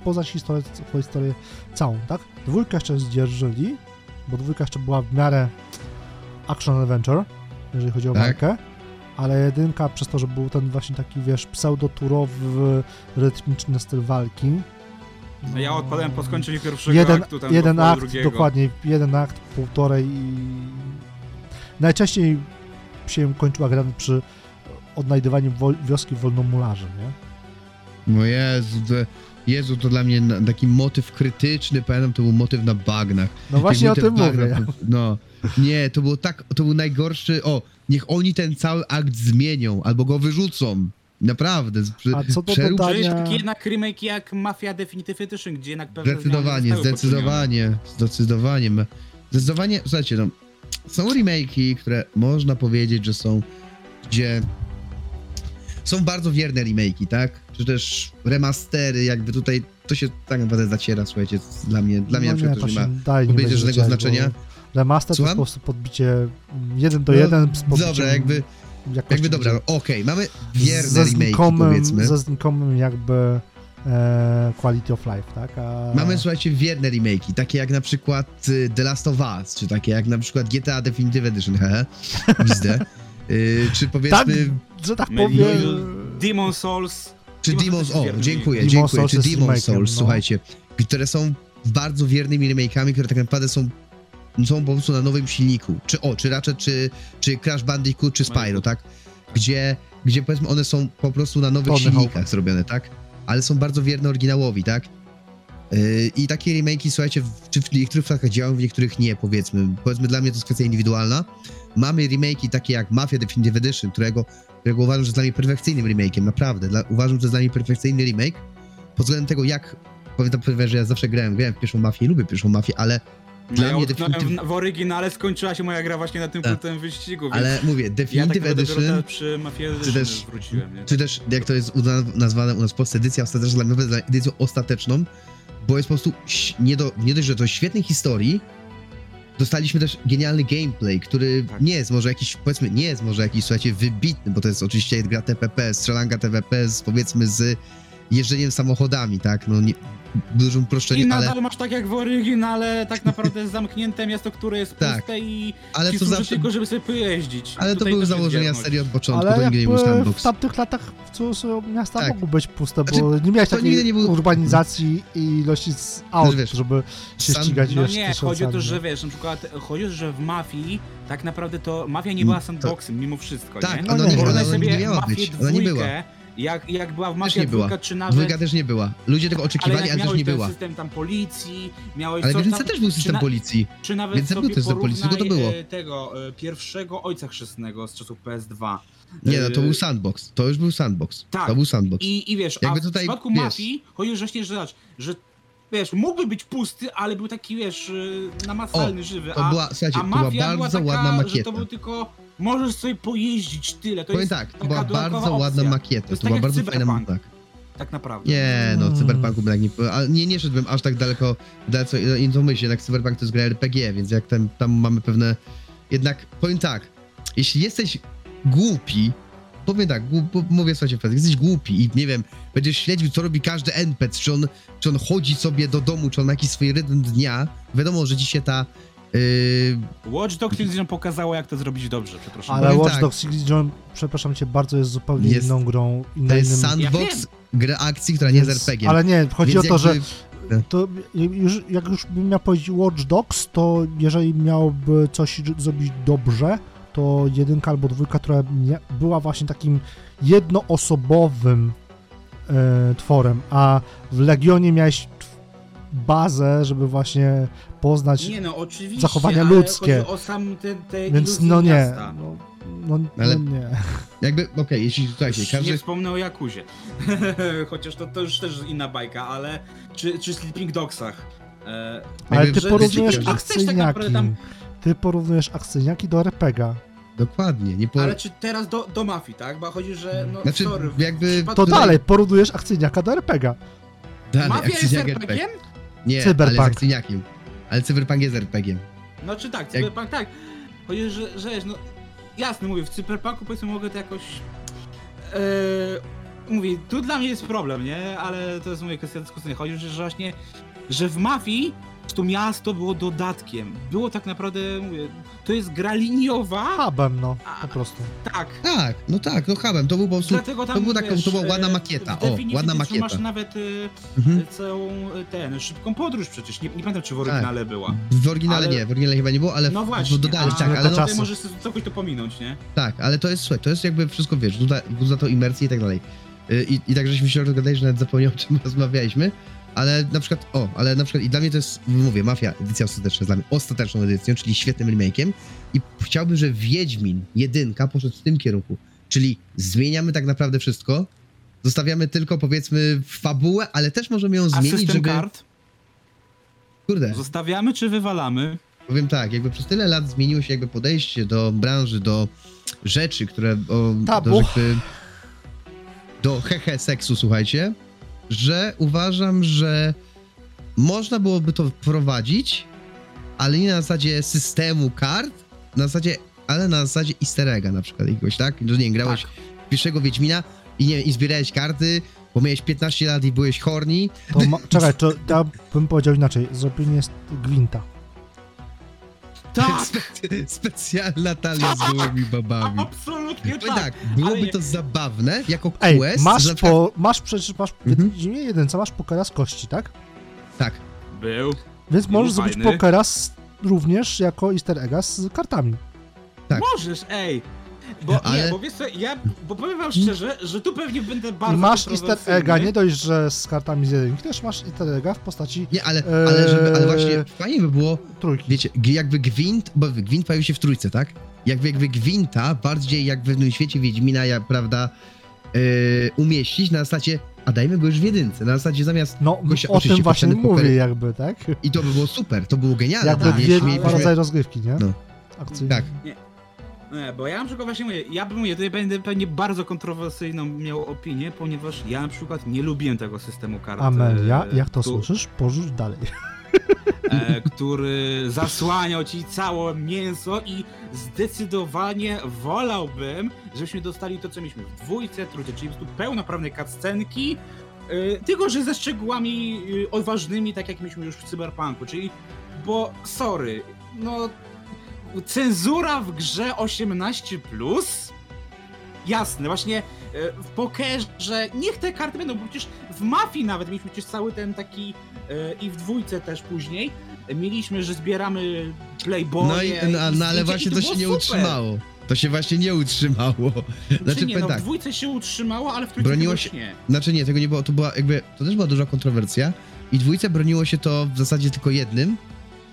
Speaker 2: poznać historię, historię całą, tak? Dwójkę jeszcze zdzierżyli, bo dwójka jeszcze była w miarę action adventure, jeżeli chodzi o
Speaker 1: Tak.
Speaker 2: walkę, ale jedynka przez to, że był ten właśnie taki, wiesz, pseudoturowy, rytmiczny styl walki.
Speaker 3: No ja odpadłem po skończeniu pierwszego
Speaker 2: jeden,
Speaker 3: aktu, tam
Speaker 2: jeden akt,
Speaker 3: drugiego.
Speaker 2: dokładnie, jeden akt, półtorej i najczęściej się kończyła gra przy odnajdywaniu wioski wolnomularzy, nie?
Speaker 1: No Jezu, to, Jezu, to dla mnie taki motyw krytyczny, pamiętam, to był motyw na bagnach.
Speaker 2: No właśnie o tym
Speaker 1: ten
Speaker 2: mówię.
Speaker 1: bagnach, No, nie, to było tak, to był najgorszy, o, niech oni ten cały akt zmienią, albo go wyrzucą. Naprawdę.
Speaker 2: A co do
Speaker 1: przerób-
Speaker 3: To jest taki jednak remake jak Mafia Definitive Edition, gdzie jednak pewne
Speaker 1: Zdecydowanie, zdecydowanie, zdecydowanie. Zdecydowanie, słuchajcie, no, są remake'i, które można powiedzieć, że są, gdzie są bardzo wierne remake'i, tak? Czy też remastery, jakby tutaj to się tak naprawdę zaciera, słuchajcie, dla mnie, dla mnie
Speaker 2: no
Speaker 1: na przykład
Speaker 2: nie,
Speaker 1: to nie ma
Speaker 2: nie będzie
Speaker 1: żadnego znaczenia.
Speaker 2: Remaster to jest
Speaker 1: Słucham?
Speaker 2: po prostu podbicie mm, jeden do
Speaker 1: No,
Speaker 2: jeden z podbiciem
Speaker 1: Dobra, jakby, jakby dobra, no, okej, mamy wierne
Speaker 2: znikomym,
Speaker 1: powiedzmy.
Speaker 2: ze znikomym jakby e, quality of life, tak? A,
Speaker 1: Mamy, słuchajcie, wierne remake'i, takie jak na przykład y, The Last of Us, czy takie jak na przykład GTA Definitive Edition, hehe, wizdę. Y, czy powiedzmy,
Speaker 2: Tak, że tak powiem...
Speaker 3: Demon Souls.
Speaker 1: Czy
Speaker 3: Demon
Speaker 1: Demon's,
Speaker 3: Souls
Speaker 1: o, dziękuję,
Speaker 2: Demon's
Speaker 1: dziękuję,
Speaker 2: Souls
Speaker 1: czy Demon's Souls,
Speaker 2: no.
Speaker 1: słuchajcie, które są bardzo wiernymi remake'ami, które tak naprawdę są są po prostu na nowym silniku, czy o, czy raczej, czy, czy Crash Bandicoot, czy Spyro, tak? Gdzie, gdzie powiedzmy one są po prostu na nowych
Speaker 2: Tony
Speaker 1: silnikach
Speaker 2: Hawk.
Speaker 1: zrobione, tak? Ale są bardzo wierne oryginałowi, tak? Yy, I takie remake'i, słuchajcie, w, czy w niektórych przypadkach działają, w niektórych nie, powiedzmy. Powiedzmy, dla mnie to jest kwestia indywidualna. Mamy remake'i takie jak Mafia Definitive Edition, którego, którego uważam, że jest dla mnie perfekcyjnym remake'iem, naprawdę. Dla, uważam, że jest dla mnie perfekcyjny remake, pod względem tego, jak... Pamiętam, że ja zawsze grałem, grałem w pierwszą mafię, lubię pierwszą mafię, ale
Speaker 3: No
Speaker 1: Dla
Speaker 3: ja
Speaker 1: mnie Definitive-
Speaker 3: w, w oryginale skończyła się moja gra właśnie na tym
Speaker 1: Tak.
Speaker 3: kultowym wyścigu,
Speaker 1: Ale mówię,
Speaker 3: ja tak
Speaker 1: Definitive
Speaker 3: naprawdę dopiero
Speaker 1: Edition,
Speaker 3: przy Mafia Edition
Speaker 1: też-
Speaker 3: wróciłem, nie?
Speaker 1: czy też jak to jest nazwane u nas w Polsce, edycja ostateczna, dla mnie edycją ostateczną, bo jest po prostu nie, do, nie dość, że to świetnej historii, dostaliśmy też genialny gameplay, który
Speaker 3: Tak.
Speaker 1: nie jest może jakiś, powiedzmy, nie jest może jakiś, słuchajcie, wybitny, bo to jest oczywiście gra TPP, strzelanka TPP z, powiedzmy, z jeżdżeniem samochodami, tak, no nie, dużym
Speaker 3: I nadal
Speaker 1: ale,
Speaker 3: masz tak jak w oryginale, tak naprawdę zamknięte miasto, które jest
Speaker 1: Tak.
Speaker 3: puste i
Speaker 1: ale
Speaker 3: ci
Speaker 1: to zawsze,
Speaker 3: tylko, żeby sobie pojeździć.
Speaker 1: ale to były
Speaker 3: jest
Speaker 1: założenia serii od początku,
Speaker 2: Ale
Speaker 1: to nigdy nie
Speaker 2: w tamtych latach co, co miasta
Speaker 1: Tak.
Speaker 2: mogły być puste,
Speaker 1: Znaczy,
Speaker 2: bo nie miałeś
Speaker 1: to
Speaker 2: takiej
Speaker 1: nie był-
Speaker 2: urbanizacji i ilości z aut,
Speaker 1: wiesz,
Speaker 2: żeby się
Speaker 1: sam-
Speaker 2: ścigać,
Speaker 3: No nie, chodzi o to, że wiesz, na przykład chodzi o to, że w mafii tak naprawdę to mafia nie była sandboxem mimo wszystko,
Speaker 1: Tak,
Speaker 3: nie?
Speaker 2: No
Speaker 1: ona,
Speaker 2: nie,
Speaker 1: nie, ona,
Speaker 3: Porównaj
Speaker 1: ona nie
Speaker 3: sobie
Speaker 1: miała być, ona nie była.
Speaker 3: Jak, jak była w
Speaker 1: Też
Speaker 3: mafia
Speaker 1: była.
Speaker 3: dwójka, czy nawet...
Speaker 1: Dwójka też nie była. Ludzie tego
Speaker 3: ale
Speaker 1: oczekiwali,
Speaker 3: jak
Speaker 1: ale, też nie była.
Speaker 3: system tam policji, miałeś
Speaker 1: Ale w
Speaker 3: tam,
Speaker 1: też był system
Speaker 3: na-
Speaker 1: policji.
Speaker 3: Czy nawet
Speaker 1: Więc
Speaker 3: sobie
Speaker 1: był system policji, tylko to było.
Speaker 3: e, tego e, pierwszego ojca chrzestnego z czasów PS2.
Speaker 1: Nie, no to
Speaker 3: E,
Speaker 1: był sandbox. To już był sandbox.
Speaker 3: Tak.
Speaker 1: To był sandbox.
Speaker 3: I, I wiesz,
Speaker 1: Jakby
Speaker 3: a w
Speaker 1: tutaj,
Speaker 3: przypadku
Speaker 1: wiesz-
Speaker 3: mafii chodzi o właśnie, że, że wiesz, mógłby być pusty, ale był taki, wiesz, namacalny, żywy,
Speaker 1: To
Speaker 3: a,
Speaker 1: była, słuchajcie,
Speaker 3: a
Speaker 1: to była
Speaker 3: mafia
Speaker 1: bardzo
Speaker 3: taka,
Speaker 1: ładna
Speaker 3: że
Speaker 1: makieta.
Speaker 3: to był tylko, możesz sobie pojeździć, tyle, to
Speaker 1: Powiem
Speaker 3: jest
Speaker 1: tak, to
Speaker 3: taka
Speaker 1: była
Speaker 3: dodatkowa
Speaker 1: bardzo ładna
Speaker 3: opcja.
Speaker 1: makieta.
Speaker 3: To jest
Speaker 1: To
Speaker 3: tak
Speaker 1: była
Speaker 3: jak
Speaker 1: bardzo fajna
Speaker 3: Cyberpunk.
Speaker 1: makieta.
Speaker 3: Tak naprawdę.
Speaker 1: Nie, no,
Speaker 2: Mm.
Speaker 1: Cyberpunku bym tak nie nie, nie szedłbym aż tak daleko, daleko i to myślę, jednak Cyberpunk to jest gra RPG, więc jak tam, tam mamy pewne, jednak, powiem tak, jeśli jesteś głupi, powiem tak, głup, po- mówię słuchajcie, wprost, jesteś głupi i nie wiem, będziesz śledził, co robi każdy NPC, czy on, czy on chodzi sobie do domu, czy on ma jakiś swój rytm dnia, wiadomo, że ci się ta, yy,
Speaker 3: Watch Dogs Legion pokazało, jak to zrobić dobrze, przepraszam.
Speaker 2: Ale
Speaker 1: powiem
Speaker 2: Watch
Speaker 1: tak.
Speaker 2: Dogs Legion, przepraszam cię, bardzo jest zupełnie
Speaker 1: Jest-
Speaker 2: inną grą,
Speaker 1: to
Speaker 2: innym...
Speaker 1: jest
Speaker 3: Ja
Speaker 1: sandbox,
Speaker 3: wiem.
Speaker 1: gra akcji, która nie jest
Speaker 2: więc-
Speaker 1: RPG.
Speaker 2: Ale nie, chodzi o to, że to już, jak już bym miał powiedzieć Watch Dogs, to jeżeli miałby coś zrobić dobrze, to jedynka albo dwójka, która była właśnie takim jednoosobowym e, tworem, a w Legionie miałeś bazę, żeby właśnie poznać,
Speaker 3: Nie no, oczywiście,
Speaker 2: zachowania ludzkie.
Speaker 3: chodzi o sam te, te
Speaker 2: więc no nie,
Speaker 3: miasta.
Speaker 2: no, no,
Speaker 1: Ale-
Speaker 2: no nie.
Speaker 1: Jakby, okej, jeśli, słuchajcie,
Speaker 3: Już
Speaker 1: każdy...
Speaker 3: Nie wspomnę o Jakuzie. Chociaż to, to już też inna bajka, ale... Czy, czy Sleeping Dogsach. E,
Speaker 2: Ale ty
Speaker 1: że-
Speaker 2: porównujesz
Speaker 1: że-
Speaker 3: tak naprawdę
Speaker 2: akcyjniaki.
Speaker 3: tam-
Speaker 2: Ty porównujesz akcyjniaki do RPGa.
Speaker 1: Dokładnie, nie po...
Speaker 3: Ale czy teraz do, do mafii, tak? Bo chodzi, że no
Speaker 1: Znaczy,
Speaker 3: sorry.
Speaker 1: jakby-
Speaker 2: To
Speaker 1: Tutaj-
Speaker 2: dalej, porównujesz akcyjniaka do RPGa.
Speaker 1: Dalej,
Speaker 3: Mafia jest RPG-iem?
Speaker 1: Nie,
Speaker 2: Cyberpunk.
Speaker 1: ale z akcyjniakiem. Ale Cyberpunk jest RPG-iem.
Speaker 3: No czy tak, Cyberpunk tak. Chodzi, że, że no jasne mówię, w Cyberpunku powiedzmy mogę to jakoś... E, mówię, tu dla mnie jest problem, nie? Ale to jest moja kwestia dyskusyjna. Chodzi, że właśnie, że w Mafii to miasto było dodatkiem. Było tak naprawdę, mówię, to jest gra liniowa,
Speaker 2: Hubem, no, po prostu.
Speaker 3: tak.
Speaker 1: Tak, no tak, no chabem, to był po prostu...
Speaker 3: Dlatego tam,
Speaker 1: to był taka- to była ładna
Speaker 3: e,
Speaker 1: makieta, o, ładna makieta.
Speaker 3: masz nawet e,
Speaker 1: Mhm.
Speaker 3: całą e, ten, szybką podróż przecież. Nie, nie pamiętam, czy w
Speaker 1: Tak.
Speaker 3: oryginale była.
Speaker 1: W oryginale
Speaker 3: Ale-
Speaker 1: nie, w oryginale chyba nie było, ale
Speaker 3: No właśnie,
Speaker 1: dodali,
Speaker 3: a,
Speaker 1: tak,
Speaker 2: ale
Speaker 1: no.
Speaker 3: Tutaj możesz sobie całkoś to pominąć, nie?
Speaker 1: tak, ale to jest, słuchaj, to jest jakby wszystko, wiesz, wzbudza to imersję i tak dalej. Y, I, i tak żeśmy się rozgadali, że nawet zapomniałem, o czym rozmawialiśmy, ale na przykład, o, ale na przykład i dla mnie to jest, mówię, Mafia, edycja ostateczna jest dla mnie ostateczną edycją, czyli świetnym remake'iem i chciałbym, że Wiedźmin, jedynka, poszedł w tym kierunku, czyli zmieniamy tak naprawdę wszystko, zostawiamy tylko, powiedzmy, fabułę, ale też możemy ją
Speaker 3: A
Speaker 1: zmienić,
Speaker 3: system
Speaker 1: żeby,
Speaker 3: kart?
Speaker 1: kurde,
Speaker 3: Zostawiamy czy wywalamy?
Speaker 1: Powiem tak, jakby przez tyle lat zmieniło się jakby podejście do branży, do rzeczy, które... O,
Speaker 2: Tabu.
Speaker 1: Do, jakby, do hehe seksu, słuchajcie, że uważam, że można byłoby to wprowadzić, ale nie na zasadzie systemu kart, na zasadzie, ale na zasadzie easter egga na przykład jakiegoś, tak? Że nie grałeś
Speaker 3: Tak.
Speaker 1: pierwszego Wiedźmina i nie i zbierałeś karty, bo miałeś 15 lat i byłeś horny,
Speaker 2: To ma, czekaj, to ja bym powiedział inaczej. Zrobienie jest gwinta.
Speaker 3: Tak!
Speaker 1: Spe- specjalna talia z gołymi babami.
Speaker 3: Absolutnie tak!
Speaker 1: tak, byłoby
Speaker 3: ale-
Speaker 1: to zabawne jako
Speaker 2: Ej,
Speaker 1: quest,
Speaker 2: masz po, masz przecież, masz w
Speaker 1: Mhm.
Speaker 2: Wiedźminie jedynce masz pokera z kości, tak?
Speaker 1: Tak,
Speaker 3: Był.
Speaker 2: Więc możesz
Speaker 3: Był
Speaker 2: zrobić
Speaker 3: fajny.
Speaker 2: pokera z, również jako easter egga z kartami.
Speaker 1: Tak.
Speaker 3: Możesz, ej! Bo
Speaker 1: Ale-
Speaker 3: nie, bo wiesz co, ja, bo powiem wam szczerze, że tu pewnie będę bardzo
Speaker 2: masz easter egga nie dość, że z kartami z jedynki, też masz easter egga w postaci
Speaker 1: nie, ale, ale, żeby, ale właśnie fajnie by było,
Speaker 2: trójki.
Speaker 1: wiecie, jakby Gwint, bo Gwint pojawił się w trójce, tak? Jakby, jakby Gwinta bardziej jak w pewnym świecie Wiedźmina, jak, prawda, yy, umieścić na zasadzie, a dajmy go już w jedynce, na zasadzie zamiast,
Speaker 2: No,
Speaker 1: gościa
Speaker 2: o
Speaker 1: oczywiście
Speaker 2: tym właśnie mówię
Speaker 1: pokery.
Speaker 2: jakby, tak?
Speaker 1: i to by było super, to było genialne.
Speaker 2: Jakby
Speaker 3: tak,
Speaker 2: dwie,
Speaker 1: mieliśmy-
Speaker 2: rodzaje rozgrywki, nie?
Speaker 1: No.
Speaker 2: Akcyjne.
Speaker 1: Tak.
Speaker 3: Nie, bo ja na przykład właśnie mówię, ja bym mówię, tutaj będę pewnie bardzo kontrowersyjną miał opinię, ponieważ ja na przykład nie lubiłem tego systemu kart.
Speaker 2: Amelia,
Speaker 3: e,
Speaker 2: jak to
Speaker 3: tu-
Speaker 2: słyszysz? Porzuć dalej.
Speaker 3: e, który zasłaniał ci całe mięso i zdecydowanie wolałbym, żebyśmy dostali to, co mieliśmy w dwójce, trójce, czyli po prostu pełnoprawne cutscenki, e, tylko że ze szczegółami e, odważnymi, tak jak mieliśmy już w Cyberpunku, czyli, bo sorry, no cenzura w grze 18+, plus? Jasne, właśnie e, w pokerze, niech te karty będą, bo przecież w Mafii nawet mieliśmy przecież cały ten taki e, i w dwójce też później mieliśmy, że zbieramy Playboye
Speaker 1: No, i, no, no ale właśnie to,
Speaker 3: było
Speaker 1: się nie
Speaker 3: super.
Speaker 1: utrzymało. To się właśnie nie utrzymało.
Speaker 3: Znaczy, nie, no,
Speaker 1: tak,
Speaker 3: w dwójce się utrzymało, ale w trójce
Speaker 1: Broniło się-
Speaker 3: nie.
Speaker 1: Znaczy nie, tego nie było, to była jakby, to też była duża kontrowersja i dwójce broniło się to w zasadzie tylko jednym.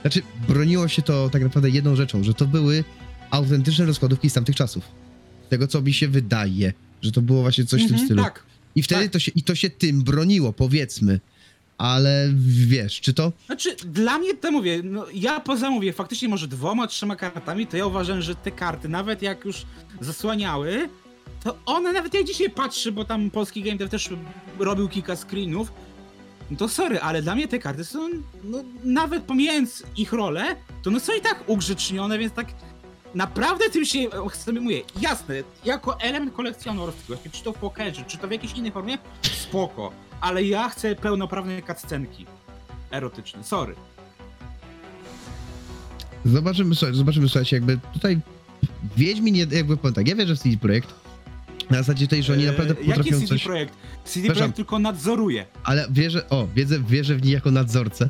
Speaker 1: Znaczy, broniło się to tak naprawdę jedną rzeczą, że to były autentyczne rozkładówki z tamtych czasów. Z tego, co mi się wydaje, że to było właśnie coś w tym
Speaker 3: Mhm,
Speaker 1: stylu.
Speaker 3: Tak.
Speaker 1: I wtedy
Speaker 3: tak.
Speaker 1: to się, i to się tym broniło, powiedzmy. Ale wiesz, czy to...
Speaker 3: Znaczy, dla mnie to mówię, no ja poza mówię, faktycznie może dwoma, trzema kartami, to ja uważam, że te karty, nawet jak już zasłaniały, to one nawet jak dzisiaj patrzę, bo tam polski game dev też robił kilka screenów, no to sorry, ale dla mnie te karty są, no nawet pomijając ich rolę, to no są i tak ugrzecznione, więc tak naprawdę tym się, sobie mówię, jasne, jako element kolekcjonerski, czy to w pokerze, czy to w jakiejś innej formie, spoko, ale ja chcę pełnoprawne cutscenki erotyczne, sorry.
Speaker 1: Zobaczymy, zobaczymy, słuchajcie, jakby tutaj Wiedźmin, jakby powiem tak, ja wierzę w CD Projekt, na zasadzie tej, że oni naprawdę
Speaker 3: Eee, Jaki
Speaker 1: potrafią
Speaker 3: CD
Speaker 1: coś...
Speaker 3: Projekt? CD
Speaker 1: Przepraszam.
Speaker 3: Projekt tylko nadzoruje.
Speaker 1: Ale wierzę, o, wierzę, wierzę w nich jako nadzorcę,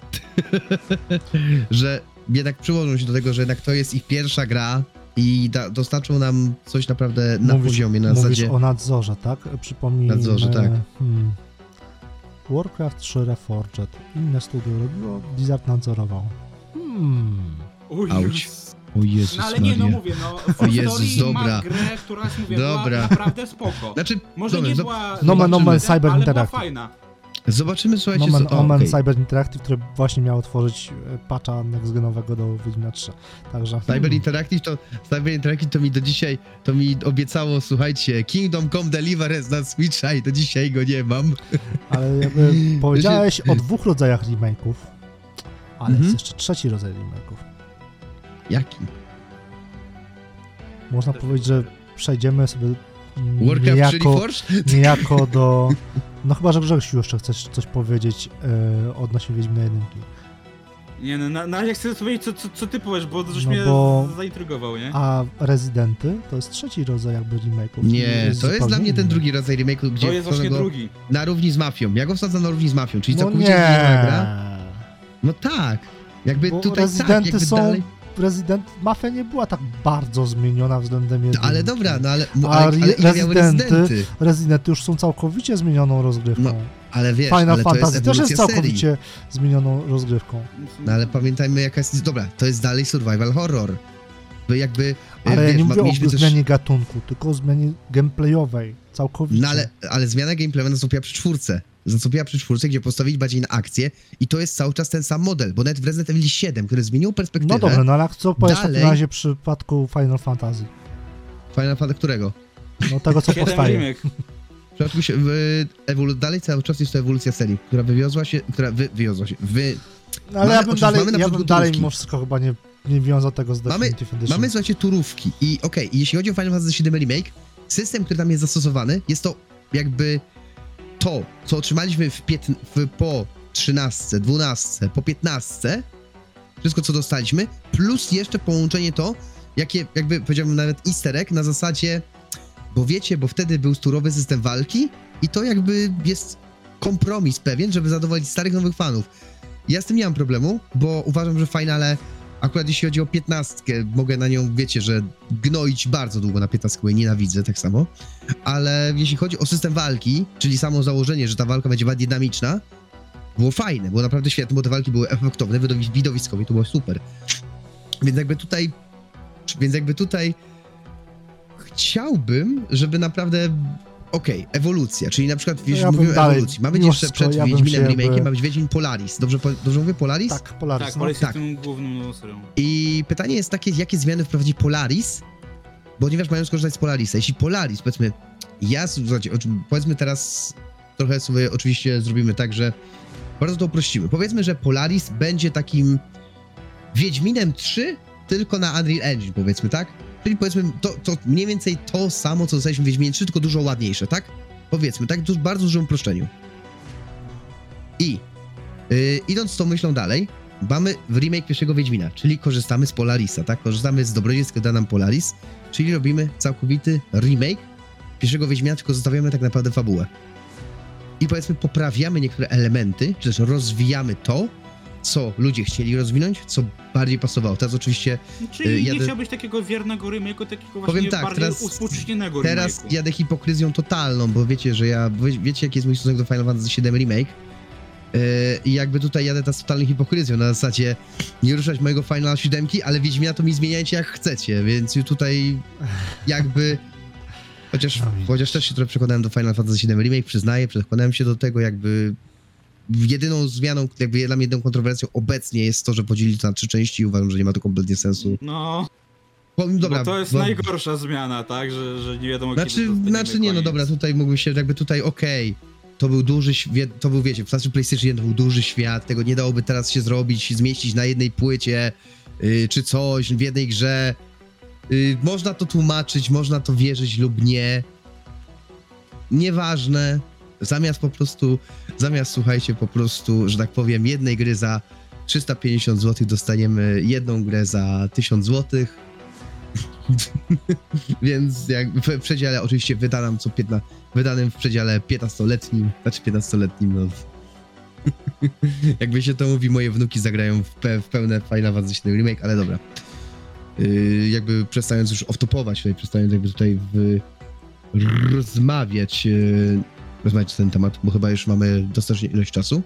Speaker 1: że jednak przyłożą się do tego, że jednak to jest ich pierwsza gra i da, dostarczą nam coś naprawdę na
Speaker 2: mówisz,
Speaker 1: poziomie, na
Speaker 2: mówisz
Speaker 1: zasadzie...
Speaker 2: o nadzorze, tak? Przypomnij.
Speaker 1: Nadzorze, tak.
Speaker 2: Hmm. Warcraft 3 Reforged. Inne studio robiło, Blizzard nadzorował. Hmm.
Speaker 1: Auć. O Jezus
Speaker 3: No ale nie, no
Speaker 1: Maria.
Speaker 3: mówię, no
Speaker 1: O Jezus,
Speaker 3: Story
Speaker 1: dobra.
Speaker 3: ma grę, która jest, mówię,
Speaker 1: Dobra.
Speaker 3: była naprawdę spoko.
Speaker 1: Znaczy,
Speaker 3: Może
Speaker 1: dobra,
Speaker 3: nie
Speaker 1: zob-
Speaker 3: była...
Speaker 2: No man, no man,
Speaker 3: zobaczymy,
Speaker 2: Cyber
Speaker 3: ale była
Speaker 2: Interactive.
Speaker 3: fajna.
Speaker 1: zobaczymy, słuchajcie,
Speaker 2: Omen,
Speaker 1: co... o,
Speaker 2: Omen
Speaker 1: okej.
Speaker 2: Cyber Interactive, które właśnie miało tworzyć e, patcha nextgenowego do Wiedźmina 3. Także...
Speaker 1: Cyber Interactive to, Cyber Interactive to mi do dzisiaj, to mi obiecało, słuchajcie, Kingdom Come Deliverance na Switcha i do dzisiaj go nie mam.
Speaker 2: Ale jakby powiedziałeś o dwóch rodzajach remake'ów, ale
Speaker 1: Mhm.
Speaker 2: jest jeszcze trzeci rodzaj remake'ów.
Speaker 1: Jaki?
Speaker 2: Można powiedzieć, że przejdziemy sobie
Speaker 1: Warcraft
Speaker 2: niejako, niejako do... No chyba, że Grzegsiu jeszcze chcesz coś powiedzieć e, odnośnie Wiedźmina 1.
Speaker 3: Nie no, na, na razie chcę powiedzieć, co, co, co ty powiesz, bo żeś
Speaker 2: No
Speaker 3: mnie
Speaker 2: bo-
Speaker 3: zaintrygował, nie?
Speaker 2: A Rezydenty to jest trzeci rodzaj jakby remake'ów.
Speaker 1: Nie, to jest dla mnie ten drugi rodzaj remake'u, gdzie
Speaker 3: To jest właśnie drugi.
Speaker 1: na równi z mafią. Ja go wsadzam na równi z mafią, czyli
Speaker 2: No
Speaker 1: całkowicie
Speaker 2: nie,
Speaker 1: zmieniona gra. No tak. Jakby
Speaker 2: bo
Speaker 1: tutaj tak,
Speaker 2: Rezydenty
Speaker 1: jakby
Speaker 2: są...
Speaker 1: dalej...
Speaker 2: Resident Mafia nie była tak bardzo zmieniona względem jedynki.
Speaker 1: Ale dobra, no ale,
Speaker 2: A
Speaker 1: ale, ale
Speaker 2: Rezydenty-
Speaker 1: rezydenty?
Speaker 2: Rezydenty już są całkowicie zmienioną rozgrywką.
Speaker 1: No, Ale wiesz,
Speaker 2: Final
Speaker 1: ale to
Speaker 2: Fantasy
Speaker 1: jest
Speaker 2: też jest
Speaker 1: ewolucja serii.
Speaker 2: całkowicie zmienioną rozgrywką.
Speaker 1: No ale pamiętajmy jaka jest... Dobra, to jest dalej survival horror. By jakby... e,
Speaker 2: Ale ja
Speaker 1: wiesz,
Speaker 2: nie
Speaker 1: ma-
Speaker 2: mówię o
Speaker 1: mieliśmy też-
Speaker 2: zmianie gatunku, tylko o zmianie gameplayowej. Całkowicie.
Speaker 1: No ale, ale zmiana gameplayowa nastąpiła przy czwórce. Nastąpiła przy czwórce, gdzie postawili bardziej na akcję i to jest cały czas ten sam model, bo nawet w Resident Evil 7, który zmienił perspektywę...
Speaker 2: No dobra, no ale co powiesz w
Speaker 1: Dalej-
Speaker 2: takim razie w przypadku Final Fantasy?
Speaker 1: Final Fantasy którego?
Speaker 2: No tego co powstaje.
Speaker 1: W się, w, ewolu, dalej cały czas jest to ewolucja serii, która wywiozła się, która wy, wywiozła się, wy,
Speaker 2: No, ale
Speaker 1: Mamy-
Speaker 2: ja bym dalej,
Speaker 1: mamy
Speaker 2: ja bym dalej mimo wszystko chyba nie, nie wiązał tego z
Speaker 1: Mamy-
Speaker 2: Definitive Edition.
Speaker 1: mamy słuchajcie turówki i okej, i jeśli chodzi o Final Fantasy VII Remake, system, który tam jest zastosowany, jest to jakby to, co otrzymaliśmy w, w po 13, 12, po 15, wszystko co dostaliśmy, plus jeszcze połączenie to, jakie, jakby powiedziałbym nawet easter egg na zasadzie, bo wiecie, bo wtedy był turowy system walki i to jakby jest kompromis pewien, żeby zadowolić starych, nowych fanów. Ja z tym nie mam problemu, bo uważam, że w finale, akurat jeśli chodzi o 15, mogę na nią, wiecie, że gnoić bardzo długo na 15, bo jej nienawidzę tak samo, ale jeśli chodzi o system walki, czyli samo założenie, że ta walka będzie bardziej dynamiczna, było fajne, było naprawdę świetne, bo te walki były efektowne, widowi- widowiskowe, to było super. Więc jakby tutaj, więc jakby tutaj chciałbym, żeby naprawdę Okej, ewolucja, czyli na przykład wiesz,
Speaker 2: ja
Speaker 1: mówimy o ewolucji. Ma być jeszcze przed
Speaker 2: ja
Speaker 1: Wiedźminem remake'iem, ma być Wiedźmin Polaris. Dobrze, po- dobrze mówię Polaris?
Speaker 2: Tak, Polaris.
Speaker 3: Tak,
Speaker 2: no.
Speaker 3: Polaris
Speaker 1: tak.
Speaker 3: jest tym główną serią.
Speaker 1: I pytanie jest takie, jakie zmiany wprowadzi Polaris, ponieważ mają skorzystać z Polarisa. Jeśli Polaris, powiedzmy, ja, słuchajcie, powiedzmy teraz, trochę sobie oczywiście zrobimy tak, że bardzo to uprościmy. Powiedzmy, że Polaris będzie takim Wiedźminem 3, tylko na Unreal Engine, powiedzmy, tak? Czyli powiedzmy, to, to mniej więcej to samo, co dostaliśmy w Wiedźminie 3, tylko dużo ładniejsze, tak? Powiedzmy, tak? Du- bardzo dużym uproszczeniu. I yy, idąc tą myślą dalej, mamy w remake pierwszego Wiedźmina, czyli korzystamy z Polarisa, tak? Korzystamy z dobrodziejstwa da nam Polaris, czyli robimy całkowity remake pierwszego Wiedźmina, tylko zostawiamy tak naprawdę fabułę. I powiedzmy poprawiamy niektóre elementy, czy też rozwijamy to, co ludzie chcieli rozwinąć, co bardziej pasowało. Teraz oczywiście,
Speaker 3: Czyli
Speaker 1: Y,
Speaker 3: nie
Speaker 1: jadę-
Speaker 3: chciałbyś takiego wiernego remake'u, takiego właśnie
Speaker 1: Powiem tak,
Speaker 3: bardziej
Speaker 1: teraz-
Speaker 3: uspółcześnionego
Speaker 1: teraz
Speaker 3: remake'u.
Speaker 1: jadę hipokryzją totalną, bo wiecie, że ja, wie- wiecie jaki jest mój stosunek do Final Fantasy VII Remake Yy, i jakby tutaj jadę teraz totalną hipokryzją, na zasadzie nie ruszać mojego Final 7, ale Wiedźmina to mi zmieniajcie jak chcecie, więc tutaj jakby chociaż,
Speaker 2: No
Speaker 1: chociaż też się trochę przekonałem do Final Fantasy VII Remake, przyznaję, przekonałem się do tego jakby jedyną zmianą, jakby dla mnie jedyną kontrowersją obecnie jest to, że podzielili to na trzy części i uważam, że nie ma to kompletnie sensu.
Speaker 3: No,
Speaker 1: Powiem, dobra,
Speaker 3: bo to jest
Speaker 1: bo-
Speaker 3: najgorsza zmiana, tak? Że, że nie wiadomo
Speaker 1: Znaczy,
Speaker 3: kiedy dostaniemy
Speaker 1: znaczy nie, no
Speaker 3: koniec.
Speaker 1: dobra, tutaj mógłbym się jakby tutaj, okej, to był duży świat, to był, wiecie, w znaczy PlayStation 1 to był duży świat, tego nie dałoby teraz się zrobić, zmieścić na jednej płycie, yy, czy coś, w jednej grze. Yy, można to tłumaczyć, można to wierzyć lub nie. Nieważne. Zamiast po prostu, zamiast, słuchajcie, po prostu, że tak powiem, jednej gry za 350 zł dostaniemy jedną grę za 1000 zł. Więc jak w przedziale oczywiście wydanym co 15, wydanym w przedziale 15-letnim, znaczy 15-letnim, no. Jakby się to mówi, moje wnuki zagrają w, pe w pełne Final Fantasy Remake, ale dobra. Yy, jakby przestając już off-topować, tutaj, przestając jakby tutaj w, rozmawiać, yy, rozmawiać na ten temat, bo chyba już mamy dostateczną ilość czasu.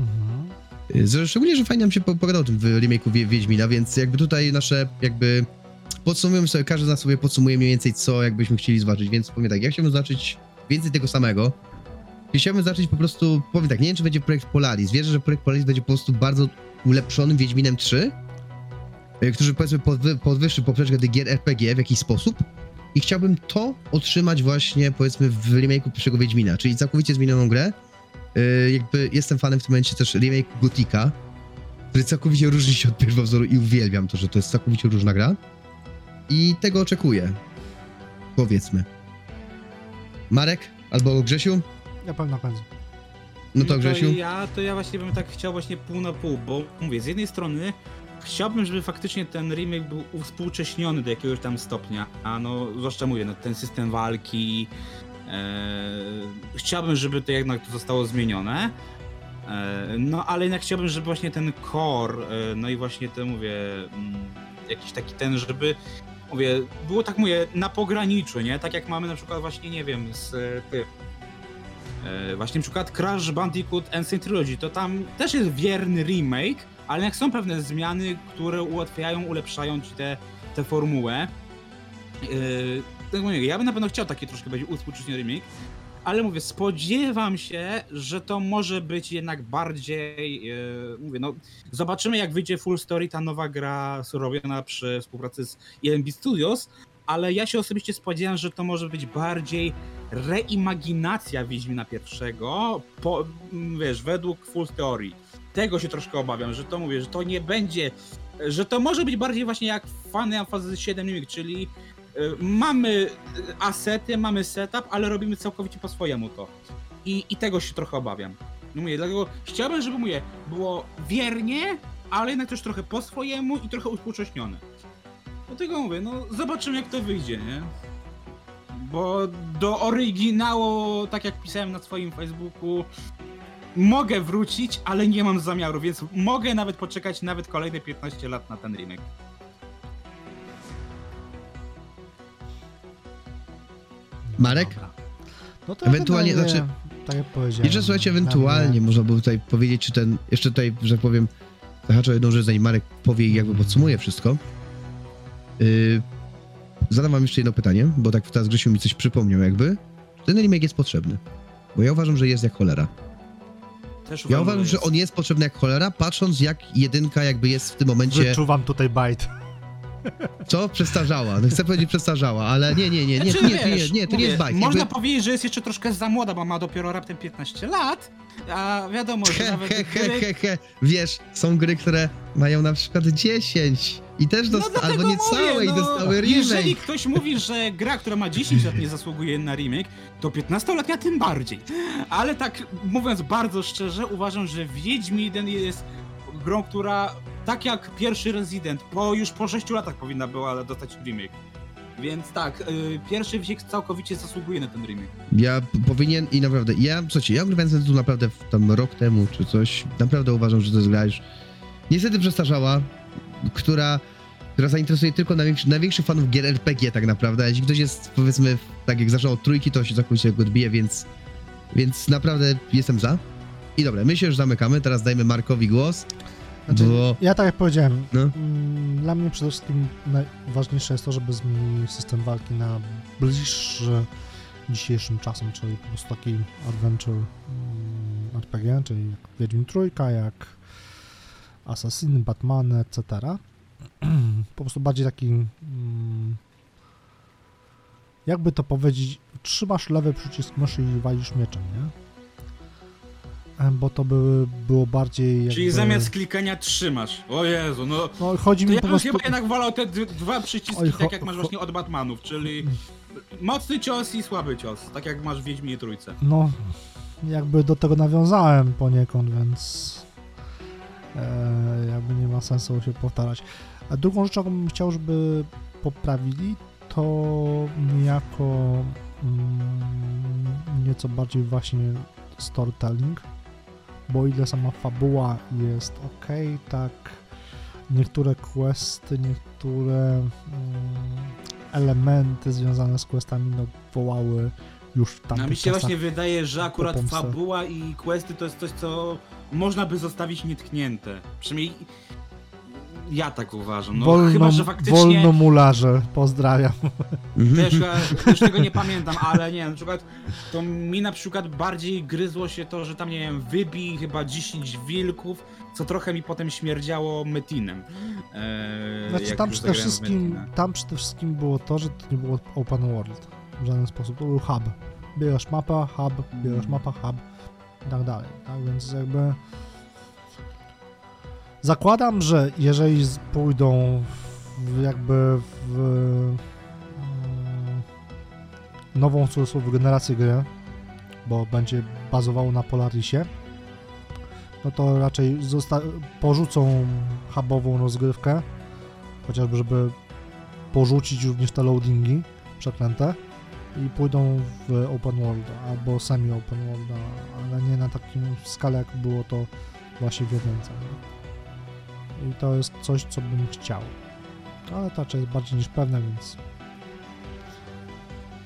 Speaker 2: Mhm.
Speaker 1: Y, Szczególnie, że fajnie nam się po- pogadało o tym w remake'u Wie- Wiedźmina, więc jakby tutaj nasze jakby podsumujemy sobie, każdy z nas sobie podsumuje mniej więcej co jakbyśmy chcieli zobaczyć, więc powiem tak, ja chciałbym zobaczyć więcej tego samego. Chciałbym zacząć po prostu, powiem tak, nie wiem czy będzie projekt Polaris, wierzę, że projekt Polaris będzie po prostu bardzo ulepszonym Wiedźminem 3, y, który powiedzmy podwy, podwyższy poprzeczkę tych gier RPG w jakiś sposób i chciałbym to otrzymać właśnie powiedzmy w remake'u pierwszego Wiedźmina, czyli całkowicie zmienioną grę, Y, jakby jestem fanem w tym momencie też remake Gotika, który całkowicie różni się od pierwowzoru i uwielbiam to, że to jest całkowicie różna gra. I tego oczekuję. Powiedzmy. Marek albo Grzesiu?
Speaker 2: Ja powiem na końcu.
Speaker 1: No to Grzesiu.
Speaker 3: ja, to ja właśnie bym tak chciał właśnie pół na pół, bo mówię, z jednej strony chciałbym, żeby faktycznie ten remake był uwspółcześniony do jakiegoś tam stopnia, a no, zwłaszcza mówię, no, ten system walki, e, chciałbym, żeby to jednak zostało zmienione, e, no ale jednak chciałbym, żeby właśnie ten core, e, no i właśnie to mówię, mm, jakiś taki ten, żeby mówię, było tak mówię, na pograniczu, nie? Tak jak mamy na przykład właśnie, nie wiem, z ty, E, Właśnie na przykład Crash Bandicoot Ancient Trilogy, to tam też jest wierny remake, ale jak są pewne zmiany, które ułatwiają, ulepszają ci tę te, formułę. Yy, tak mówię, ja bym na pewno chciał taki troszkę będzie uspółcześniony remake, ale mówię, spodziewam się, że to może być jednak bardziej, yy, mówię, no zobaczymy jak wyjdzie Full Story, ta nowa gra robiona przy współpracy z EMB Studios, ale ja się osobiście spodziewam, że to może być bardziej reimaginacja Wiedźmina pierwszego, po, m, wiesz, według Full Theory. Tego się troszkę obawiam, że to mówię, że to nie będzie, że to może być bardziej właśnie jak Final Fantasy 7 Remake, czyli y, mamy asety, mamy setup, ale robimy całkowicie po swojemu to. I, i tego się trochę obawiam. No mówię, dlatego chciałbym, żeby mówię, było wiernie, ale jednak też trochę po swojemu i trochę uspółcześnione. Dlatego mówię, no zobaczymy jak to wyjdzie, nie? Bo do oryginału, tak jak pisałem na swoim Facebooku, mogę wrócić, ale nie mam zamiaru, więc mogę nawet poczekać nawet kolejne 15 lat na ten remake.
Speaker 1: Marek?
Speaker 2: Dobra. No to
Speaker 1: Ewentualnie,
Speaker 2: wydaje,
Speaker 1: znaczy-
Speaker 2: Tak jak powiedziałem.
Speaker 1: Jeszcze słuchajcie, ewentualnie można by tutaj powiedzieć, czy ten, jeszcze tutaj, że tak powiem, zahaczę o jedną rzecz, zanim Marek powie i jakby podsumuje wszystko. Yy, zadam wam jeszcze jedno pytanie, bo tak teraz Grzesiu mi coś przypomniał jakby. Czy ten remake jest potrzebny? Bo ja uważam, że jest jak cholera.
Speaker 3: Też
Speaker 1: Ja
Speaker 3: uważam,
Speaker 1: że on jest potrzebny jak cholera, patrząc jak jedynka jakby jest w tym momencie...
Speaker 2: Wyczuwam tutaj bajt.
Speaker 1: Co? Przestarzała. No chcę powiedzieć przestarzała, ale nie, nie, nie, nie,
Speaker 3: Znaczy,
Speaker 1: nie, nie, nie,
Speaker 3: wiesz,
Speaker 1: nie, to nie jest bajk.
Speaker 3: Można powiedzieć, że jest jeszcze troszkę za młoda, bo ma dopiero raptem 15 lat, a wiadomo, że
Speaker 1: He,
Speaker 3: nawet
Speaker 1: he, he,
Speaker 3: gry-
Speaker 1: he, he. Wiesz, są gry, które mają na przykład 10 i też dosta-
Speaker 3: dlatego
Speaker 1: albo nie
Speaker 3: mówię,
Speaker 1: całe i
Speaker 3: no,
Speaker 1: dostały
Speaker 3: Jeżeli
Speaker 1: remake.
Speaker 3: ktoś mówi, że gra, która ma 10 lat nie zasługuje na remake, to 15-letnia tym bardziej. Ale tak mówiąc bardzo szczerze, uważam, że Wiedźmin 1 jest grą, która tak jak pierwszy Resident, po już po 6 latach powinna była dostać remake. Więc tak, y, pierwszy wiek całkowicie zasługuje na ten remake.
Speaker 1: Ja powinien i naprawdę, ja, słuchajcie, ja ogrywałem ten tytuł naprawdę tam rok temu czy coś, naprawdę uważam, że to jest gra już niestety przestarzała, która, która zainteresuje tylko największy, największych fanów gier RPG tak naprawdę, jeśli ktoś jest powiedzmy, tak jak zaczął od trójki, to się całkowicie go odbije, więc, więc naprawdę jestem za. I dobra, my się już zamykamy, teraz dajmy Markowi głos,
Speaker 2: Znaczy,
Speaker 1: bo...
Speaker 2: Ja tak jak powiedziałem,
Speaker 1: No.
Speaker 2: mm, dla mnie przede wszystkim najważniejsze jest to, żeby zmienić system walki na bliższy dzisiejszym czasom, czyli po prostu taki adventure mm, RPG, czyli jak Wiedźmin Trójka, jak Assassin, Batman, etc. Po prostu bardziej taki mm, jakby to powiedzieć, trzymasz lewy przycisk myszy i walisz mieczem, nie? E, Bo to by było bardziej jakby...
Speaker 3: Czyli zamiast klikania trzymasz. O Jezu, no
Speaker 2: No chodzi
Speaker 3: To
Speaker 2: mi
Speaker 3: ja
Speaker 2: po prostu...
Speaker 3: chyba jednak wolał te dwa przyciski,
Speaker 2: Oj,
Speaker 3: tak jak masz właśnie od Batmanów, czyli mocny cios i słaby cios, tak jak masz w Wiedźminie Trójce.
Speaker 2: No, jakby do tego nawiązałem poniekąd, więc e, jakby nie ma sensu się powtarzać. A drugą rzeczą, jaką bym chciał, żeby poprawili, to niejako mm, nieco bardziej właśnie storytelling, bo o ile sama fabuła jest ok, tak niektóre questy, niektóre mm, elementy związane z questami no, wołały już tam
Speaker 3: A mi się właśnie wydaje, że akurat fabuła i questy to jest coś, co można by zostawić nietknięte. Przynajmniej ja tak uważam. No,
Speaker 2: wolno,
Speaker 3: chyba, że faktycznie...
Speaker 2: wolno mularze, pozdrawiam.
Speaker 1: Mhm.
Speaker 3: Też, też tego nie pamiętam, ale nie, na przykład to mi na przykład bardziej gryzło się to, że tam, nie wiem, wybij chyba 10 wilków, co trochę mi potem śmierdziało Metinem. Eee,
Speaker 2: Znaczy tam przede wszystkim, tam przede wszystkim było to, że to nie było open world w żaden sposób, to był hub. Bierzesz mapa, hub, bierzesz
Speaker 3: Mhm.
Speaker 2: mapa, hub i tak dalej, tak, więc jakby zakładam, że jeżeli pójdą w, jakby w mm, nową generację gry, bo będzie bazowało na Polarisie, no to raczej porzucą hubową rozgrywkę, chociażby żeby porzucić również te loadingi przeklęte i pójdą w open world albo semi open world, ale nie na takim skalę jak było to właśnie w jedynce. I to jest coś, co bym chciał. Ale to raczej jest bardziej niż pewne, więc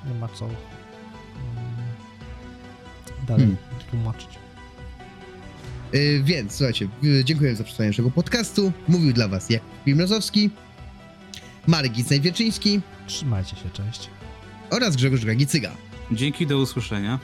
Speaker 2: nie ma co mm, dalej
Speaker 1: Hmm.
Speaker 2: tłumaczyć.
Speaker 1: Y, więc słuchajcie, y, dziękuję za przesłuchanie naszego podcastu. Mówił dla was Jakub Mrozowski, Marek Gic-Najwieczyński
Speaker 2: Trzymajcie się, cześć.
Speaker 1: oraz Grzegorz Gagicyga.
Speaker 3: Dzięki, do usłyszenia.